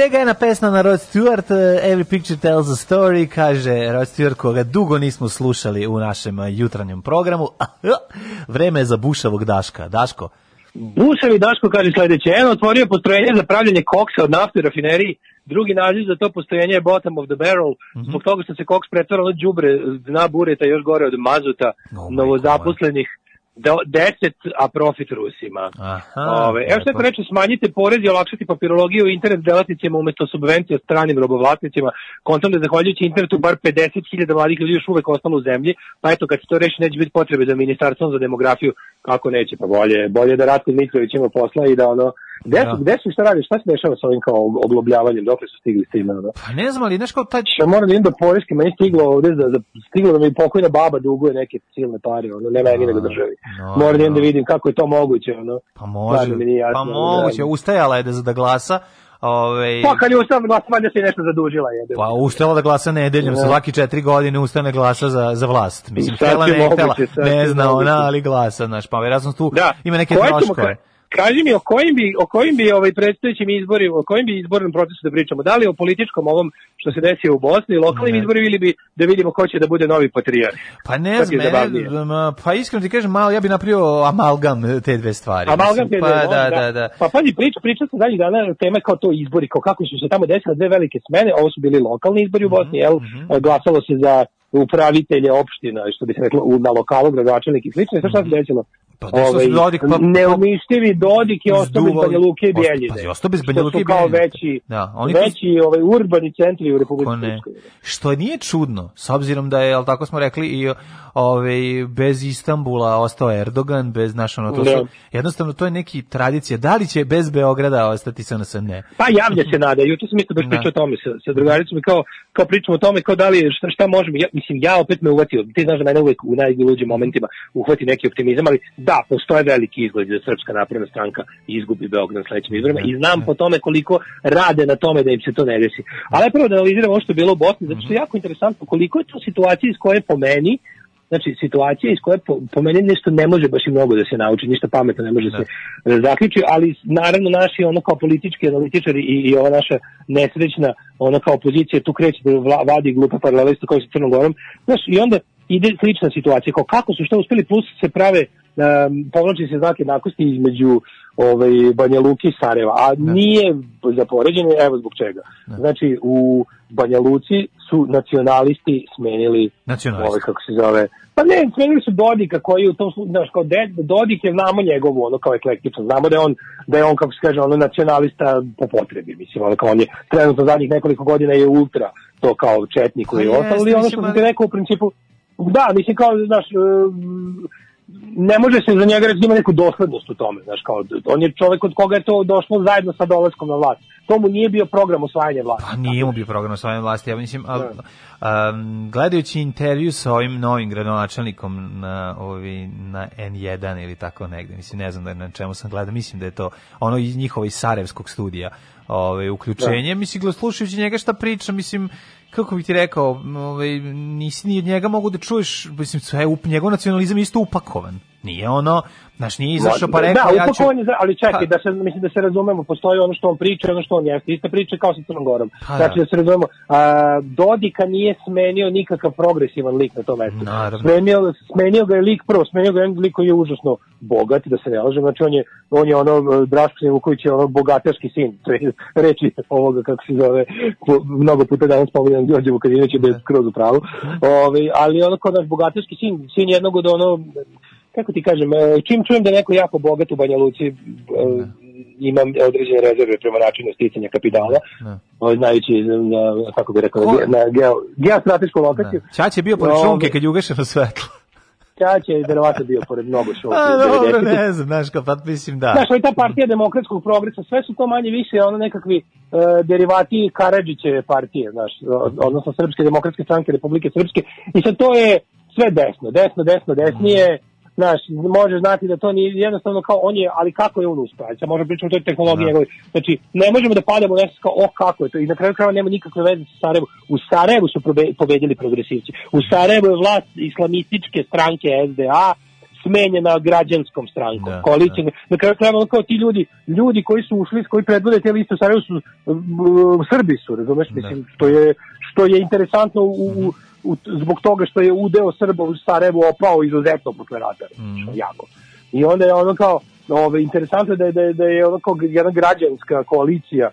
Sega jedna pesma na Rod Stewart, uh, Every Picture Tells a Story, kaže Rod Stewart koga dugo nismo slušali u našem uh, jutranjem programu. [laughs] Vreme je za bušavog Daška. Daško, Buševi Daško kaže sledeće, jedan otvorio postrojenje za pravljanje koksa od nafte u rafineriji, drugi naziv za to postrojenje je bottom of the barrel, zbog toga što se koks pretvara na đubre dna bureta još gore od mazuta novozaposlenih do, 10, a profit Rusima. Aha, Ove, evo što je reče, smanjite porez i olakšati papirologiju internet delatnicima umesto subvencija stranim robovlasnicima. Kontam da zahvaljujući internetu bar 50.000 mladih ljudi još uvek ostalo u zemlji, pa eto kad se to reši neće biti potrebe za ministarstvom za demografiju, kako neće, pa bolje, bolje da Ratko Dmitrović ima posla i da ono, Gde su, gde su i šta radi, šta se dešava sa ovim kao oglobljavanjem, dok su stigli s time? Ono? pa ne znam, ali znaš kao taj... Ja moram da idem do poreske, meni stiglo ovde, da, da, stiglo da mi pokojna baba duguje neke silne pare, ono, ne meni nego državi. no, moram da idem no. da vidim kako je to moguće, ono. Pa može, mi jasno, pa moguće, da. ustajala je da, da glasa, Ove, Pa kad je ustav glas, valjda se i nešto zadužila. Jede. Pa ustala da glasa nedeljom, Da. svaki četiri godine ustane glasa za, za vlast. Mislim, htela ne htela, ne zna moguće. ona, ali glasa, znaš, pa vjerojatno tu Da. ima neke troškove. ka- Kaži mi o kojim bi o kojim bi ovaj predstojećim izborima, o kojim bi izbornom procesu da pričamo? Da li o političkom ovom što se desio u Bosni, lokalnim izborima ili bi da vidimo ko će da bude novi patrijarh? Pa ne znam, mene, pa iskreno ti kažem, malo, ja bi napravio amalgam te dve stvari. Amalgam te Pa dve, da, da. da, da. Pa pazi, priča, priča se zadnjih dana teme kao to izbori, kao kako su se tamo desile dve velike smene, ovo su bili lokalni izbori u Bosni, jel? Glasalo se za upravitelje opština, što bi se reklo, na lokalu, gradonačelnik i slično, sad šta se desilo? Pa desilo se Dodik, pa- neumištivi Dodik je ostao bez Banja Luke i Bijeljine. pazi, ostao bez Banja Luke su i kao Bijeljine. veći, Da, oni veći ovaj, urbani centri u Republike? Srpskoj. Što nije čudno, s obzirom da je, jel tako smo rekli, i ovaj, bez Istambula ostao Erdogan, bez naš ono, to Da. su, jednostavno to je neki tradicija. Da li će bez Beograda ostati SNS? Ne. Pa javlja se nada. Juče sam isto baš Da. pričao o tome sa, sa drugaricom i kao, kao pričamo o tome kao da li šta, šta možemo. Ja, mislim, ja opet me uvatio. Ti znaš da mene uvek u najluđim momentima uhvati neki optimizam, ali da, postoje veliki izgled da Srpska napredna stranka izgubi Beograd na sledećim izborima i znam po tome koliko rade na tome da im se to ne desi. Ali prvo da analiziramo ovo što je bilo u Bosni, zato što je jako interesantno koliko je to situacija iz koje po meni Znači, situacija iz koje po, po meni nešto ne može baš i mnogo da se nauči, ništa pametno ne može se e, zaključi, ali naravno naši ono kao politički analitičari i, i ova naša nesrećna ono kao opozicija tu kreće da vadi glupe paralele isto kao sa Crnom Gorom. Znaš, i onda ide slična situacija, kao kako su što uspeli, plus se prave povlači se znak jednakosti između ovaj, Banja Luki i Sarajeva, a nije za poređenje, evo zbog čega. Znači, u Banja Luci su nacionalisti smenili Nacionalisti. ovaj, kako se zove, pa ne, smenili su Dodika koji u tom slučaju, znaš, kao Ded, Dodik je, znamo njegovu, ono kao eklektično, znamo da je on, da je on, kako se kaže, ono nacionalista po potrebi, mislim, ono kao on je trenutno zadnjih nekoliko godina je ultra to kao četnik koji je Pa ostalo, ali ono što sam ti rekao u principu, da, mislim kao, znaš, ne može se za njega reći da ima neku doslednost u tome, znaš, kao, on je čovek od koga je to došlo zajedno sa dolaskom na vlast. To mu nije bio program osvajanja vlasti. Pa nije mu bio program osvajanja vlasti, ja mislim, al, um, gledajući intervju sa ovim novim gradonačelnikom na, ovi, na N1 ili tako negde, mislim, ne znam da na čemu sam gledao, mislim da je to ono iz njihova iz Sarajevskog studija ove, uključenje, mislim, gledao, slušajući njega šta priča, mislim, kako bih ti rekao, ovaj, nisi ni od njega mogu da čuješ, mislim, sve, njegov nacionalizam je isto upakovan. Nije ono, znaš, nije izašao pa rekao, da, ja ću... za- ali čekaj, Pa- da se, mislim da se razumemo, postoji ono što on priča i ono što on jeste. Ista priča kao sa Crnom Gorom. Pa znači da. da se razumemo, a, Dodika nije smenio nikakav progresivan lik na tom mestu. Naravno. Smenio, smenio ga je lik prvo, smenio ga je lik koji je užasno bogat, da se ne lažem, znači on je, on je ono, Draško Vuković je ono bogataški sin, reči ovoga, kako se zove, mnogo puta danas spominjam Đorđe Vukadinović je bez skroz u pravu, Ove, ali ono kao naš bogataški sin, sin jednog od ono, kako ti kažem, e, čim čujem da neko jako bogat u Banja Luci, e, imam određene rezerve prema načinu sticanja kapitala, ovaj, znajući na, kako bi rekao, Ko- na, geo, geostratešku lokaciju. Ćać je bio pored šunke kad je ugašeno svetlo. Ćać je verovatno bio pored mnogo šunke. A, dobro, 90-ih. ne znam, znaš, kao, pa mislim da. Znaš, ovaj ta partija demokratskog progresa, sve su to manje više ono nekakvi e, derivati Karadžićeve partije, znaš, odnosno Srpske demokratske stranke Republike Srpske. I sad to je sve desno, desno, desno, desnije, znaš, može znati da to nije jednostavno kao on je, ali kako je on Ajde, sad možemo pričati o toj tehnologiji Da. njegovoj. Znači, ne možemo da padamo nešto kao, o kako je to, i na kraju krajeva nema nikakve veze sa Sarajevom. U Sarajevu su probe- pobedili progresivci. U Sarajevu je vlast islamističke stranke SDA, smenjena građanskom strankom, koalicijom. Na kraju krajeva kao ti ljudi, ljudi koji su ušli, koji predvode te liste u Sarajevu su Srbi su, razumeš, mislim, što je, što je interesantno u, u, u- zbog toga što je udeo Srba u Sarajevu opao izuzetno posle rata, što je jako. I onda je ono kao, ove, interesantno da je, da je, da je ono kao jedna građanska koalicija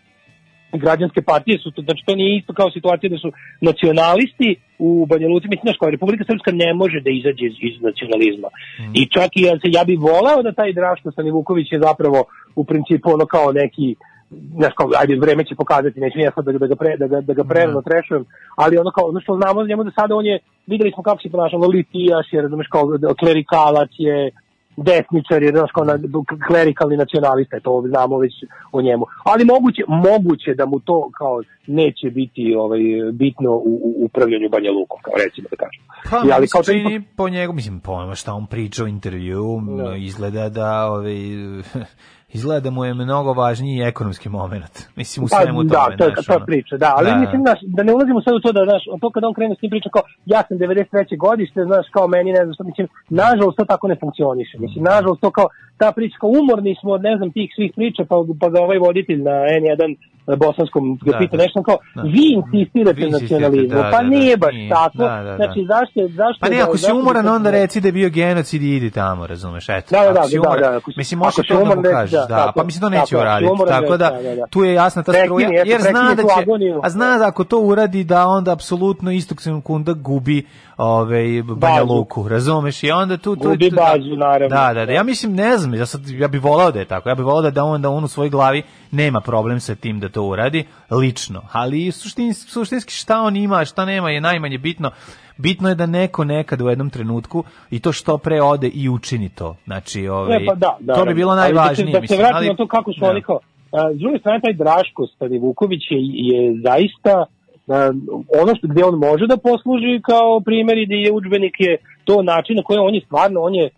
građanske partije su to, znači to nije isto kao situacija da su nacionalisti u Banja Luci, mislim, znaš, kao Republika Srpska ne može da izađe iz, iz nacionalizma. I čak i ja, se, ja bih volao da taj Draško Stanivuković je zapravo u principu ono kao neki znaš kao, ajde, vreme će pokazati, neću ja sad da, da ga, pre, da ga, da ga prerano trešujem, ali ono kao, ono što znamo za njemu da sada on je, videli smo kako se ponašao, ono litijaš je, razumeš, kao klerikalac je, desničar je, znaš, kao na, klerikalni nacionalista, je, to znamo već o njemu. Ali moguće, moguće da mu to kao neće biti ovaj, bitno u, u upravljanju Banja Lukom, kao recimo da kažem. Pa, I, ali kao čini po njegu, mislim, po onome šta on priča u intervju, izgleda da, ovaj, [laughs] izgleda da mu je mnogo važniji ekonomski moment. Mislim, u Pa, svemu da, tome. to je znaš, ta ono. priča, da, ali Da, mislim, znaš, da ne ulazimo sad u to da, znaš, to kada on krene s tim pričom kao, ja sam 93. godište, znaš, kao meni, ne znam što, mislim, nažalost to tako ne funkcioniše, mislim, nažalost to kao, ta priča, kao umorni smo od, ne znam, tih svih priča, pa, pa ga ovaj voditelj na N1 na bosanskom ga Da, pita da. nešto kao, Da. vi insistirate Vi na nacionalizmu, da, pa da, da. nije baš Nije. tako, Da, da, da. znači, zašto, zašto Pa ne, da- ako si zašto umoran, bi- onda reci da je bio genocid i idi tamo, razumeš, eto. Da, da, da, Ako si da, umoran- da, ako si- mislim, ako može si to da mu kažeš, da, da, tako pa je, mislim, to tako neće je, ako si uraditi, umoran, tako da, da, da, da. tu je jasna ta struja, jer zna da će, a zna da ako to uradi, da onda apsolutno istog sekunda gubi ovaj Banja. Luku, razumeš, i onda tu... tu Gubi bazu, naravno. Da, da, da, ja mislim, ne znam, ja, sad, ja bih volao da je tako, ja bih volao da, da on, da on u svojoj glavi nema problem sa tim da to uradi, lično, ali suštinski, suštinski šta on ima, šta nema je najmanje bitno, bitno je da neko nekad u jednom trenutku i to što pre ode i učini to. Znači, ovaj, Ne, pa da, da, to bi bilo ali da se- najvažnije. Da se, mislim, vratimo ali- na to kako su da. oni kao, s druge strane taj Draško Stanivuković je, je zaista ono što gde on može da posluži kao primjer i da je udžbenik je to način na koji on je stvarno, on je e,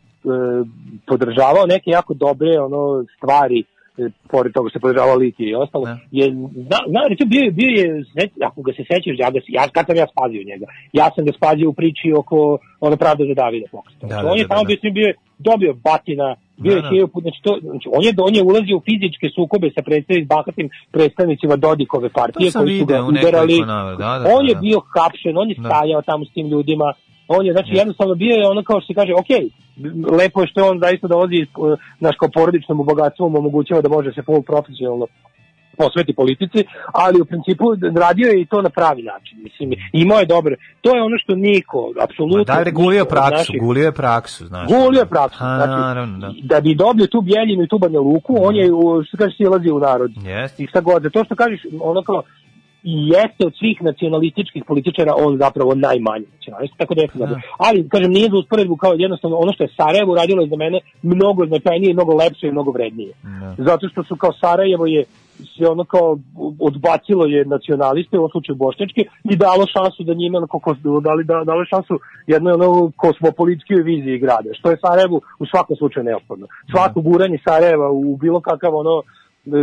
podržavao neke jako dobre ono stvari e, pored toga što se podržavao Litije i ostalo, je, zna, zna, recimo, bio, je- bio je, ako ga se sećaš, ja, ga, ja, kad sam ja spazio njega, ja sam ga spazio u priči oko ono pravda za Davida Foxa. Da, Znači, da, on je da, tamo da. bio, s njim bio je dobio batina, bio je Da, da. hiljadu put, znači, to, znači, on je, on je ulazio u fizičke sukobe sa predstavnik bahatim predstavnicima Dodikove partije koji su ga udarali. da, da, on je da. bio hapšen, on je Da. stajao tamo s tim ljudima, on je, znači, jednostavno bio je ono kao što se kaže, ok, lepo je što on zaista dolazi, eh, naš kao porodičnom bogatstvom omogućava da može se pol profesionalno posveti politici, ali u principu radio je i to na pravi način. Mislim, imao je dobre. To je ono što niko, apsolutno... Da je gulio praksu, naših- gulio je praksu, znaš. Gulio je praksu. Ha, Znači, naravno, da. da bi dobio tu Bjeljinu i tu Banja Luku, on je, u, što kaže, silazio u narod. Jeste. I šta god, za to što kažeš, ono kao, i jeste od svih nacionalističkih političara on zapravo najmanji nacionalist, tako da je Da. Ali, kažem, nije za usporedbu kao jednostavno ono što je Sarajevo radilo je za mene mnogo značajnije, mnogo lepše i mnogo vrednije. Zato što su kao Sarajevo je se ono kao odbacilo je nacionaliste, u ovom slučaju bošnjačke, i dalo šansu da njima, ono, kako, dali, da, dalo šansu jednoj ono kosmopolitskoj viziji grada, što je Sarajevu u svakom slučaju neophodno. Svako guranje Sarajeva u bilo kakav ono,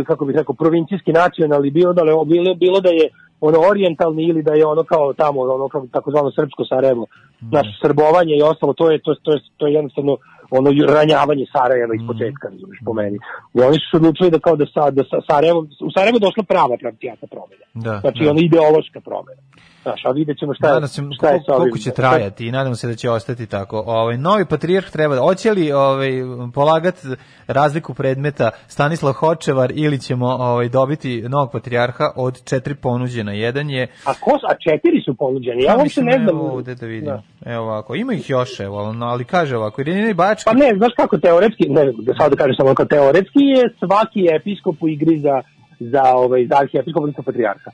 kako bih rekao, provincijski nacionalni, bilo da, bilo, bilo da je ono orijentalni ili da je ono kao tamo ono kao takozvano srpsko Sarajevo. Znači srbovanje i ostalo to je to, to je to je jednostavno ono ranjavanje Sarajeva iz početka, razumiješ, po meni. I oni su se odlučili da kao da, sa, da sa Sarajevo, u Sarajevo došla prava pravcijata promjena. Da, Znači da. ono ideološka promjena. Znaš, a vidjet ćemo šta Nadam se šta je sa ovim. koliko će trajati i nadam se da će ostati tako. Ovaj novi patrijarh treba da hoće li ovaj polagati razliku predmeta Stanislav Hočevar ili ćemo ovaj dobiti novog patrijarha od četiri ponuđena. Jedan je A, ko, a četiri su ponuđeni, ja Pa, uopšte ne znam. Evo ovde da vidim. Da. Evo ovako, ima ih još, evo, ali- ali kaže ovako, Irenina Bački, Pa ne, znaš kako teoretski, ne, da sad da kažem samo kao teoretski je svaki episkop u igri za za ovaj za arhiepiskopa odnosno patrijarha.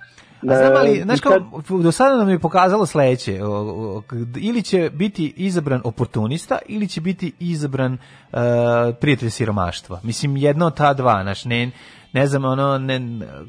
A znam, ali, znaš kao, do sada nam je pokazalo sledeće, ili će biti izabran oportunista, ili će biti izabran uh, prijatelj siromaštva. Mislim, jedno od ta dva, znaš, ne, ne znam, ono, ne,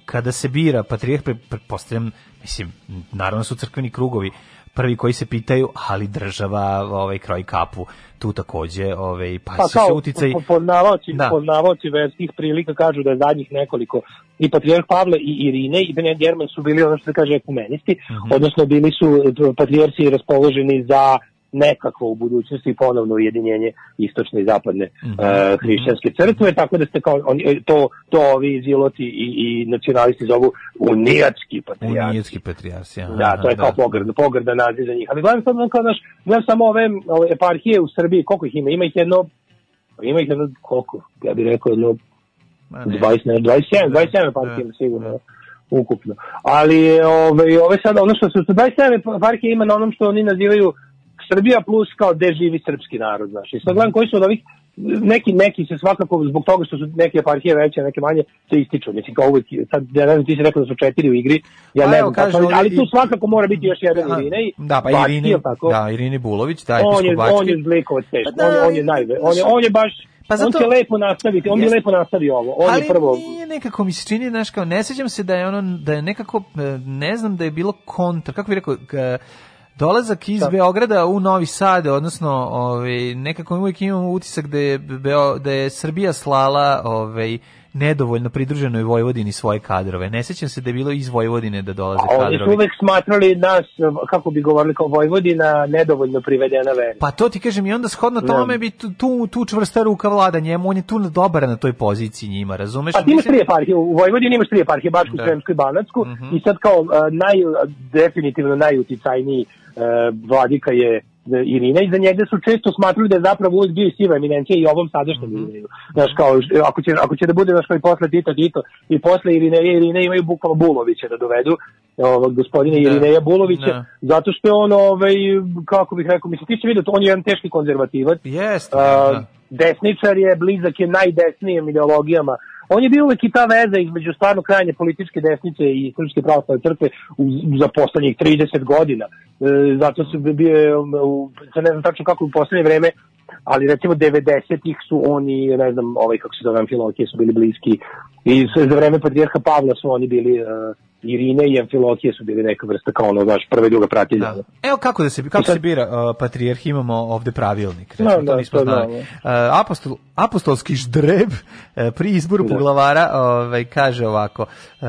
kada se bira patrijarh, pre, pretpostavljam, mislim, naravno su crkveni krugovi, prvi koji se pitaju, ali država ovaj kroj kapu tu takođe, ovaj pa, pa su se kao uticaj po- poznavaoci, Da. poznavaoci verskih prilika kažu da je zadnjih nekoliko i patrijarh Pavle i Irine i Benedikt German su bili ono što se kaže ekumenisti, Mhm. odnosno bili su patrijarsi raspoloženi za nekako u budućnosti ponovno ujedinjenje istočne i zapadne Mhm. e, hrišćanske crkve, tako da ste kao, oni, e, to, to ovi iziloti i, i nacionalisti zovu unijatski patrijarh. Unijetski patrijarsi. aha, Da, to je kao da. pogrda, pogrda naziv za njih. Ali gledam sad, ono kao, znaš, gledam samo ove, ove eparhije u Srbiji, koliko ih ima? Ima ih jedno, ima ih jedno, koliko? Ja bih rekao jedno, 20, ne, 27, 27 eparhije sigurno ukupno. Ali ove, ove sad, ono što su 27 eparhije ima na onom što oni nazivaju Srbija plus kao gde živi srpski narod, znaš. I sad gledam koji su od ovih neki, neki se svakako zbog toga što su neke eparhije veće, neke manje, se ističu. Mislim, kao uvijek, sad, ja ne znam, ti si rekao da su četiri u igri, ja Pa ne znam, kako, ali ovdje tu svakako mora biti još jedan Aha, Irinej. Da, pa jel tako? da, Irini Bulović, da, on je, on je zlikovat teško, Pa da, on, je, on je ali- najve, on je, on je baš, Pa on zato- će lepo nastaviti, on bi lepo nastavio ovo, on ali je prvo... nije nekako mi se čini, znaš, kao, ne sećam se da je ono, da je nekako, e, ne znam da je bilo kontra, kako bih rekao, dolazak iz Beograda u Novi Sad, odnosno ovaj, nekako uvijek imamo utisak da je, Beo, da je Srbija slala ovaj, nedovoljno pridruženoj Vojvodini svoje kadrove. Ne sećam se da je bilo iz Vojvodine da dolaze A oni su kadrovi. uvek smatrali nas, kako bi govorili kao Vojvodina, nedovoljno privedena veri. Pa to ti kažem i onda shodno Ne. tome bi tu, tu, tu čvrsta ruka vlada njemu, on je tu dobar na toj poziciji njima, razumeš? Pa ti imaš tri eparhije, u Vojvodini imaš tri eparhije, Bačku, Da. Sremsku i Banatsku i sad kao uh, naj, definitivno najuticajniji uh, vladika je uh, Irina i za njega su često smatrali da je zapravo uvijek bio i siva eminencija i ovom sadašnjem Mhm. Irineju. Znaš, kao, ako će, ako će da bude, znaš, kao i posle Tito Tito i posle Irineja, Irine imaju bukvalno Bulovića da dovedu, ovog gospodina Da. Irineja Bulovića, Da. zato što je on, ovaj, kako bih rekao, mislim, ti će vidjeti, on je jedan teški konzervativac, Jeste, da. desničar je, blizak je najdesnijim ideologijama. On je bio uvek i ta veza između stvarno krajnje političke desnice i Srpske pravoslavne crkve za poslednjih 30 godina. E, zato su bi- bio, u, ne znam tačno kako u poslednje vreme, ali recimo 90-ih su oni, ne znam, ovaj kako se zove Amfilokije su bili bliski i za vreme patrijarha Pavla su oni bili uh, Irine i Amfilokije su bili neka vrsta kao ono, znaš, prve druga pratilja. Evo kako da se kako sad- se bira uh, patrijarh imamo ovde pravilnik. Recimo, Da, to da, nismo to znali. znamo. Uh, apostol, apostolski ždreb uh, pri izboru Da. poglavara ovaj, kaže ovako, um,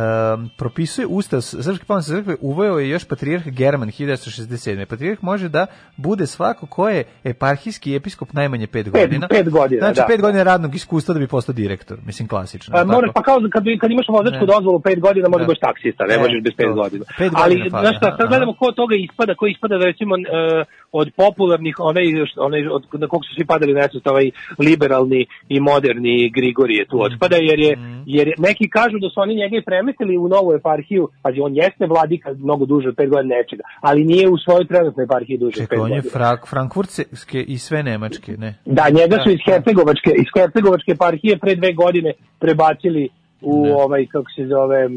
propisuje ustav Srpske pravoslavne crkve, uveo je još patrijarh German 1967. Patrijarh može da bude svako ko je eparhijski episkop najmanje 5 Pet- godina. pet godina, Znači da. 5 godina radnog iskustva da bi postao direktor. Mislim klasično. Pa, moraš, pa kao kad, kad imaš vozačku Ne. dozvolu 5 godina, možeš Da. baš taksista, ne E, možeš bez 5 to. godina. Ali, fali, znaš šta, sad gledamo ko toga ispada, ko ispada da recimo e, od popularnih, onaj, što- onaj od, na kog su svi padali nesvest, ovaj liberalni i moderni Grigorije tu otpada, jer je, Mhm. jer je- neki kažu da su oni njega i premestili u novu eparhiju, pazi, on jeste vladika mnogo duže od 5 godina nečega, ali nije u svojoj trenutnoj eparhiji duže od 5 Čekaj, on je godina. Frank, Frankfurtske i sve nemačke, ne? Da, njega su Da, iz Hercegovačke, iz Hercegovačke eparhije pre dve godine prebacili u ovaj, kako se zove, e,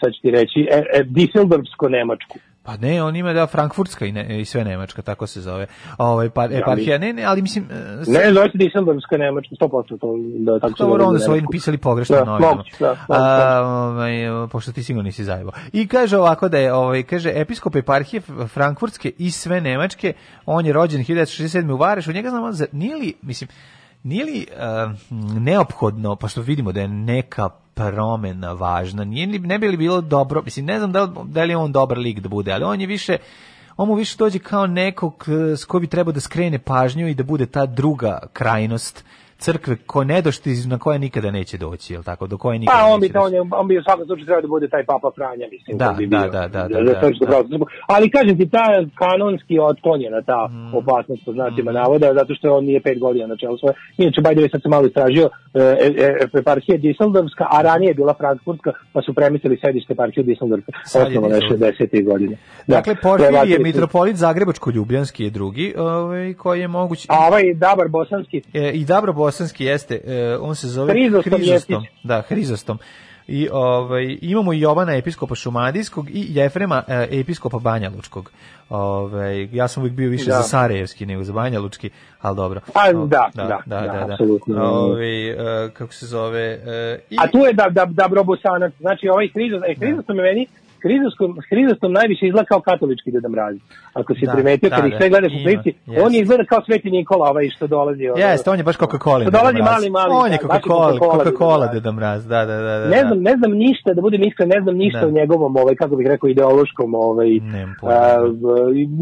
sad ću ti reći, e, e, Düsseldorfsko-Nemačku. Pa ne, on ima da Frankfurtska i, ne, i sve Nemačka, tako se zove. Ovaj par, eparhija, ne, ne, ali mislim e, Ne, zove se Düsseldorfska-Nemačka, 100% to, da tako se Dobro, zove onda za su oni napisali pogrešno Da, moguće, da, moguće. A, ovaj, pošto ti sigurno nisi zajebao. I kaže ovako da je, ovaj, kaže, episkop eparhije Frankfurtske i sve Nemačke, on je rođen 1967. u Varešu, njega znamo, za- nije li, mislim, nije li uh, neophodno, pa što vidimo da je neka promena važna, nije li, ne bi li bilo dobro, mislim, ne znam da, da li je on dobar lik da bude, ali on je više, on mu više dođe kao nekog eh, s koji bi trebao da skrene pažnju i da bude ta druga krajnost crkve ko ne došti na koje nikada neće doći, jel tako, do koje nikada Pa on neće bi, doći. on, je, on bi u svakom slučaju trebao da bude taj Papa Franja, mislim. Da, bi da, bio, da, da, da, da, Srpsku da. pravoslavnu crkvu. Ali kažem ti, ta kanonski otklonjena ta Mm. opasnost po znacima navoda, zato što on nije pet godina na čelu svoje. Inače, way, sad sam malo istražio, e, e, e, eparhija Düsseldorfska, a ranije je bila Frankfurtska, pa su premestili sedište eparhije je osnovane Düsseldorf. 60. godine. Da, Dakle, Porfirije je mitropolit Zagrebačko-Ljubljanski je drugi, ovaj, koji je moguć. A ovaj Dabar Bosanski, E, I Dabro Bosanski jeste, e, on se zove Hrizostom Hrizostom. Da, Hrizostom. I ovaj imamo i Jovana episkopa Šumadijskog i Jefrema e, episkopa Banjalučkog. Ovaj ja sam uvijek bio više Da. za Sarajevski nego za Banjalučki, ali dobro. Pa, O, da, da, da, apsolutno. Ovaj e, kako se zove i A tu je da, da, Dabro Bosanac, znači ovaj Hrizos, e, Hrizos mi meni Hrizostom, Hrizostom najviše izgleda kao katolički Deda Mraz. Ako si Da, primetio, da, kad ih da, sve gledaš u slici, jeste. on izgleda kao Sveti Nikola, ovaj što dolazi. ono. Jeste, on je baš Coca-Cola. Što dolazi mali, mali, On je da, je Coca-Cola, Coca-Cola, Deda Deda Mraz, da, da, da. da. Ne znam, ne znam ništa, da budem iskren, ne znam ništa Da. o njegovom, ovaj, kako bih rekao, ideološkom, ovaj,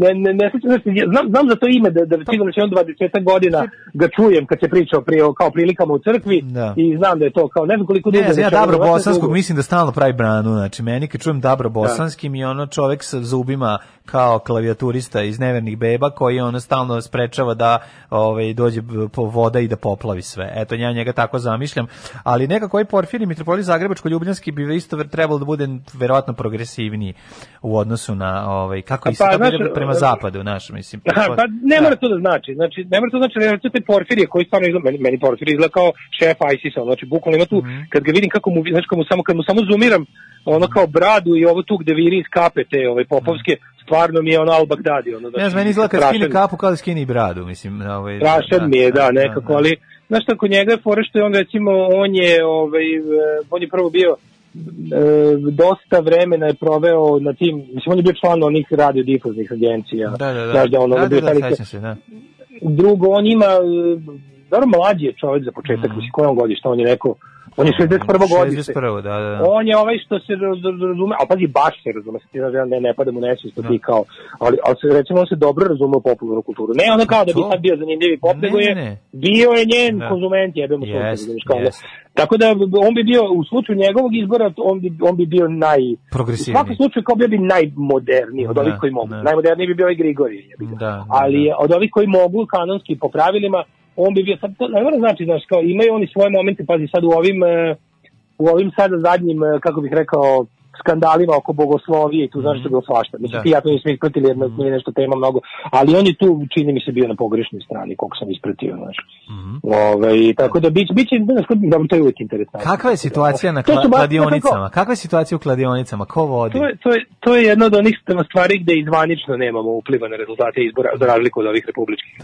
ne, ne, ne, se, znam, znam za to ime, da, da sigurno će on 20 godina ga čujem kad se priča o pri, o kao prilikama u crkvi Da. i znam da je to kao, ne znam koliko dugo. Ne, ja Dabro Bosanskog mislim da stalno pravi branu, znači meni kad čujem Dabro Bosanski mi je ono čovek sa zubima kao klavijaturista iz nevernih beba koji ono stalno sprečava da ovaj dođe po voda i da poplavi sve. Eto ja njega tako zamišljam, ali nekako ovaj Porfirij mitropolit Zagrebačko Ljubljanski bi isto trebalo da bude verovatno progresivniji u odnosu na ovaj kako i Pa, kako znaš, ide prema zapadu, naš mislim. Aha, pa ne mora to da znači. Znači, ne mora to da znači, recimo te Porfirije koji stvarno izgleda, meni, meni Porfirije izgleda kao šef ISIS-a, znači bukvalno ima tu, Mhm. kad ga vidim kako mu, znači kad mu samo, kad mu samo zoomiram ono kao bradu i ovo tu gde viri iz kape te ove popovske, stvarno mi je ono al Bagdadi. Ono, Mhm. Ne znam, meni izgleda kad skine kapu kao da skine i bradu, mislim. Ovaj, Strašan mi je, da, nekako, ali znaš šta, kod njega je fora što je on recimo, on je, ovaj, e, on je prvo bio e, dosta vremena je proveo na tim, mislim, on je bio član onih radiodifuznih agencija. Da, da, da. Znaš da ono, da, da, da, sećam se, da. Drugo, on ima, e, dobro mlađi je čovjek za početak, Mhm. mislim, koje on godište, on je neko, on je 61. godište. 61. da, da. da. On je ovaj što se raz- raz- razume, a pazi, baš se razume, se ti znaš, ja ne, ne pada mu nesvijest Da. ti kao, ali, ali se, recimo, on se dobro razume u popularnu kulturu. Ne ono kao da bi To- sad bio zanimljivi pop, Ne, nego je, ne, ne. bio je njen Da. konzument, jebe mu sunce, razumeš, kao ono. jest. Tako da on bi bio, u slučaju njegovog izbora, on bi, on bi bio naj... U Progresivniji. svakom slučaju kao bio bi najmoderniji od Da, ovih koji mogu. da. Najmoderniji bi bio i Grigorij. jebi ga. Da, da, ali da. od ovih koji mogu kanonski po pravilima, on bi bio, sad to ne mora znači, znaš, kao imaju oni svoje momente, pazi sad u ovim, e, u ovim sada zadnjim, e, kako bih rekao, skandalima oko bogoslovije i tu znaš što je bilo svašta. Mislim, Da. ti ja to nismo ispratili jer nije nešto tema mnogo, ali on je tu, čini mi se, bio na pogrešnoj strani, koliko sam ispratio, znaš. Ovaj, tako da biće, biće, znaš, dobro, to je uvijek interesantno. Kakva je situacija na kla- kladionicama? Kakva je situacija u kladionicama? Ko vodi? To je, to, je, to je jedna od onih stvari gde izvanično nemamo upliva na rezultate izbora, za razliku od ovih republičkih. [laughs]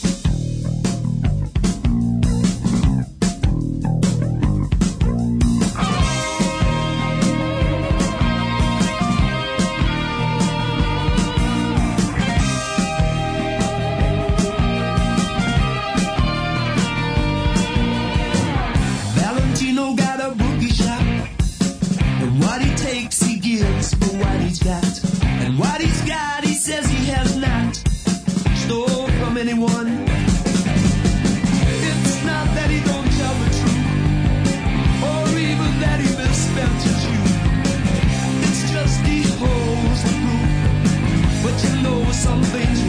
You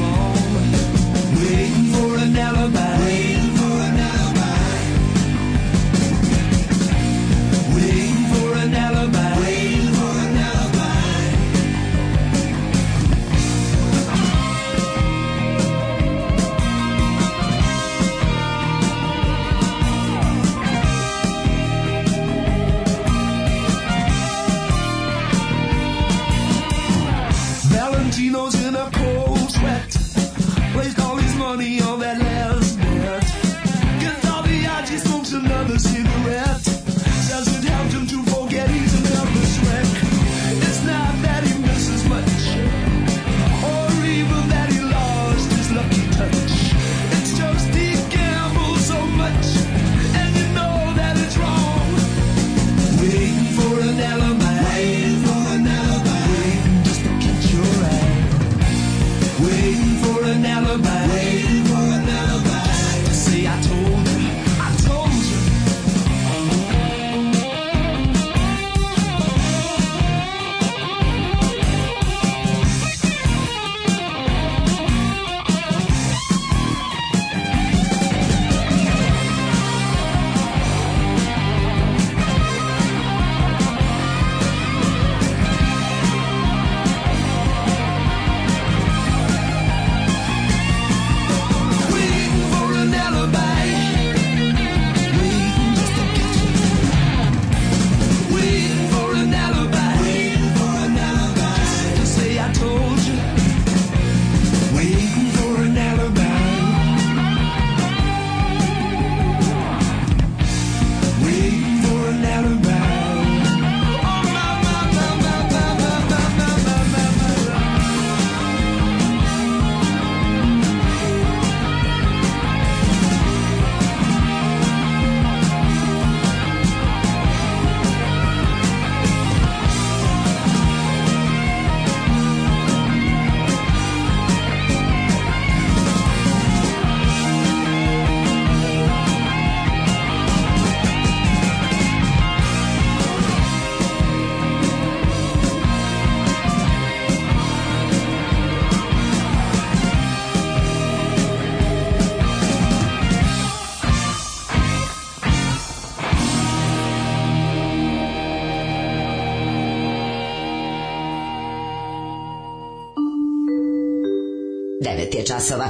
časova.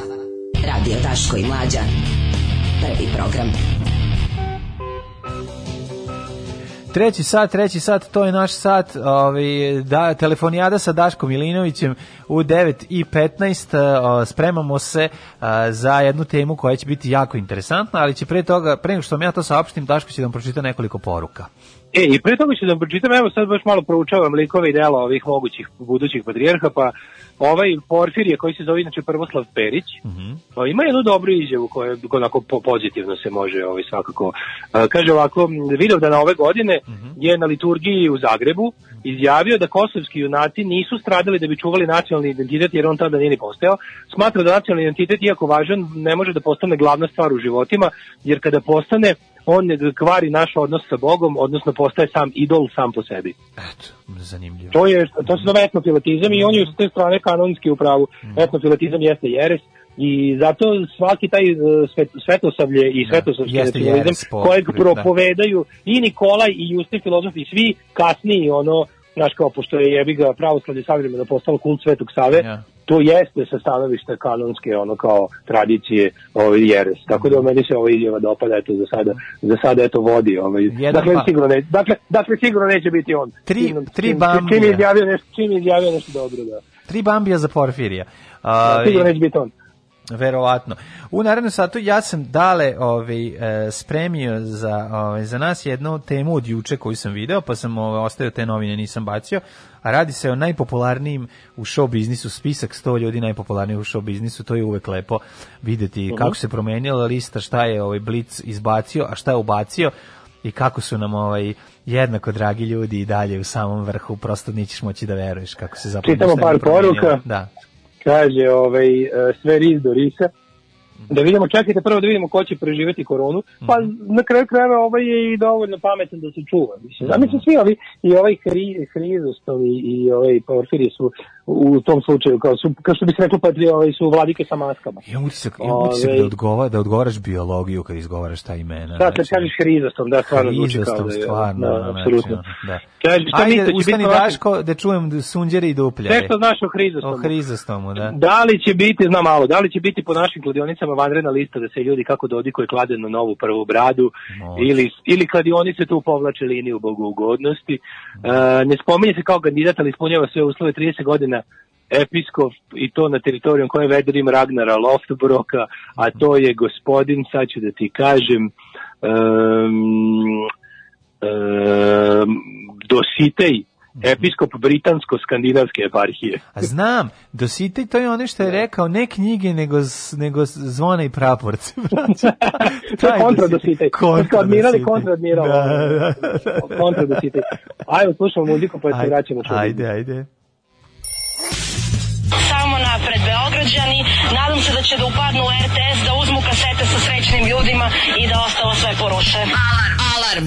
Radio Daško i Mlađa. Prvi program. Treći sat, treći sat, to je naš sat, ovaj, da, telefonijada sa Daškom Milinovićem u 9 i 15, o, spremamo se a, za jednu temu koja će biti jako interesantna, ali će pre toga, pre nego što vam ja to saopštim, Daško će da vam pročita nekoliko poruka. E, i pre toga ću da vam pročitam, evo sad baš malo proučavam likove i dela ovih mogućih budućih patrijarha, pa ovaj Porfirije koji se zove inače Prvoslav Perić, pa ima jednu dobru izjavu koja onako po- pozitivno se može ovaj, svakako. Kaže ovako, video da na ove godine je na liturgiji u Zagrebu izjavio da kosovski junaci nisu stradali da bi čuvali nacionalni identitet jer on tada nije ni postojao. Smatra da nacionalni identitet, iako važan, ne može da postane glavna stvar u životima, jer kada postane, on ne kvari naš odnos sa Bogom, odnosno postaje sam idol sam po sebi. Zanimljivo. To je to se zove etnofilatizam i on je s te strane kanonski u pravu. Etnofilatizam jeste jeres i zato svaki taj e, svet, svetosavlje i svetosavski jeste nacionalizam kojeg da. propovedaju i Nikolaj i Justin filozofi i svi kasniji ono znaš kao pošto je jebi ga pravoslavlje savremeno postalo kult Svetog Save to jeste sa stanovišta kanonske ono kao tradicije ovaj jeres. Tako da meni se ova izjava dopada eto za sada za sada eto vodi ovaj. Jedan dakle pa- sigurno ne dakle dakle sigurno neće biti on. Tri- Čim- tri čim- čim izjavio nešto čim izjavio nešto dobro da. Tri bambija za Porfirija. Da, Ovaj, sigurno neće biti on Verovatno. U narednom satu ja sam dale ovaj, e, spremio za, ovaj, za nas jednu temu od juče koju sam video, pa sam ovaj, ostavio te novine, nisam bacio, a radi se o najpopularnijim u show biznisu, spisak 100 ljudi najpopularnijih u show biznisu, to je uvek lepo videti Mhm. kako se promenila lista, šta je ovaj Blitz izbacio, a šta je ubacio i kako su nam ovaj jednako dragi ljudi i dalje u samom vrhu, prosto nećeš moći da veruješ kako se zapravo Čitamo par poruka. Da. Kaže ovaj, e, sve riz do risa. Da vidimo, čekajte prvo da vidimo ko će preživeti koronu, pa na kraju krajeva ovaj je i dovoljno pametan da se čuva. Mislim, zamislim svi ovi, i ovaj hri, Hrizostom i, i ovaj Porfirije su u tom slučaju, kao, su, kao što bi se reklo, patri, ovaj, su vladike sa maskama. Imam utisak, imam utisak Ovaj, da, odgova, da odgovaraš biologiju kad izgovaraš ta imena. Da, kad kažeš Hrizostom, da, stvarno zvuči kao da je. stvarno. Da, ono, apsolutno. znači, ono, da. Kaže, šta Ajde, će ustani biti Daško da čujem sunđere i dupljare. Sve što znaš o Hrizostomu. O Hrizostomu, da. Da li će biti, znam malo, da li će biti po našim kladionicama vanredna lista da se ljudi kako dodikuje klade na novu prvu bradu ili, ili kladionice tu povlače liniju bogougodnosti. E, ne spominje se kao kandidat, ali ispunjava sve uslove 30 godina episkop i to na teritorijom koje je vedrim Ragnara Loftbroka, a to je gospodin, sad ću da ti kažem, um, um, Dositej, episkop britansko-skandinavske eparhije. A znam, Dositej to je ono što je rekao, ne knjige, nego, nego zvona i praporci. braćo. [laughs] To je kontra Dositej. Dositej. Kontra Kao admiral i Dositej. kontra admiral. Da, da, da. Kontra Dositej. Ajmo, slušamo muziku pa se vraćamo. Ajde, ajde. Samo napred Beograđani, nadam se da će da upadnu u RTS, da uzmu kasete sa srećnim ljudima i da ostalo sve poruše. Alarm. Alarm.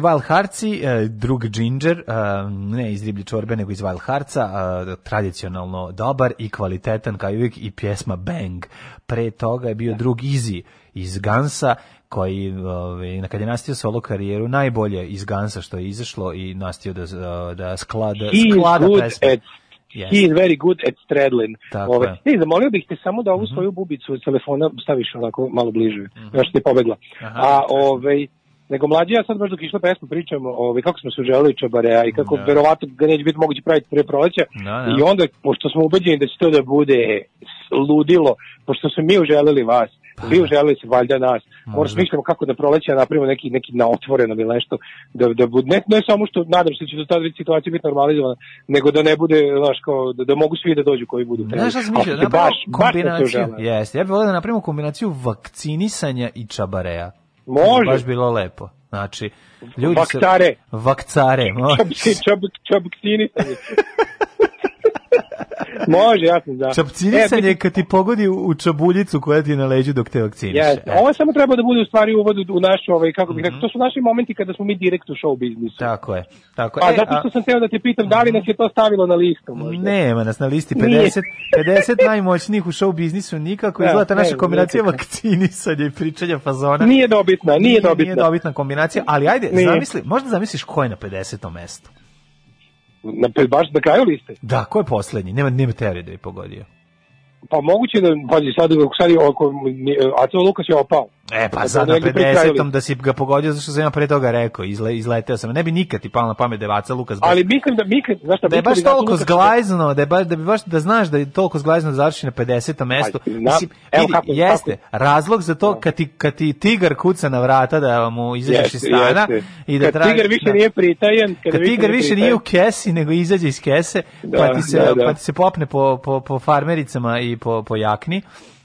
Je Wild Heartsi, e, drug Ginger, e, ne iz riblje čorbe, nego iz Wild Heartsa, e, tradicionalno dobar i kvalitetan, kao i uvijek, i pjesma Bang. Pre toga je bio drug Easy iz Gansa, koji ovaj kad je nastio solo karijeru najbolje iz Gansa što je izašlo i nastio da da sklada He sklada pesme. Yes. He is very good at straddling. Tako Ove, je. e, zamolio bih te samo da ovu svoju bubicu telefona staviš onako malo bliže. Još ti je pobegla. Aha. A ovaj nego mlađi ja sad baš dok išla pesma pričamo ovaj, kako smo se uželili Čabarea i kako Da. verovatno ga neće biti moguće praviti pre proleća. Da, da. I onda, pošto smo ubeđeni da će to da bude ludilo, pošto smo mi uželili vas, vi uželili se valjda nas, Možda. smišljamo kako da proleća napravimo neki, neki na otvorenom ili nešto, da, da bude, ne, ne samo što nadam se da će do tada situacija biti normalizovana, nego da ne bude, znaš, kao, da, da mogu svi da dođu koji budu. Znaš šta ste Da napravimo baš, kombinaciju. Jeste, ja bih volio da napravimo kombinaciju vakcinisanja i čabareja. Može. Baš bilo lepo. Znači, ljudi Vakcare. se... Vakcare. može. Čab, čab, čabksinisanje. Može, jasno, da. Čapcinisanje E, kad ti pogodi u čabuljicu koja ti je na leđu dok te vakciniš. Yes. E, Ovo samo treba da bude u stvari uvod u naš, ovaj, kako bih rekao, to su naši momenti kada smo mi direkt u show biznisu. Tako je. Tako je. Pa E, zato a- što sam teo da te pitam da li nas je to stavilo na listu možda. Nema nas na listi Nije. 50, 50 najmoćnijih u show biznisu nikako. Da, Izgleda ta naša kombinacija nije vakcinisanja i pričanja fazona. Nije dobitna, nije dobitna. Nije dobitna kombinacija, ali ajde, Nije. zamisli, možda zamisliš ko je na 50. mestu. Na, baš na kraju liste. Da, ko je poslednji? Nema, nema teorije da je pogodio. Pa moguće da, pazi, sad, sad oko, Aco Lukas je opao. E, pa sad na negde pri kraju 50. da si ga pogodio, zašto sam ja pre toga rekao, izle, izleteo sam. Ne bi nikad ti palo na pamet da je Vaca Lukas. Ali mislim da, mi, znaš šta, da je mislim baš da toliko zglajzno, da, je baš, da bi baš da znaš da je toliko zglajzno da završi na 50. mestu. Pa, zna- Mislim, evo vidi, kako- jeste, razlog za to kad ti, kad ti tigar kuca na vrata da mu izađeš Jeste, iz stana jeste. i da Kad traži... tigar više da. nije pritajen, Kad više tigar nije više pritajen. nije u kesi, nego izađe iz kese, Da, pa, ti se, da, da. pa ti se popne po, po, po farmericama i po, po jakni,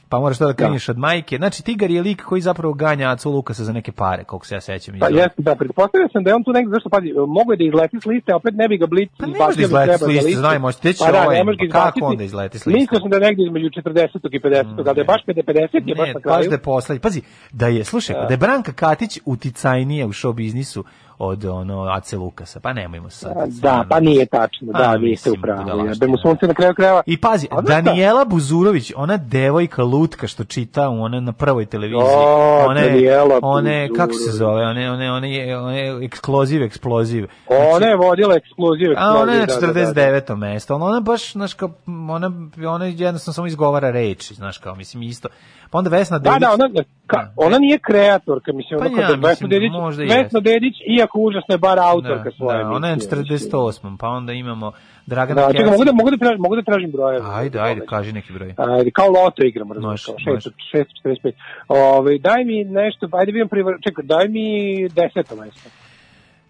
pa moraš to da krenješ od majke. Znači, tigar je lik koji zapravo ganja Acu Lukasa za neke pare, koliko se ja sećam. Pa jeste, da, pretpostavio sam da je on tu negdje, zašto, pazi, mogo je da izleti s liste, a opet ne bi ga blic Pa ne može da izleti s liste, znaj, može teći pa da, ovaj, ne pa kako onda izleti s liste? Mislio sam da je negdje između 40. i 50. ali da je baš kada je 50 je baš Ne, na kraju. baš da je poslednji. Pazi, da je, slušaj, da je Branka Katić uticajnija u show biznisu od ono Ace Lukasa, pa nemojmo sad. Da, pa nije tačno, da, A, niste u pravu. Da mu sunce na kraju krajeva. I pazi, A znaš šta? Danijela Buzurović, ona devojka lutka što čita u ona na prvoj televiziji. O, one, Danijela one kako se Buzurović. zove, one, one, one, one eksploziv, eksploziv. Ona je vodila eksploziv. A ona je na eksploziv, da, da, da. 49. mesto, ali ona baš, znaš, kao, ona, ona jednostavno samo izgovara reči, znaš, kao, mislim, isto. Pa onda Vesna Da, Dedić, da, ona, ka, ona nije kreatorka, mislim, Pa ono ja kada Vesna Dedić, i Vesna. Dedić, iako užasno je bar autorka da, svoje da, ona je na emisije, mislim. 48. Pa onda imamo Dragana Da, čekaj, mogu da, mogu da, tražim, mogu da tražim brojeve. Ajde, ajde, kaži neki broj. Ajde, kao loto igramo, razumiješ, kao 6, 645. Ove, daj mi nešto, ajde vidim prvi, čekaj, daj mi deseto mesto.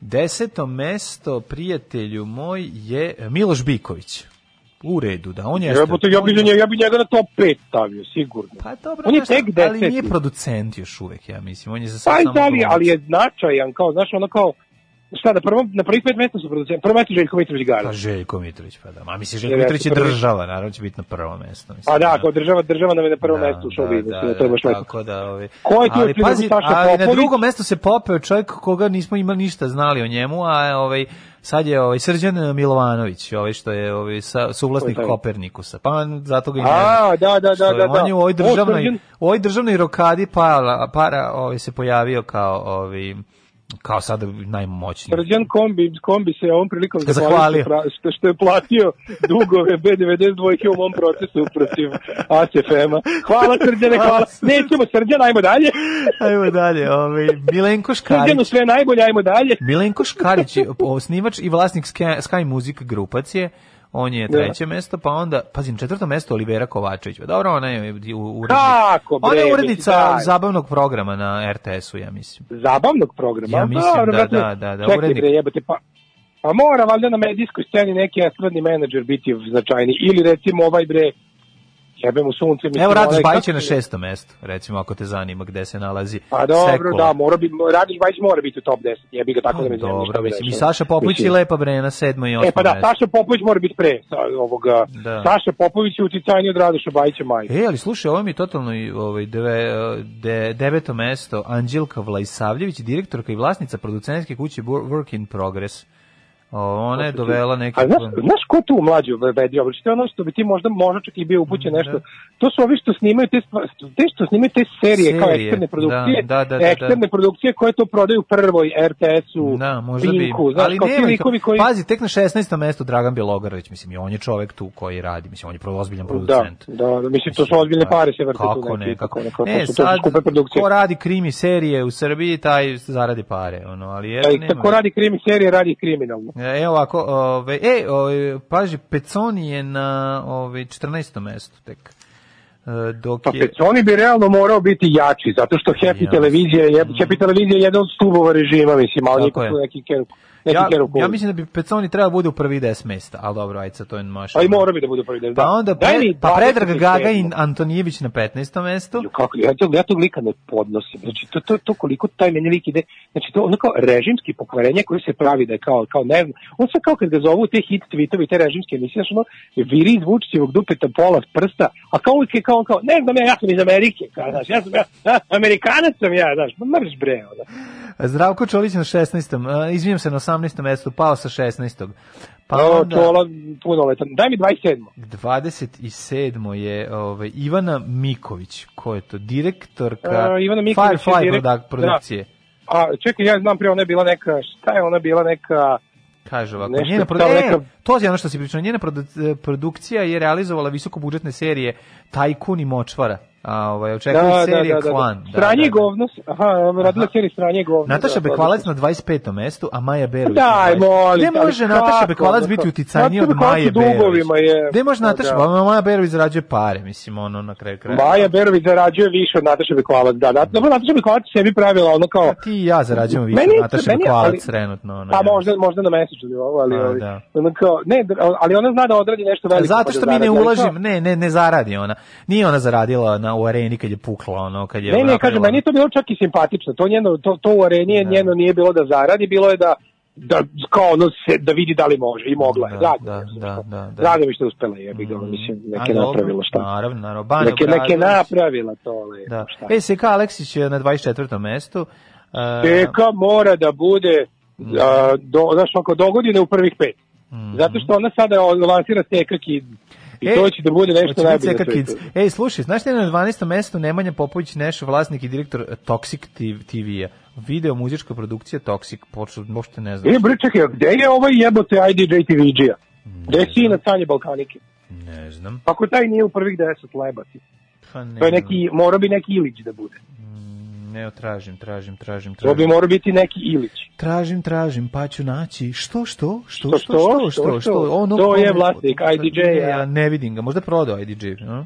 Deseto mesto, prijatelju moj, je Miloš Biković. U redu, da, on je... Ja, ja, ja, bi, za njega, ja bi njega na top 5 stavio, sigurno. Pa dobro, on je znaš, tek deseti. ali nije producent još uvek, ja mislim. On je za sad Pa samo da, ali, ali je značajan, kao, znaš, ono kao, šta, da prvo, na prvih pet mesta su producenti, prvo mesto Željko Mitrović Gara. Pa Željko Mitrović, pa da. Ma mislim, Željko Mitrović je država, naravno će biti na prvo mesto. Mislim, Pa da, kao država, država nam je na prvom Da, mestu u show da, biznisu, da, to je baš da, lepo. tako da, ovi. Ko je tu ali pazi, ali na drugo mesto se popeo čovjek koga nismo imali ništa znali o njemu, a ovaj sad je ovaj Srđan Milovanović, ovaj što je ovaj sa, suvlasnik? Kopernikusa. Pa zato ga i ne A, da, da, da, da, da. On je u ovoj državnoj, u ovoj državnoj rokadi para, para ovaj, se pojavio kao ovaj kao sada najmoćniji. Srđan Kombi, Kombi se ovom prilikom Zahvalio. zahvalio što, što, je platio dugove B92 u mom procesu protiv ACFM-a. Hvala Srđane, hvala. Nećemo Srđan, ajmo dalje. Ajmo dalje, ovaj Milenko Srđanu Škarić. sve najbolje, ajmo dalje. Milenko Škarić je osnivač i vlasnik Sky, Sky Music grupacije. On je Da. treće mesto, pa onda, pazim, četvrto mesto Olivera Kovačević. Pa Dobro, ona je u- u- urednik. Kako, bre, Ona je urednica daj. zabavnog programa na RTS-u, ja mislim. Zabavnog programa. Ja mislim, da, brate. da, da, da, Čekaj, urednik. bre, jebote, pa, pa mora valjda na medijskoj sceni neki estradni menadžer biti značajni. Ili recimo ovaj bre, jebe mu sunce. mislim, Evo Radoš Bajić je na šestom mestu, recimo ako te zanima gde se nalazi. Pa dobro, Sekula. da, mora bi, Radoš Bajić mora biti u top 10, jebi ga tako da me zanima Dobro, mislim, i. Saša Popović i Lepa Bre na sedmo i osmo E pa da. Saša Popović mora biti pre sa, ovoga. Da. Saša Popović je uticajniji od Radoša Bajića majka. E, ali slušaj, ovo mi je totalno ovaj, deve, de, deveto mesto, Anđelka Vlajsavljević, direktorka i vlasnica producentske kuće Wor- Work in Progress. Ona je dovela neke... A znaš, znaš ko tu mlađu vedi oblači? To je ono što bi ti možda, možda čak i bio upućen Mm, nešto. To su ovi što snimaju te, te što snimaju te serije, kao Serije, eksterne produkcije, da, da, da, da, eksterne produkcije koje to prodaju prvoj RTS-u, Da, možda bi. Pinku, znaš, ali kao nema likovi koji... Pazi, tek na 16. mestu Dragan Bjelogrlić, mislim, i on je čovek tu koji radi, mislim, on je prvo ozbiljan Da, producent. da, da, mislim, to su ozbiljne pare se vrte tu Kako neki, ne, kako ne. to su sad, ko radi krimi serije u Srbiji, taj zaradi pare, ono, ali je, nema. ko radi krimi serije, radi kriminalno. E, Evo ovako, ove, e, ove, paži, Peconi je na ove, 14. mestu tek. E, dok Pa je... Peconi bi realno morao biti jači, zato što Happy Ja. televizija je, Happy televizija je jedan od stubova režima, mislim, ali je. keru, neki Ja, ja mislim da bi Peconi trebao bude u prvi 10 mesta, ali dobro, ajde sad to je maš. Pa i mora bi da bude prvi del. Pa da. onda pre, mi pa 27. Predrag Gaga i Antonijević na 15. mestu. kako ja tog, ja tog lika ne podnosim. Znači to, to, to koliko taj meni lik ide, znači to ono kao režimski pokvarenje koje se pravi da je kao, kao ne znam, on sve kao kad ga zovu te hit tweetovi, te režimske emisije, znači ono, viri iz Vučićevog dupeta pola prsta, a kao uvijek je kao, kao, ne znam ja, ja sam iz Amerike, kao, znaš, ja sam, ja, ja, Amerikanac sam ja, znaš, ma mrš bre, ono. Zdravko Čolić na 16. Uh, izvijem se na 18. mestu, pao sa 16. Pa Pa onda Čola, punoletan, daj mi 27. 27. je ovaj, Ivana Miković, ko je to? Direktorka E, Ivana Miković je Firefly direkt- prodak- produkcije. A čekaj, ja znam prije, ona je bila neka, šta je ona bila neka, Kaže ovako, Nešto njena produ... e, neka- to je ono što si pričao, njena produ- e, produkcija je realizovala visokobudžetne serije Tajkun i Močvara. A ovaj očekuje serije Klan. Da, Stranje da, i da. govno, aha, radila seriju Stranje govno. Nataša da, Bekvalac na 25. mestu, a Maja Berović. Daj, na 20. molim, Gde može kako, Nataša Bekvalac ono, biti uticajnija od Maje Berović? je. Gde može Pa Nataša, da. pa Maja Berović zarađuje pare, mislim, ono na kraju kraja. Maja Berović zarađuje više od Nataše Bekvalac, da, da, dobro, Nataša Bekvalac sebi pravila ono kao... Ti i ja zarađujemo više Meni- od Nataše meni- Bekvalac ali- trenutno. Ono, Pa ja. možda, možda na nivou, ali, A, ali, da. ono kao, ne, da- ali ona zna da odradi nešto veliko. Zato pa da što mi ne ulažem, ne, ne, ne zaradi ona. Nije ona zaradila na u areni kad je pukla, ono, kad je Ne, ne, kažem, meni je to bilo čak i simpatično. To njeno, to, to u areni je njeno nije bilo da zaradi, bilo je da da kao ono se, da vidi da li može i mogla je. Da, da, da, da, da. mi što je uspela, jebi ga, mislim, A, neke dobro, napravila šta. Naravno, naravno. Banja Neke, neke napravila to, lepo, Da. šta. E, SK Aleksić je na 24. mestu. Uh, mora da bude a, do, znaš, oko dogodine u prvih pet. Mhm. Zato što ona sada lansira Teka Kids. I E, to će da bude nešto najbolje. na. Ej, slušaj, znaš ti na 12. mestu Nemanja Popović Neš, vlasnik i direktor Toxic TV-a. Video muzička produkcija Toxic, počeo, možete ne znaš. E, bre, čekaj, a gde je ovaj jebote IDJ TV-đija? Gde je sin Sanje Balkanike? Ne znam. Kako taj nije u prvih deset lebati? Pa ne, To je neki, mora bi neki Ilić da bude. Ne, tražim, tražim, tražim, To tražim. bi mora biti neki Ilić. Tražim, tražim, pa ću naći. Što, što? Što, Što, što, što, što, što, što? Ono, To je vlasnik IDJ-a. Ne, ja ne vidim ga, možda prodao IDJ, no?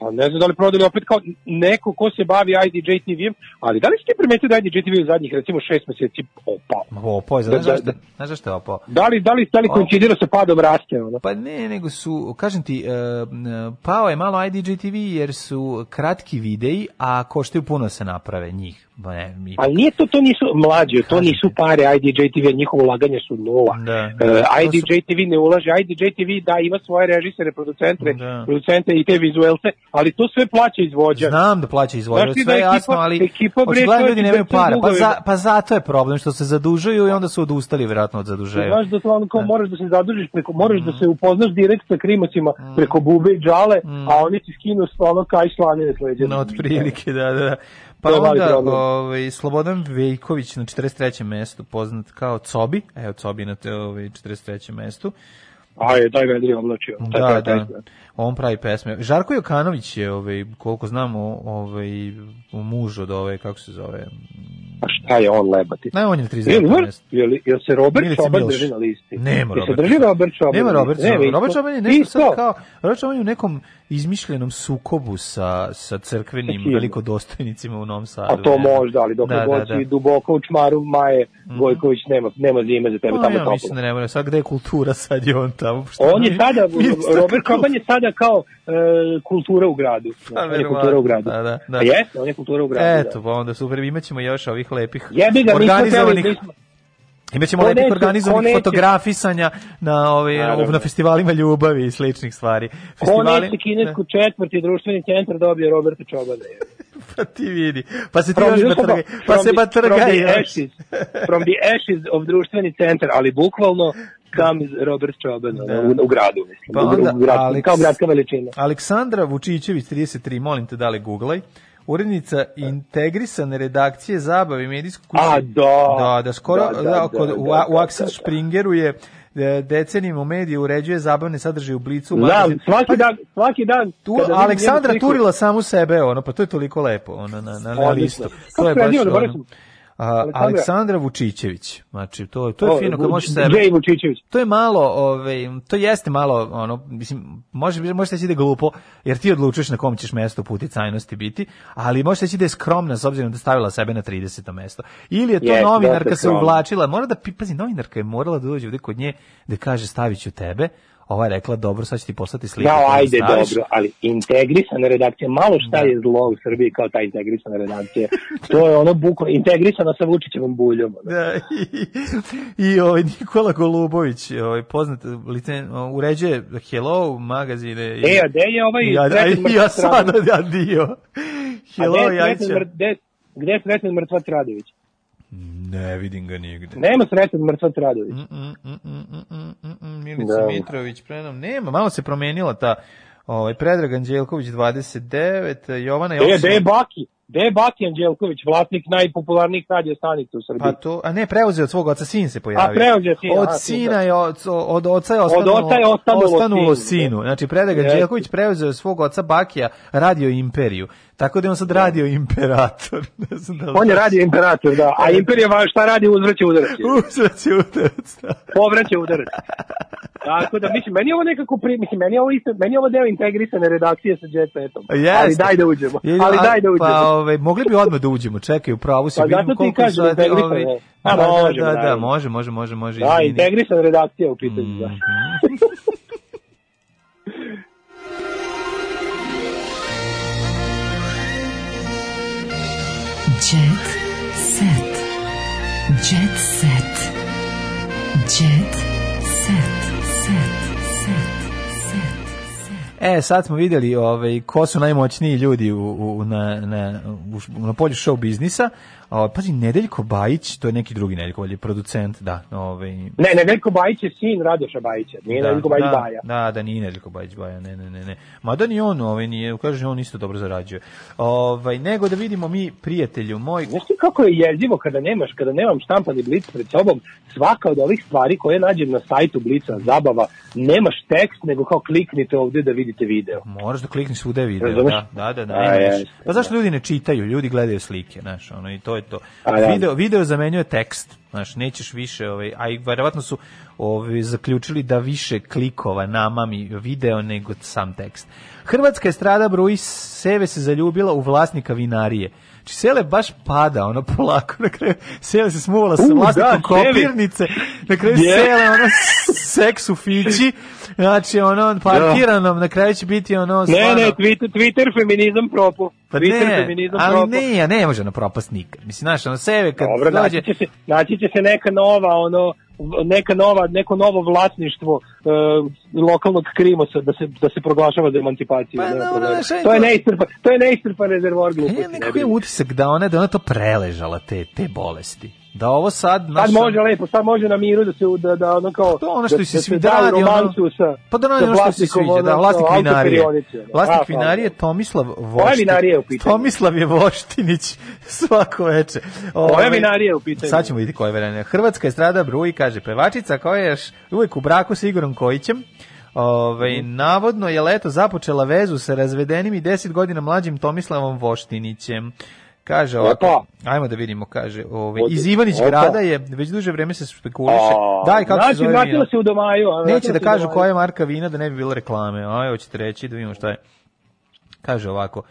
A ne znam da li prodali opet kao neko ko se bavi IDJ TV-em, ali da li ste primetili da IDJ TV u zadnjih recimo šest meseci opao? Opao je, Da, znaš da, zašto, da. znaš zašto je opao? Da li, da li, da li koincidira sa padom raste? Ono? Pa ne, nego su, kažem ti, m, pao je malo IDJ TV jer su kratki videi, a koštaju puno se naprave njih. Ba ne, mi, Ali nije to, to nisu mlađe, to nisu pare IDJ TV, njihovo ulaganje su nula. Da. E, su- IDJ TV ne ulaže, IDJ TV da ima svoje režisere, producente, Da. producente i te vizuelce, ali to sve plaća izvođač. Znam da plaća izvođač, da sve je ekipa- jasno, ali ekipa, bre, očigledno ljudi nemaju para. Pa, za, pa zato je problem što se zadužuju i onda su odustali vjerojatno od zaduženja. Znaš da to ono kao moraš da se zadužiš preko, moraš da se upoznaš direkt sa krimocima preko bube i džale, a oni ti skinu s ono kaj slanine sleđe. No, otprilike, da, da. Pa To je onda ovaj, Slobodan Vejković na 43. mestu, poznat kao Cobi, evo Cobi na te, ovaj, 43. mestu. Aj, daj vedri oblačio. Taj Da, pravi da. pesme. On pravi pesme. Žarko Jokanović je, ovaj, koliko znamo, ovaj, muž od ove, kako se zove, A Šta je on lebati? Ne, on je na Jel, 39. vr- mesto. jel, se Robert Milica Čoban drži na listi? Nema Jel se Robert drži Robert Čoban? Nema Robert? Čoban. Robert Čoban je nešto sad kao, Robert Čoban je u nekom izmišljenom sukobu sa, sa crkvenim kim? velikodostojnicima u Novom Sadu. A to ne možda, ali dok Da, da, da, god da. si duboko u čmaru Maje Gojković nema, nema zime za tebe, Pa, tamo ja toplo. mislim da ne mora. Sad gde je kultura, sad je on tamo. On je sada, [laughs] Robert Čoban je sada kao e, kultura u gradu. Pa, on je kultura u gradu. Da, da, da. A jeste, on je kultura u gradu. Eto, pa onda super, imaćemo još ovih lepih Jebi ga, organizovanih teli, mi smo- Imaćemo Ko lepih organizovanih ko fotografisanja na, Naravno. na festivalima ljubavi i sličnih stvari. Ko Festivali, neće kinesku četvrti društveni centar dobije Roberta Čobana? [laughs] pa ti vidi. Pa se ti From još pa se batrgaj. From the ashes, from the ashes of društveni centar, ali bukvalno comes Robert Čoban Da. u, u gradu, mislim. Pa u, onda u grad, Aleks- kao gradska veličina. Aleksandra Vučićević, 33, molim te da li googlaj. Urednica integrisane redakcije zabave medijskog kuće. A, da. Da, da, skoro, Da, da, da, kod, da, u, da, u da, Axel da. Springeru je e, decenijima u mediju uređuje zabavne sadržaje u Blicu. magazin. svaki dan, svaki dan. Tu Aleksandra sliku- turila samu sebe, ono, pa to je toliko lepo, ono, na, na, na listu. To je baš, ono, Aleksandra? Aleksandra Vučićević. Znači, to, to je O, fino kad možeš sebe. Vučićević. To je malo, ovaj, to jeste malo, ono, mislim, može, može reći da glupo, jer ti odlučuješ na kom ćeš mesto puti cajnosti biti, ali može reći da je skromna s obzirom da stavila sebe na 30. mesto. Ili je to Jeste, novinarka se uvlačila, mora da, pazi, novinarka je morala da dođe ovde kod nje, da kaže stavit ću tebe, ova je rekla, dobro, sad ću ti poslati sliku. Koju ajde, staviš. dobro, ali integrisana redakcija, malo šta je zlo u Srbiji kao ta integrisana redakcija. To je ono bukvalno integrisana sa Vučićevom buljom. ono. Da, i, i ovaj Nikola Golubović, ovaj poznat licen, uređuje Hello magazine. i- E, a gde je ovaj ja, ja, ja sad ja dio. Hello, a gde je ja gde- je Sreten mrtvac Radović? Ne vidim ga nigde. Nema Sreten mrtvac Radović. Mm, mm, mm, mm, mm, mm, mm, Milica Da. Mitrović predam. Nema, malo se promenila ta ovaj Predrag Anđelković 29, Jovana Gde je, je. Baki? Gde je Baki Anđelković, vlasnik najpopularnijih radio stanica u Srbiji? Pa to, a ne, preuzeo od svog oca, sin se pojavio. A, preuzeo od sina, Od a, sina je, od, od oca je ostanulo, oca je ostanulo ostanulo sinu, sinu. Znači, Predrag. Anđelković preuzeo od svog oca Bakija radio imperiju. Tako da je on sad radio imperator. [laughs] ne znam da li On je radio imperator, da. A imperija va- šta radi? Uzvraća udarac. Uzvraća udarac, da. Povraća udarac. Tako da, mislim, meni je ovo nekako, pri, mislim, meni je ovo, isto, meni je ovo deo integrisane redakcije sa Jet Setom. Jeste. Ali daj da uđemo. Je- Ali daj da uđemo. Pa, ovaj, mogli bi odmah da uđemo, čekaj, u pravu si. Pa zato ti kažem, sad, integrisano, ovaj, ne. Da, A, da, da, da, naravno. može, može, može, može, Da, integrisana redakcija u pitanju, Mhm. da. [laughs] Jet set. Jet set. Set. Set. Set. E, sad smo vidjeli ovaj, ko su najmoćniji ljudi u, u, na, na, u, na polju show biznisa. O, pazi, Nedeljko Bajić, to je neki drugi Nedeljko, valjda, producent, da. Ovaj, Ne, Nedeljko Bajić je sin Radoša Bajića, nije da, Nedeljko Bajić da, Baja. Da, da, nije Nedeljko Bajić Baja, ne, ne, ne, ne. Mada ni on, ovaj, nije, kaže, on isto dobro zarađuje. Ovaj, nego da vidimo mi, prijatelju moj, Znaš ti kako je jezivo kada nemaš, kada nemam štampani blic pred sobom, svaka od ovih stvari koje nađem na sajtu Blica zabava, nemaš tekst, nego kao kliknite ovdje da vidite video. Moraš da klikneš svuda video, Razumeš? da, da, da, da, A, nemaš. Pa zašto ljudi ne čitaju, ljudi gledaju slike, znaš, ono, i to je to. A, da. Video, video zamenjuje tekst, znaš, nećeš više, ovaj, a i verovatno su ovaj, zaključili da više klikova namami video nego sam tekst. Hrvatska estrada broji seve se zaljubila u vlasnika vinarije. Znači, Sele baš pada, ono, [laughs] polako, na kraju Sele se smuvala sa vlasnikom da, Sele. kopirnice, na kraju Je. Sele, ono, seks u fići, znači, ono, parkiranom, na kraju će biti, ono, Ne, stvarno- ne, Twitter, Twitter feminizam propu. pa Twitter ne, feminizam ali propu. ne, ja ne može na propast nikad. Mislim, znaš, ono, sebe kad Dobro, dođe... naći će, se, naći će se neka nova, ono, neka nova, neko novo vlasništvo e, lokalnog krimosa da se, da se proglašava za emancipaciju. Pa, problema. znaš, to je neistrpan, to je neistrpan rezervoar gluposti. Ja ne nekako je utisak da ona, da ona to preležala, te, te bolesti. Da ovo sad... Sad znaš, može lepo, sad može na miru da se da da ono kao To ono što da, se da svi radi, ono- romancu sa Pa da ono što se sviđa, da, vlasnik vinarije. Vlasnik vinarije Tomislav Voštinić. U pitanju? Tomislav je Voštinić [laughs] svako veče. Koja Ovaj, vinarija je u pitanju? Sad ćemo vidjeti koja je vinarija. Hrvatska estrada bruji, kaže pevačica koja je uvijek u braku sa Igorom Kojićem. Ove, Mhm. navodno je leto započela vezu sa razvedenim i 10 godina mlađim Tomislavom Voštinićem. Kaže ovako, ajmo da vidimo, kaže, ovaj, iz Ivanić grada je, već duže vreme se spekuliše. A, Daj, kako se znači, zove vratila vino? se u domaju. Neće da se kažu koja je marka vina da ne bi bilo reklame. Aj, hoćete reći da vidimo šta je. Kaže ovako,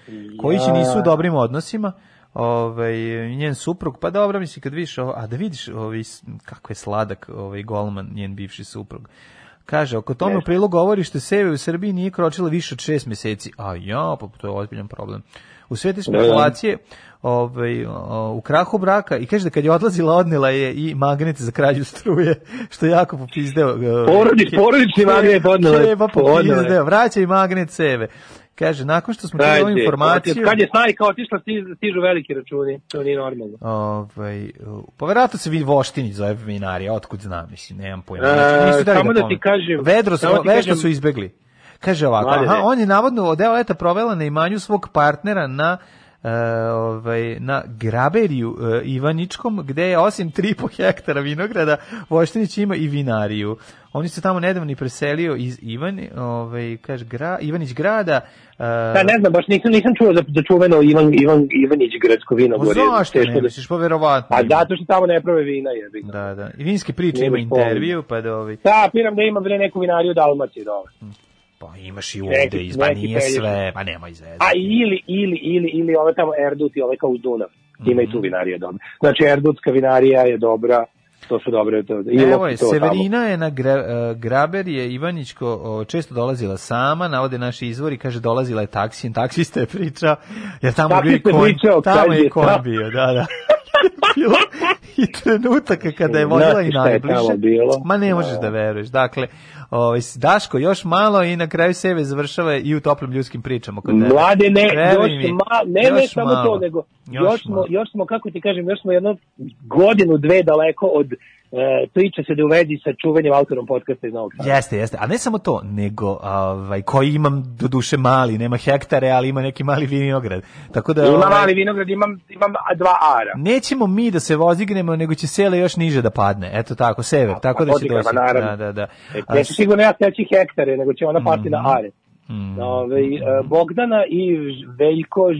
koji će nisu u dobrim odnosima, ovaj, njen suprug, pa dobro, misli, kad vidiš a da vidiš ovaj, kako je sladak ovaj, golman, njen bivši suprug. Kaže, oko tome u prilog govori što seve u Srbiji nije kročila više od šest meseci. A ja, pa to je ozbiljan problem. U svete spekulacije ovaj, u krahu braka i kaže da kad je odlazila odnela je i magnet za krađu struje, što je jako popizdeo. e, Porodič- porodični magnet odnela je. Keba popizdeo, vraća i magnet seve. Kaže, nakon što smo čuli ovu informaciju... Kad je snajka otišla, stižu, stižu veliki računi. To nije normalno. Ovaj, pa verovatno se vidi Voštinić zove vinarija, otkud znam, mislim, nemam pojma. E, Znači, nisu dali samo da ti pomenu. kažem- Vedro samo ti vešto kažem- su izbegli. Kaže ovako, aha, on je navodno deo leta provela na imanju svog partnera na ovaj, na Graberiju e, Ivaničkom, gde je osim 3,5 hektara vinograda, Voštinić ima i vinariju. Oni se tamo nedavno i preselio iz Ivan, ovaj, kaže, gra, Ivanić grada. e, Da, ne znam, baš nisam, nisam čuo za, za čuveno Ivan, Ivan, Ivanić gradsko vino. Gore. zašto ne, da- misliš, pa verovatno. A ima. zato što tamo ne prave vina, jebi. ga. Da, da. I vinske priče ima intervju, pa da ovaj... Da, piram da bre neku vinariju u Dalmaciji, dole. Pa imaš i ovde, izba neki nije sve, pa nemoj zezati. A ili, ili, ili, ili ove tamo Erdut i ove kao uz Dunav. Ima i tu Mhm. vinarija dobra. Znači, Erdutska vinarija je dobra, to su dobre. To, i Evo je, to Severina je na gra, e, Graber je Ivanićko o, često dolazila sama, navode naši izvori, kaže dolazila je taksijem, taksista je pričao, jer tamo je bio i Taksista je konj, pričao, tamo je ta- bio, da, da. [laughs] bilo i trenutaka kada je Znate i najbliže. tamo? Ma ne možeš da veruješ. Dakle, ovaj, Daško još malo i na kraju sebe završava i u toplim ljudskim pričama kod tebe. Mlade, ne, još ma, ne, ne još samo malo. to, nego Još još, smo, još smo, kako ti kažem, još smo jedno godinu, dve daleko od e, priča se da u vezi sa čuvanjem autorom podcasta iz Novog Sada. Jeste, jeste. A ne samo to, nego ovaj, koji imam do duše mali, nema hektare, ali ima neki mali vinograd. Tako da, Imam ovaj, mali vinograd, imam, imam dva ara. nećemo mi da se vozignemo, nego će sele još niže da padne. Eto tako, sever. Tako da će doći. Da, da, da. E, Neću sigurno ja steći hektare, nego će ona pasti Mhm. na are. Ove, e, Bogdana i Veljko e,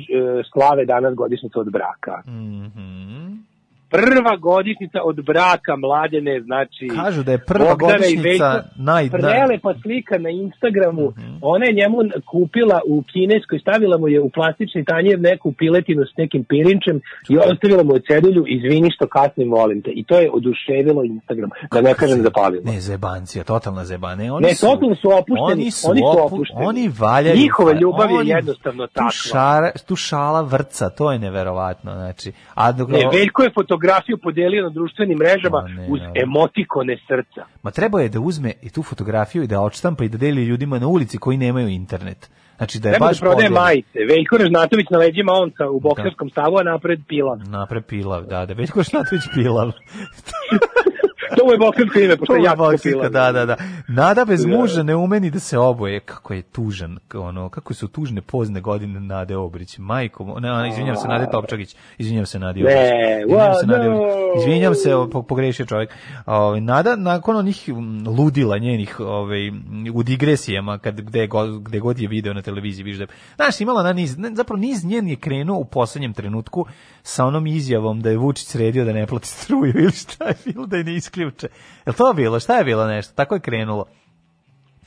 slave danas godišnjicu od braka. Mhm. Prva godišnjica od braka mladene, znači... Kažu da je prva Bogdana godišnjica naj-. Prelepa slika na Instagramu. Ona je njemu kupila u kineskoj, stavila mu je u plastični tanjer neku piletinu s nekim pirinčem i ostavila mu je cedulju, izvini što kasnim, molim te. I to je oduševilo Instagram, da ne kažem zapalilo. Ne, zebancija, totalna zebane. Oni Ne, totalno su opušteni, Oni su, oni su opu- opušteni. Oni valjaju. Njihova ljubav je oni- jednostavno tu takva. Šara, tu šala vrca, to je neverovatno. Znači, a dok, Ne, Veljko je fotografiju podelio na društvenim mrežama Ma ne, uz ne. emotikone srca. Ma treba je da uzme i tu fotografiju i da odštampa i da deli ljudima na ulici koji nemaju internet. Znači da je Treba da baš prodaje podeli. majice. Veljko Režnatović na leđima onca u bokserskom stavu, a napred pila. Napred pilav, da, da. Veljko Šnatović pilav. [laughs] To mu je boksersko ime, pošto To je jako bokserka, pila. da, da, da. Nada bez Da. muža ne umeni da se oboje. Kako je tužan, ono, kako su tužne pozne godine Nade Obrić. Majko, ne, ona, izvinjam se, Nade Topčagić. Izvinjam se, Nadi Ne, Obrić. Izvinjam se, Nadi Obrić. Izvinjam se, pogrešio čovjek. Ovaj, Nada, nakon onih ludila njenih ovaj, u digresijama, kad, gde, god, gde god je video na televiziji, viš da, znaš, imala na niz, ne, zapravo niz njen je krenuo u poslednjem trenutku sa onom izjavom da je Vučić sredio da ne plati struju [laughs] ili šta je bilo da je ne isključe. Je to bilo? Šta je bilo nešto? Tako je krenulo.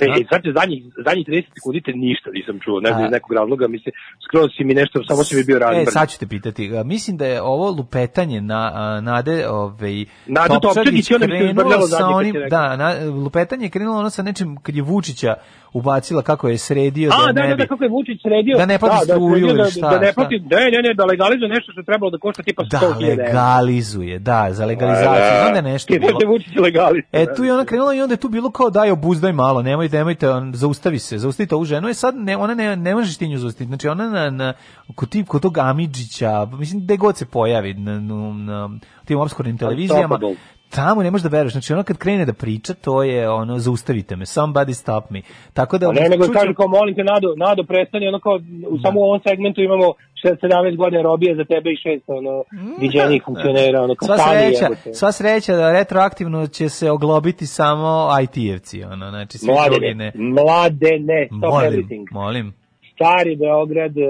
E, e, sad zadnjih, zadnjih 30 sekundi te ništa nisam čuo, ne znam iz nekog razloga, mislim, skroz si mi nešto, samo si mi bio E, razbrn. sad ću te pitati. Mislim da je ovo lupetanje na a, Nade, ovaj Nadu Topčagić, krenulo sa onim, da, na, lupetanje je krenulo ono sa nečim kad je Vučića ubacila kako je sredio A, da da, ne da, bi. da, kako je Vučić sredio. Da ne plati da, struju sredio ili da, šta, Da ne plati, ne, ne, ne, da legalizuje nešto što je trebalo da košta tipa 100.000 Da, legalizuje, da, za legalizaciju. Da, da. Da je nešto I da bilo. Vučić legalista. E, tu je ona krenula i onda je tu bilo kao daj obuzdaj malo, nemojte, nemojte, on, zaustavi se, zaustavite ovu ženu. E sad, ne, ona ne, ne možeš ti nju zaustaviti. Znači, ona na, na, kod, tip, kod tog Amidžića, mislim, gde god se pojavi na, na, na tim obskurnim televizijama, Unstoppable. Tamo ne možeš da veruješ. Znači, ona kad krene da priča, to je ono, zaustavite me, somebody stop me. Tako da, A ne, nego čuću- kažu kao molim te Nado, Nado prestani, ono kao u samo u ovom segmentu imamo 17 godina robije za tebe i šest ono viđenih funkcionera, ono kao Sva sreća, sva sreća da retroaktivno će se oglobiti samo IT-evci, ono, znači svi drugi Mladene, ne. mladene, stop Molim, everything. molim. stari Beograd, e,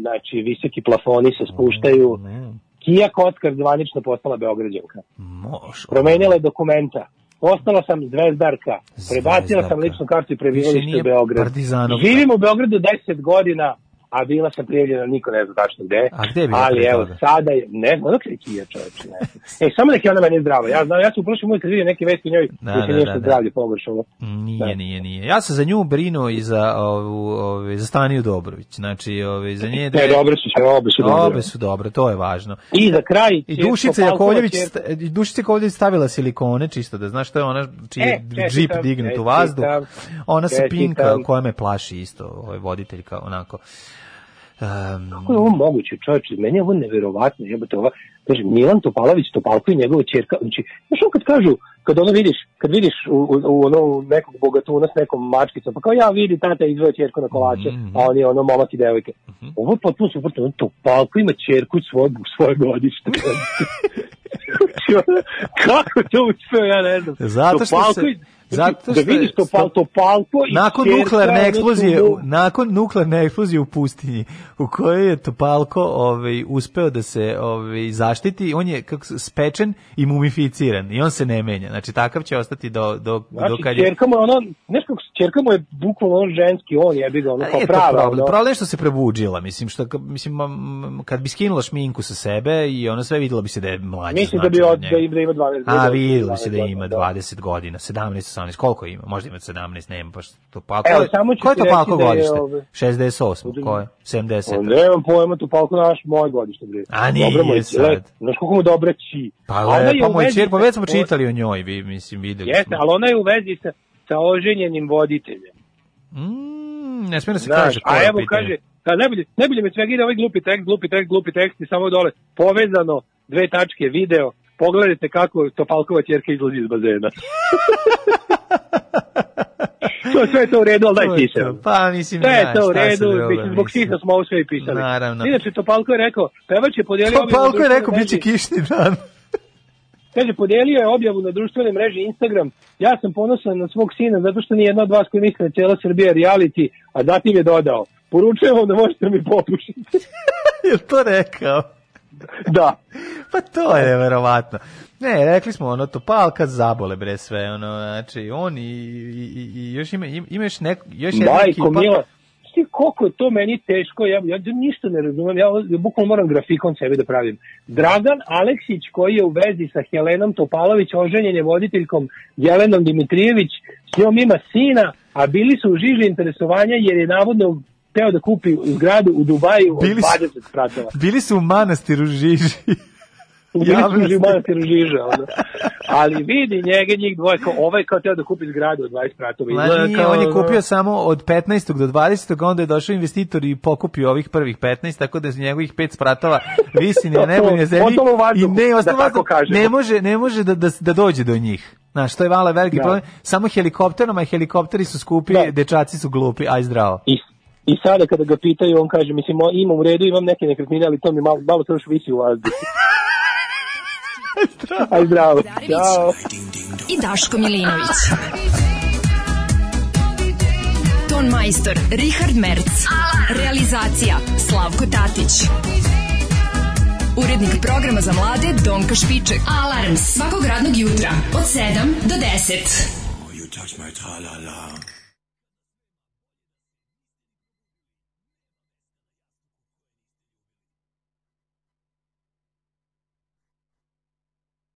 znači visoki plafoni se spuštaju. Kija Kockar zvanično postala Beograđanka. Može. Promenila je dokumenta. Postala sam zvezdarka. Prebacila sam Zvezdarka. ličnu kartu i prebivalište u. Partizanovka. Živim u Beogradu 10 godina, a bila sam prijavljena, niko ne zna tačno gde. A gde je bila Ali evo, toga? sada je, ne znam, dok se je Kija čoveče, ne znam. E, samo nek je ona meni zdrava. Ja znam, ja sam u prošlom uvijek kad vidim neke vesti o njoj, Da, da, se da, nešto da, da. zdravlje pogoršalo. Nije, nije, nije. Ja sam za nju brinuo i za ovu, ove, za Staniju Dobrović. Znači, ove, za nje... Ne, dobre su sve, obe su dobre. Obe su dobre, to je važno. I za kraj, I Dušica Jakovljević, Dušica Jakovljević stavila silikone, čisto da znaš, to je ona čiji E, je džip dignut u vazduh. Ona se pinka koja me plaši isto, ovaj voditeljka, onako. Um, Kako je ovo moguće, čovječe? Meni je ovo neverovatno, jebote, ova, kaže, Milan Topalović, Topalko i njegova ćerka, znači, znaš kad kažu, kad ono vidiš, kad vidiš u, u, u ono nekog bogatuna s nekom mačkicom, pa kao ja vidi tata izvoje ćerku na kolače, Mhm. a on je ono momak i devojke. Ovo je potpuno suprotno, ono Topalko ima ćerku svoj, svoje godište. [laughs] Kako to uspeo, ja ne znam. Zato što Topalko se- zato da što vidiš je- Topal, Topalko i nakon ćerka, nuklearne eksplozije, mu- nakon nuklearne eksplozije u pustinji, u kojoj je Topalko ovaj, uspeo da se ovaj, zaštiti, on je kako, spečen i mumificiran i on se ne menja. Znači, takav će ostati do, do, do Znači, kad je... čerka mu znaš kako, čerka mu je bukvalno on ženski, on jebi ga, ono, A kao to prava. problem. ono. Problem što se prebuđila, mislim što mislim kad bi skinula šminku sa sebe i ona sve videla bi se da je mlađa. Mislim da bi značajno od, da ima, da ima 12 A godina. vidjelo se da 12 ima godina, 20 godina, 17, 18, koliko ima? Možda ima 17, nema baš to pa. Evo, samo ću ko je to palko da je, godište? ove- 68, ko je? 70. On nemam pojma, tu palko naš, moj godište, bre. A nije Dobro mu je, sad. le- Znaš koliko mu dobra ći. Pa, le, je pa moj čer, pa već smo čitali o njoj, vi, mislim, videli Jeste, smo. ali ona je u vezi sa, sa oženjenim voditeljem. Mm, ne smije da se Znaš, kaže a je evo pitanju. kaže, da najbolje, najbolje me svega ide ovaj glupi tekst, glupi tekst, glupi tekst i samo dole povezano, dve tačke, video, pogledajte kako Topalkova ćerka izlazi iz bazena. [laughs] to sve je to u redu, ali daj je ti se. to. Pa, mislim, Sve je ja, to u redu, mislim, zbog sisa smo ovo sve i pisali. Naravno. Inače, Topalko je rekao, pevač je podijelio... To objavu na palko je rekao, bit će kišni dan. [laughs] Kaže, podijelio je objavu na društvenoj mreži Instagram. Ja sam ponosan na svog sina zato što nije jedna od vas koji misle da je cijela Srbija reality, a zatim je dodao. Poručujem vam da možete mi popušiti. [laughs] je to rekao? [laughs] da. Pa to je neverovatno. Ne, rekli smo ono to palka zabole bre sve ono znači on i, i, i- još ima im- ima još neko još jedna Majko ekipa. Mila, Ti koliko je to meni teško, ja, ja ništa ne razumem, ja, ja bukvalno moram grafikon sebi da pravim. Dragan Aleksić koji je u vezi sa Helenom Topalović, oženjen je voditeljkom Jelenom Dimitrijević, s njom ima sina, a bili su u žiži interesovanja jer je navodno teo da kupi zgradu u Dubaju od Bili su- 20 spratova. Bili su u manastiru Žiži. Bili su u manastiru Žiža, ono. Ali vidi njega njih dvoje, kao, ovaj kao teo da kupi zgradu od 20 spratova. Ma nije, kao, on je kupio samo od 15. do 20. onda je došao investitor i pokupio ovih prvih 15, tako da iz njegovih pet spratova visi na [laughs] nebu na zemlji u i ne, da ostalo kažemo. ne može, ne može da, da, da dođe do njih. Znaš, to je vala veliki Da. problem. Samo helikopterom, a helikopteri su skupi, Da. dečaci su glupi, aj zdravo. I, I sada kada ga pitaju, on kaže, mislim, imam u redu, imam neke nekretnine, ali to mi malo, malo to još visi u vazduhu. Aj zdravo. Ćao. i Daško Milinović. Ton majstor Richard Merc. Realizacija Slavko Tatić. Urednik programa za mlade Donka Špiček. Alarms svakog radnog jutra od 7 do 10.